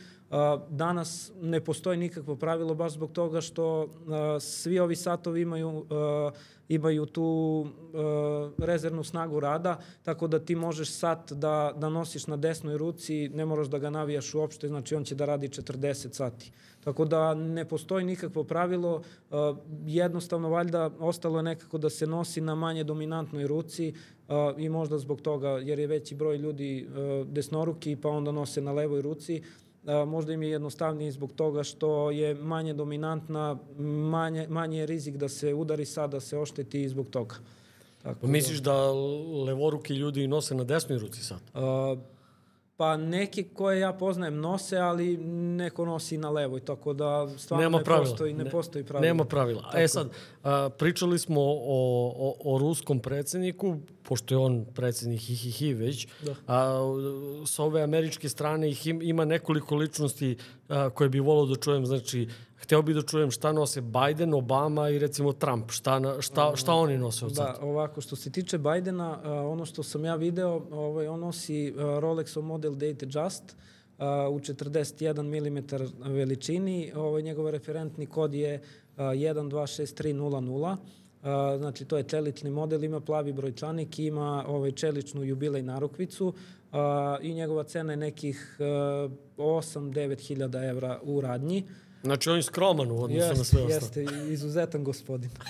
Danas ne postoji nikakvo pravilo baš zbog toga što svi ovi satovi imaju imaju tu rezervnu snagu rada, tako da ti možeš sat da, da nosiš na desnoj ruci, ne moraš da ga navijaš uopšte, znači on će da radi 40 sati. Tako da ne postoji nikakvo pravilo, jednostavno valjda ostalo je nekako da se nosi na manje dominantnoj ruci i možda zbog toga, jer je veći broj ljudi desnoruki pa onda nose na levoj ruci, možda im je jednostavnije zbog toga što je manje dominantna, manje, manje je rizik da se udari sad, da se ošteti i zbog toga. Tako Pa misliš da levoruki ljudi nose na desnoj ruci sat? A, pa neki koje ja poznajem nose, ali neko nosi na levoj, tako da stvarno Nema ne, pravila. postoji, ne, Ne- postoji pravila. Nema pravila. Tako. E sad, a, pričali smo o, o, o ruskom predsedniku, pošto je on predsednik hi, hi, hi već, Da. a, s ove američke strane ih im, ima nekoliko ličnosti a, koje bi volao da čujem. Znači, hteo bih da čujem šta nose Biden, Obama i recimo Trump. Šta, na, šta, šta oni nose od Da, sada? ovako, što se tiče Bajdena, uh, ono što sam ja video, ovaj, on nosi uh, Rolexov model Date Just uh, u 41 mm veličini. Ovaj, njegov referentni kod je uh, 126300. A, znači, to je čelični model, ima plavi brojčanik, ima ovaj, čeličnu jubilej narukvicu i njegova cena je nekih 8-9 hiljada evra u radnji. Znači on je skroman u odnosu jeste, na sve ostalo. Jeste, izuzetan gospodin.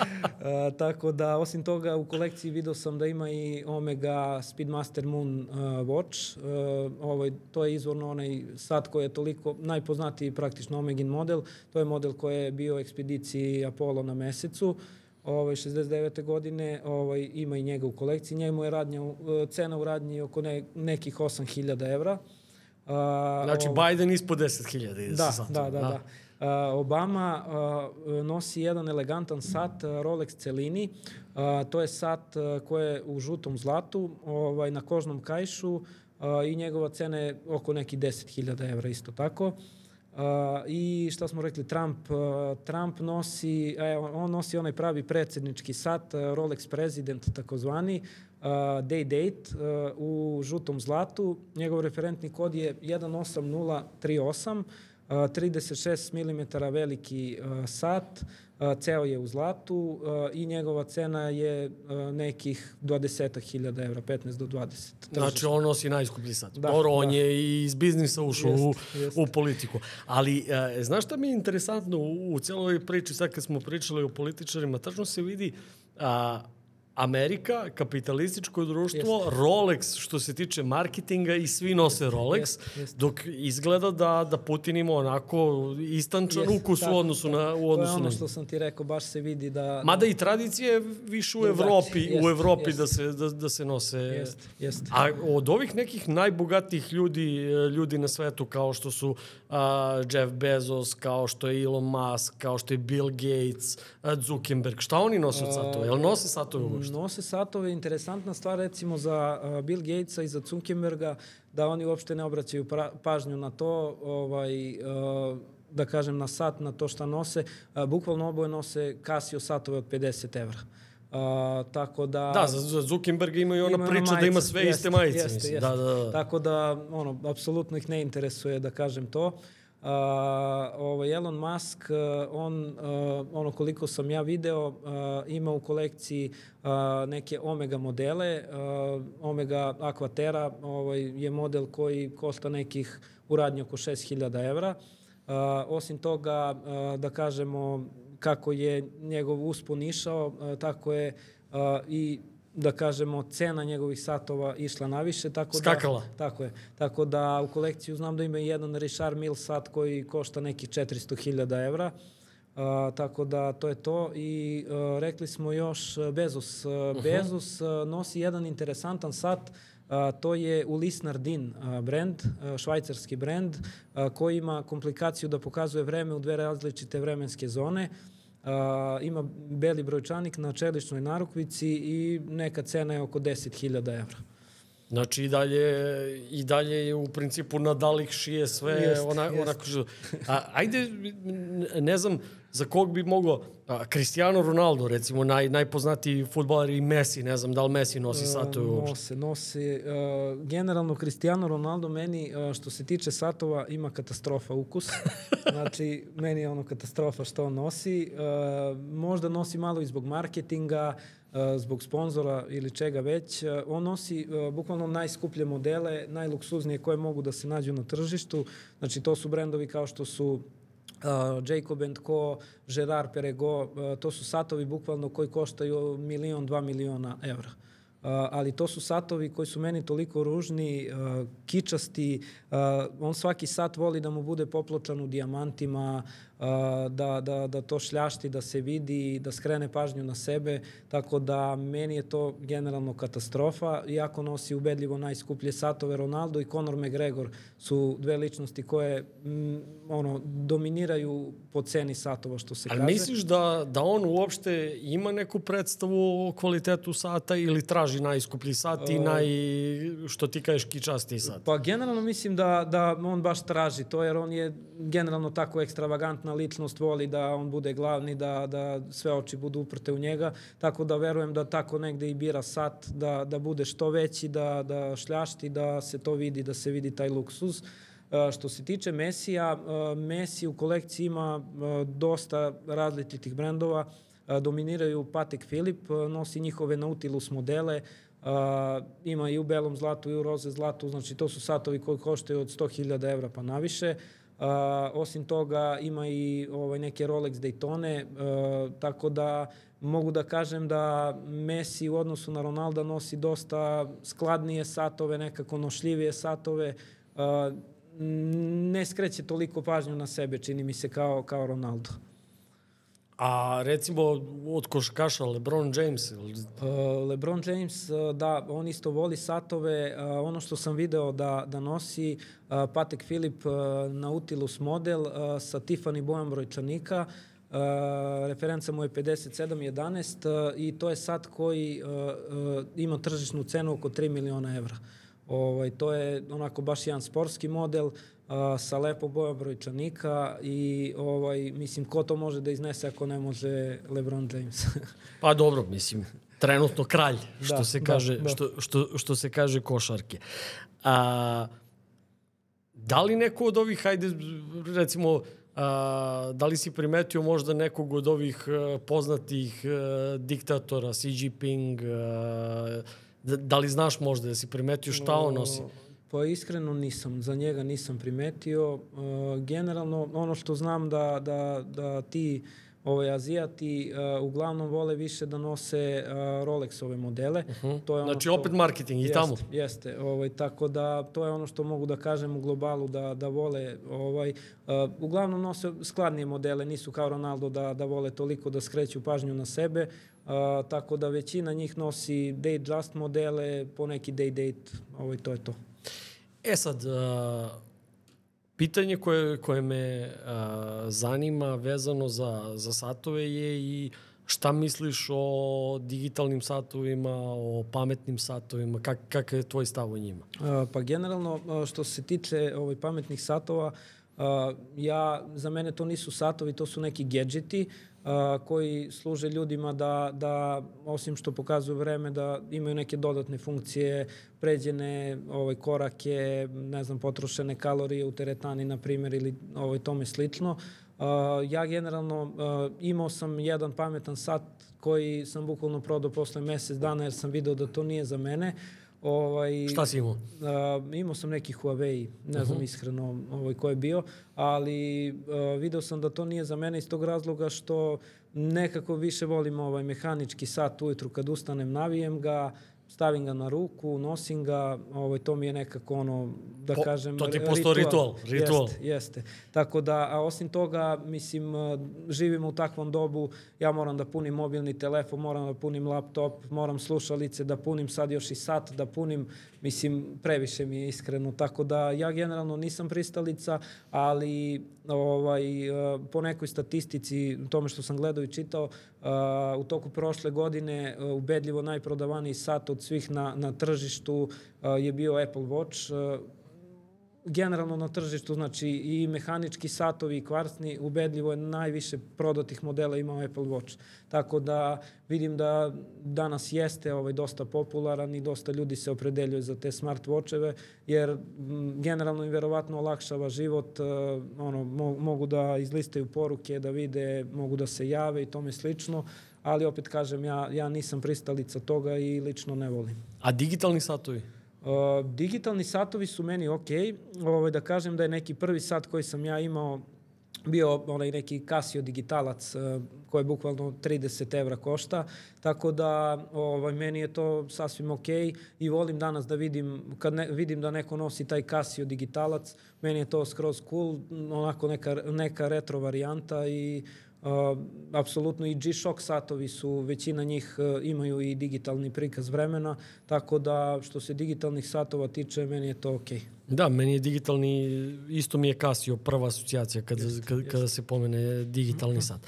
A, tako da, osim toga, u kolekciji video sam da ima i Omega Speedmaster Moon uh, Watch. Uh, ovaj, to je izvorno onaj sat koji je toliko najpoznatiji praktično Omegin model. To je model koji je bio u ekspediciji Apollo na mesecu ovaj, 69. godine, ovaj, ima i njega u kolekciji. Njemu je radnja, cena u radnji oko ne, nekih 8000 evra. Uh, znači, ovaj, Biden ispod 10.000. Da, da, da, da. da. Uh, Obama uh, nosi jedan elegantan sat uh, Rolex Celini. Uh, to je sat uh, koji je u žutom zlatu, ovaj, na kožnom kajšu uh, i njegova cena je oko neki 10.000 evra isto tako. Uh, Uh, I šta smo rekli, Trump, uh, Trump nosi, e, on nosi onaj pravi predsednički sat, uh, Rolex President takozvani, uh, Day Date uh, u žutom zlatu. Njegov referentni kod je 18038, 36 mm veliki sat, ceo je u zlatu i njegova cena je nekih 20.000 evra, 15 do 20. Znači on nosi najskuplji sat. Da, Dobro, on da. je iz biznisa ušao jest, u, jest. u politiku. Ali, e, znaš šta mi je interesantno u, u celoj priči, sad kad smo pričali o političarima, tačno se vidi a, Amerika, kapitalističko društvo, jest. Rolex što se tiče marketinga i svi nose Rolex, jest, jest. dok izgleda da, da Putin ima onako istančan jest, ukus tako, u odnosu tako. na u odnosu To je ono što sam ti rekao, baš se vidi da... Mada i tradicije više u Evropi, jest, u Evropi jest. da se da, da se nose. Jest, jest. A od ovih nekih najbogatijih ljudi ljudi na svetu kao što su uh, Jeff Bezos, kao što je Elon Musk, kao što je Bill Gates, uh, Zuckerberg, šta oni nose od satova? Jel nose satove uopšte? Nose satove. Interesantna stvar recimo za uh, Bill Gatesa i za Zuckerberga da oni uopšte ne obraćaju pra, pažnju na to, ovaj, uh, da kažem na sat, na to šta nose. Uh, bukvalno oboje nose Casio satove od 50 evra. Uh, tako da... Da, za, Zuckerberg ima i ona ima priča majice, da ima sve jest, iste majice. Jeste, jeste. Da, da, da. Tako da, ono, apsolutno ih ne interesuje da kažem to. Uh, Uh, ovaj Elon Musk, on, uh, ono koliko sam ja video, uh, ima u kolekciji uh, neke Omega modele. Uh, Omega Aquatera ovaj, je model koji košta nekih u radnji oko 6000 evra. Uh, osim toga, uh, da kažemo kako je njegov uspon išao, uh, tako je uh, i da kažemo, cena njegovih satova išla naviše. Tako Skakala. Da, tako je. Tako da u kolekciju znam da ima jedan Richard Mille sat koji košta nekih 400.000 evra. Uh, tako da to je to i uh, rekli smo još Bezos. Uh, uh -huh. Bezos uh, nosi jedan interesantan sat Uh, to je Ulis Nardin uh, brand, uh, švajcarski brand, uh, koji ima komplikaciju da pokazuje vreme u dve različite vremenske zone. A, ima beli brojčanik na čeličnoj narukvici i neka cena je oko 10.000 evra. Znači i dalje, i dalje je u principu Nadalih šije sve jest, ona, jest. onako što... A, ajde, ne znam za kog bi moglo... A, Cristiano Ronaldo, recimo, naj, najpoznatiji futbaler i Messi, ne znam da li Messi nosi satove uopšte. Nose, nose. Uh, generalno, Cristiano Ronaldo meni, uh, što se tiče satova, ima katastrofa ukus. znači, meni je ono katastrofa što on nosi. Uh, možda nosi malo i zbog marketinga, zbog sponzora ili čega već. On nosi bukvalno najskuplje modele, najluksuznije koje mogu da se nađu na tržištu. Znači to su brendovi kao što su uh, Jacob Co, Gerard Perregaux, uh, to su satovi bukvalno koji koštaju milion, dva miliona evra. Uh, ali to su satovi koji su meni toliko ružni, uh, kičasti, uh, on svaki sat voli da mu bude popločan u dijamantima, da, da, da to šljašti, da se vidi, da skrene pažnju na sebe, tako da meni je to generalno katastrofa, iako nosi ubedljivo najskuplje satove. Ronaldo i Conor McGregor su dve ličnosti koje m, ono, dominiraju po ceni satova, što se Ali kaže. Ali misliš da, da on uopšte ima neku predstavu o kvalitetu sata ili traži najskuplji sat i naj, što ti kažeš, kičasti sat? Pa generalno mislim da, da on baš traži to, jer on je generalno tako ekstravagantna dominantna ličnost voli da on bude glavni, da, da sve oči budu uprte u njega, tako da verujem da tako negde i bira sat, da, da bude što veći, da, da šljašti, da se to vidi, da se vidi taj luksuz. Uh, što se tiče Mesija, uh, Messi u kolekciji ima uh, dosta različitih brendova. dominiraju Patek Filip, nosi njihove Nautilus modele, ima i u belom zlatu i u roze zlatu, znači to su satovi koji koštaju od 100.000 evra pa naviše. Uh, osim toga ima i ovaj, neke Rolex Daytone, uh, tako da mogu da kažem da Messi u odnosu na Ronalda nosi dosta skladnije satove, nekako nošljivije satove, uh, ne skreće toliko pažnju na sebe, čini mi se, kao, kao Ronaldo. A recimo od koškaša LeBron James? Uh, LeBron James, uh, da, on isto voli satove. Uh, ono što sam video da, da nosi uh, Patek Filip uh, Nautilus model uh, sa Tiffany bojom brojčanika. Uh, referenca mu je 5711 uh, i to je sat koji uh, uh, ima tržišnu cenu oko 3 miliona evra. Ovaj, to je onako baš jedan sportski model a, sa lepo bojom brojčanika i ovaj, mislim, ko to može da iznese ako ne može LeBron James? pa dobro, mislim, trenutno kralj, što da, se da, kaže, da, da. Što, što, što se kaže košarke. A, da li neko od ovih, hajde, recimo, a, da li si primetio možda nekog od ovih a, poznatih a, diktatora, Xi Jinping, a, da, da li znaš možda da si primetio šta on nosi? Pa iskreno nisam, za njega nisam primetio. Uh, generalno, ono što znam da, da, da ti ovaj, Azijati uh, uglavnom vole više da nose uh, Rolexove modele. Uh -huh. to je ono znači što, opet marketing i jest, tamo. Jeste, ovaj, tako da to je ono što mogu da kažem u globalu da, da vole. Ovaj, uh, uglavnom nose skladnije modele, nisu kao Ronaldo da, da vole toliko da skreću pažnju na sebe. Uh, tako da većina njih nosi day just modele, poneki day date, ovaj, to je to. E sad, uh, pitanje koje, koje me uh, zanima vezano za, za satove je i šta misliš o digitalnim satovima, o pametnim satovima, kak, kakav je tvoj stav o njima? Uh, pa generalno, što se tiče ovaj, pametnih satova, uh, ja, za mene to nisu satovi, to su neki gadgeti. Uh, koji služe ljudima da, da, osim što pokazuju vreme, da imaju neke dodatne funkcije, pređene ovaj, korake, ne znam, potrošene kalorije u teretani, na primjer, ili ovaj, tome slično. Uh, ja generalno uh, imao sam jedan pametan sat koji sam bukvalno prodao posle mesec dana jer sam video da to nije za mene. Ovaj, Šta si imao? Uh, imao sam neki Huawei, ne uh -huh. znam mhm. iskreno ovaj, ko je bio, ali uh, video sam da to nije za mene iz tog razloga što nekako više volim ovaj mehanički sat ujutru kad ustanem, navijem ga, stavim ga na ruku, nosim ga, ovaj, to mi je nekako ono, da po, kažem... To ti je postao ritual. ritual. Jeste, jeste. Tako da, a osim toga, mislim, živimo u takvom dobu, ja moram da punim mobilni telefon, moram da punim laptop, moram slušalice da punim, sad još i sat da punim, mislim, previše mi je iskreno. Tako da, ja generalno nisam pristalica, ali ovaj, po nekoj statistici, tome što sam gledao i čitao, u toku prošle godine ubedljivo najprodavaniji sat od svih na, na tržištu je bio Apple Watch generalno na tržištu, znači i mehanički satovi i kvarsni, ubedljivo je najviše prodatih modela imao Apple Watch. Tako da vidim da danas jeste ovaj dosta popularan i dosta ljudi se opredeljuje za te smart watcheve, jer generalno im verovatno olakšava život, uh, ono, mo, mogu da izlistaju poruke, da vide, mogu da se jave i tome slično, ali opet kažem, ja, ja nisam pristalica toga i lično ne volim. A digitalni satovi? Digitalni satovi su meni ok. Ovaj, da kažem da je neki prvi sat koji sam ja imao bio onaj neki Casio digitalac uh, koji bukvalno 30 evra košta, tako da ovaj, meni je to sasvim ok i volim danas da vidim, kad ne, vidim da neko nosi taj Casio digitalac, meni je to skroz cool, onako neka, neka retro varijanta i apsolutno i G-Shock satovi su, većina njih uh, imaju i digitalni prikaz vremena, tako da što se digitalnih satova tiče, meni je to okej. Okay. Da, meni je digitalni, isto mi je Casio prva asocijacija kada, jest, kada, kada se pomene digitalni mm -hmm. sat.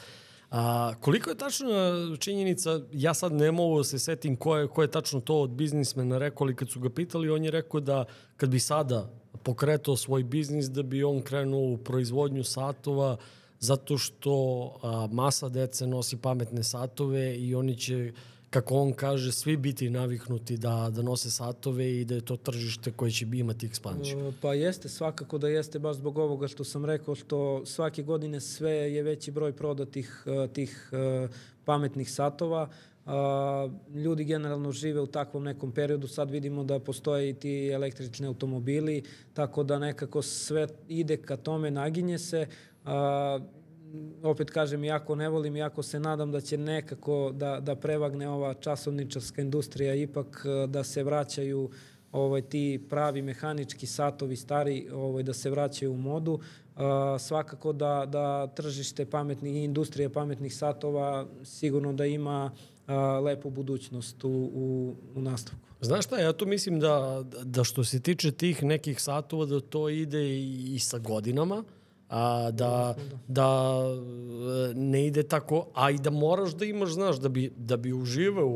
A, koliko je tačno činjenica, ja sad ne mogu da se setim ko je, ko je tačno to od biznismena rekao, ali kad su ga pitali, on je rekao da kad bi sada pokretao svoj biznis, da bi on krenuo u proizvodnju satova, zato što a, masa dece nosi pametne satove i oni će kako on kaže, svi biti naviknuti da, da nose satove i da je to tržište koje će imati ekspanziju. E, pa jeste, svakako da jeste, baš zbog ovoga što sam rekao, što svake godine sve je veći broj prodatih e, tih e, pametnih satova. Ljudi generalno žive u takvom nekom periodu, sad vidimo da postoje i ti električni automobili, tako da nekako sve ide ka tome, naginje se. A, opet kažem, jako ne volim, jako se nadam da će nekako da, da prevagne ova časovničarska industrija, ipak da se vraćaju ovaj, ti pravi mehanički satovi stari ovaj, da se vraćaju u modu. Uh, svakako da, da tržište pametnih industrije pametnih satova sigurno da ima a, lepu budućnost u, u, u nastavku. Znaš šta, ja tu mislim da, da što se tiče tih nekih satova, da to ide i, i sa godinama, a, da, da ne ide tako, a i da moraš da imaš, znaš, da bi, da bi uživao,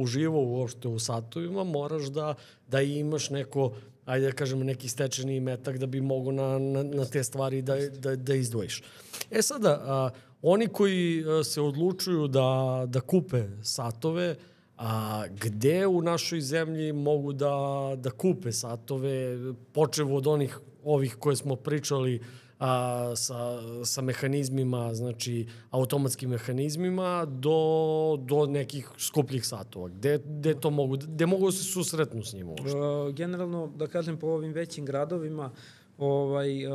uživao uopšte u satovima, moraš da, da imaš neko, ajde da kažemo, neki stečeni metak da bi mogo na, na, na te stvari da, da, da izdvojiš. E sada, a, oni koji se odlučuju da, da kupe satove, a gde u našoj zemlji mogu da, da kupe satove, počevo od onih ovih koje smo pričali, a, sa, sa mehanizmima, znači automatskim mehanizmima do, do nekih skupljih satova. Gde, gde to mogu, gde mogu da se susretnu s njima uopšte? Uh, generalno, da kažem, po ovim većim gradovima, ovaj, uh,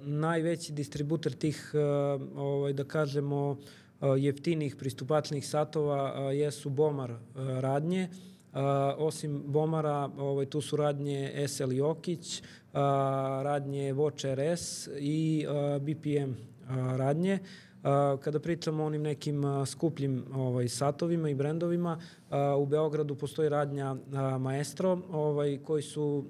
najveći distributer tih, uh, ovaj, da kažemo, jeftinih pristupačnih satova uh, jesu Bomar radnje. Uh, osim Bomara, ovaj, tu su radnje SL Jokić, radnje Watch RS i BPM radnje. Kada pričamo o onim nekim skupljim ovaj, satovima i brendovima, u Beogradu postoji radnja Maestro, ovaj, koji su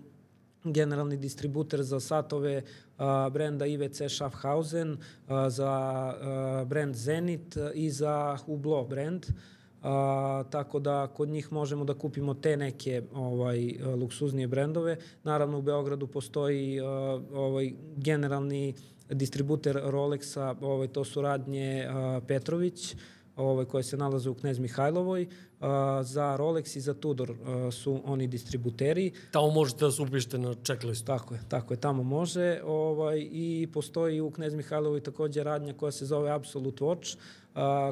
generalni distributer za satove a, brenda IVC Schaffhausen, a, za a, brend Zenit i za Hublot brend. A, tako da kod njih možemo da kupimo te neke ovaj luksuznije brendove. Naravno u Beogradu postoji a, ovaj generalni distributer Rolexa, ovaj to su radnje a, Petrović ovaj, koje se nalaze u Knez Mihajlovoj. A, za Rolex i za Tudor a, su oni distributeri. Tamo možete da se upišete na checklistu. Tako je, tako je, tamo može. Ovaj, I postoji u Knez Mihajlovoj takođe radnja koja se zove Absolute Watch, a,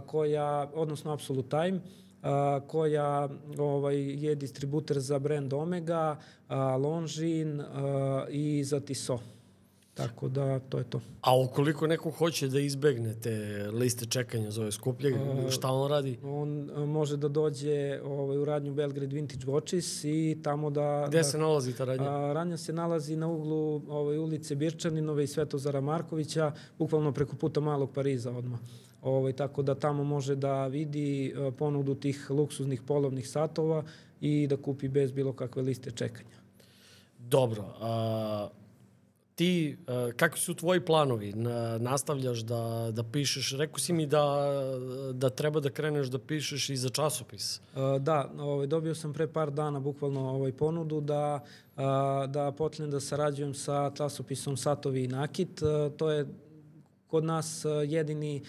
koja, odnosno Absolute Time, koja ovaj, je distributer za brand Omega, a, i za Tissot. Tako da, to je to. A ukoliko neko hoće da izbegne te liste čekanja za ove skuplje, šta on radi? On može da dođe ovaj, u radnju Belgrade Vintage Watches i tamo da... Gde da, se nalazi ta radnja? A, radnja se nalazi na uglu ovaj, ulice Birčaninove i Svetozara Markovića, bukvalno preko puta Malog Pariza odmah. Ovaj, tako da tamo može da vidi ponudu tih luksuznih polovnih satova i da kupi bez bilo kakve liste čekanja. Dobro. A, ti, kakvi su tvoji planovi? Nastavljaš da, da pišeš? Rekao si mi da, da treba da kreneš da pišeš i za časopis. Da, ovaj, dobio sam pre par dana bukvalno ovaj ponudu da, da počnem da sarađujem sa časopisom Satovi i Nakit. To je kod nas jedini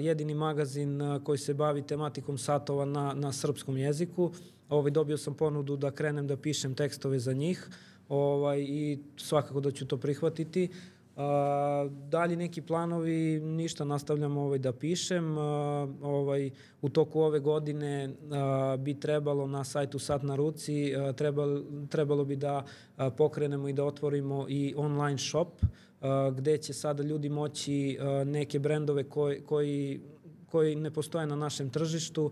jedini magazin koji se bavi tematikom satova na, na srpskom jeziku. Ovaj, dobio sam ponudu da krenem da pišem tekstove za njih ovaj, i svakako da ću to prihvatiti. A, dalje neki planovi, ništa nastavljam ovaj, da pišem. A, ovaj, u toku ove godine a, bi trebalo na sajtu Sat na ruci, a, trebalo, trebalo bi da a, pokrenemo i da otvorimo i online shop, gde će sada ljudi moći neke brendove koji, koji koji ne postoje na našem tržištu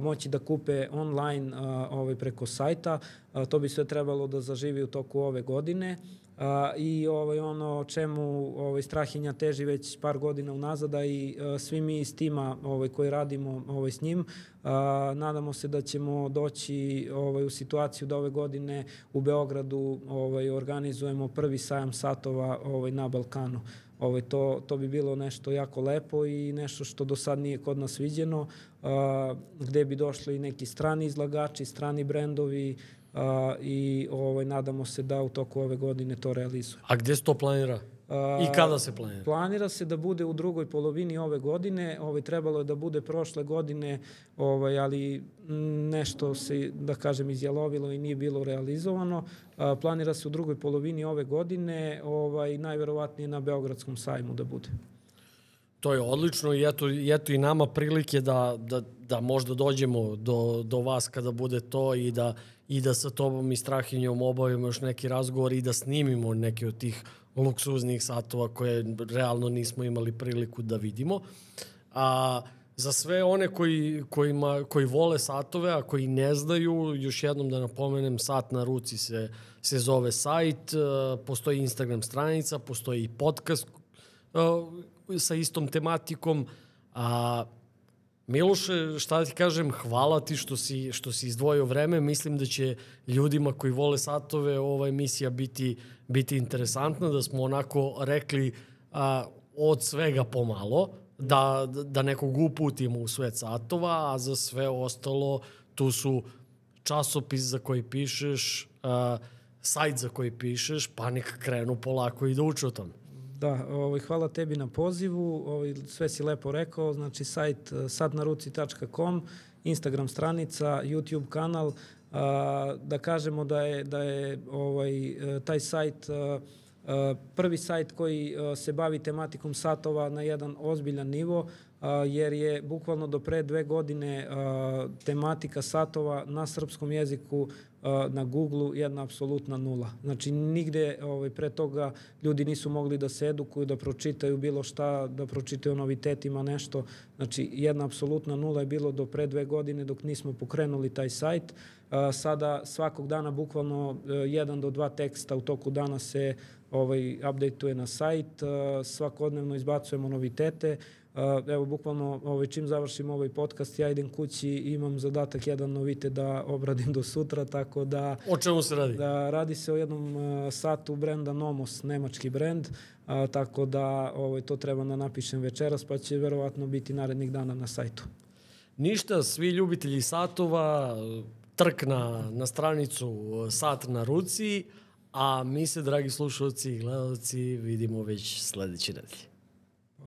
moći da kupe online ovaj, preko sajta. To bi sve trebalo da zaživi u toku ove godine. A, I ovaj, ono čemu ovaj, Strahinja teži već par godina unazad, a i a, svi mi iz tima ovaj, koji radimo ovaj, s njim, a, nadamo se da ćemo doći ovaj, u situaciju da ove godine u Beogradu ovaj, organizujemo prvi sajam satova ovaj, na Balkanu. Ovaj, to, to bi bilo nešto jako lepo i nešto što do sad nije kod nas viđeno, a, gde bi došli neki strani izlagači, strani brendovi a, i ovaj, nadamo se da u toku ove godine to realizuje. A gde se to planira? I kada se planira? Planira se da bude u drugoj polovini ove godine. Ovaj, trebalo je da bude prošle godine, ovaj, ali nešto se, da kažem, izjalovilo i nije bilo realizovano. A, planira se u drugoj polovini ove godine, ovaj, najverovatnije na Beogradskom sajmu da bude. To je odlično i eto, i eto i nama prilike da, da, da možda dođemo do, do vas kada bude to i da, i da sa tobom i Strahinjom obavimo još neki razgovor i da snimimo neke od tih luksuznih satova koje realno nismo imali priliku da vidimo. A za sve one koji, kojima, koji vole satove, a koji ne znaju, još jednom da napomenem, Sat na ruci se, se zove sajt, postoji Instagram stranica, postoji i podcast sa istom tematikom. A, Miloše, šta ti kažem, hvala ti što si, što si izdvojio vreme. Mislim da će ljudima koji vole satove ova emisija biti, biti interesantna, da smo onako rekli a, od svega pomalo, da, da nekog uputimo u svet satova, a za sve ostalo tu su časopis za koji pišeš, a, sajt za koji pišeš, pa nek krenu polako i da uče o tome. Da, ovaj, hvala tebi na pozivu, ovaj, sve si lepo rekao, znači sajt eh, sadnaruci.com, Instagram stranica, YouTube kanal, a, da kažemo da je, da je ovaj, eh, taj sajt a, eh, a, prvi sajt koji a, se bavi tematikom satova na jedan ozbiljan nivo, jer je bukvalno do pre dve godine tematika satova na srpskom jeziku na Google jedna apsolutna nula. Znači, nigde ovaj, pre toga ljudi nisu mogli da se edukuju, da pročitaju bilo šta, da pročitaju novitetima nešto. Znači, jedna apsolutna nula je bilo do pre dve godine dok nismo pokrenuli taj sajt. Sada svakog dana bukvalno e, jedan do dva teksta u toku dana se ovaj, updateuje na sajt, svakodnevno izbacujemo novitete, evo, bukvalno, ovaj, čim završim ovaj podcast, ja idem kući i imam zadatak jedan novite da obradim do sutra, tako da... O čemu se radi? Da radi se o jednom uh, satu brenda Nomos, nemački brend, a, tako da ovaj, to treba da napišem večeras, pa će verovatno biti narednih dana na sajtu. Ništa, svi ljubitelji satova, trk na, na stranicu Sat na ruci, a mi se, dragi slušalci i gledalci, vidimo već sledeće nedelje.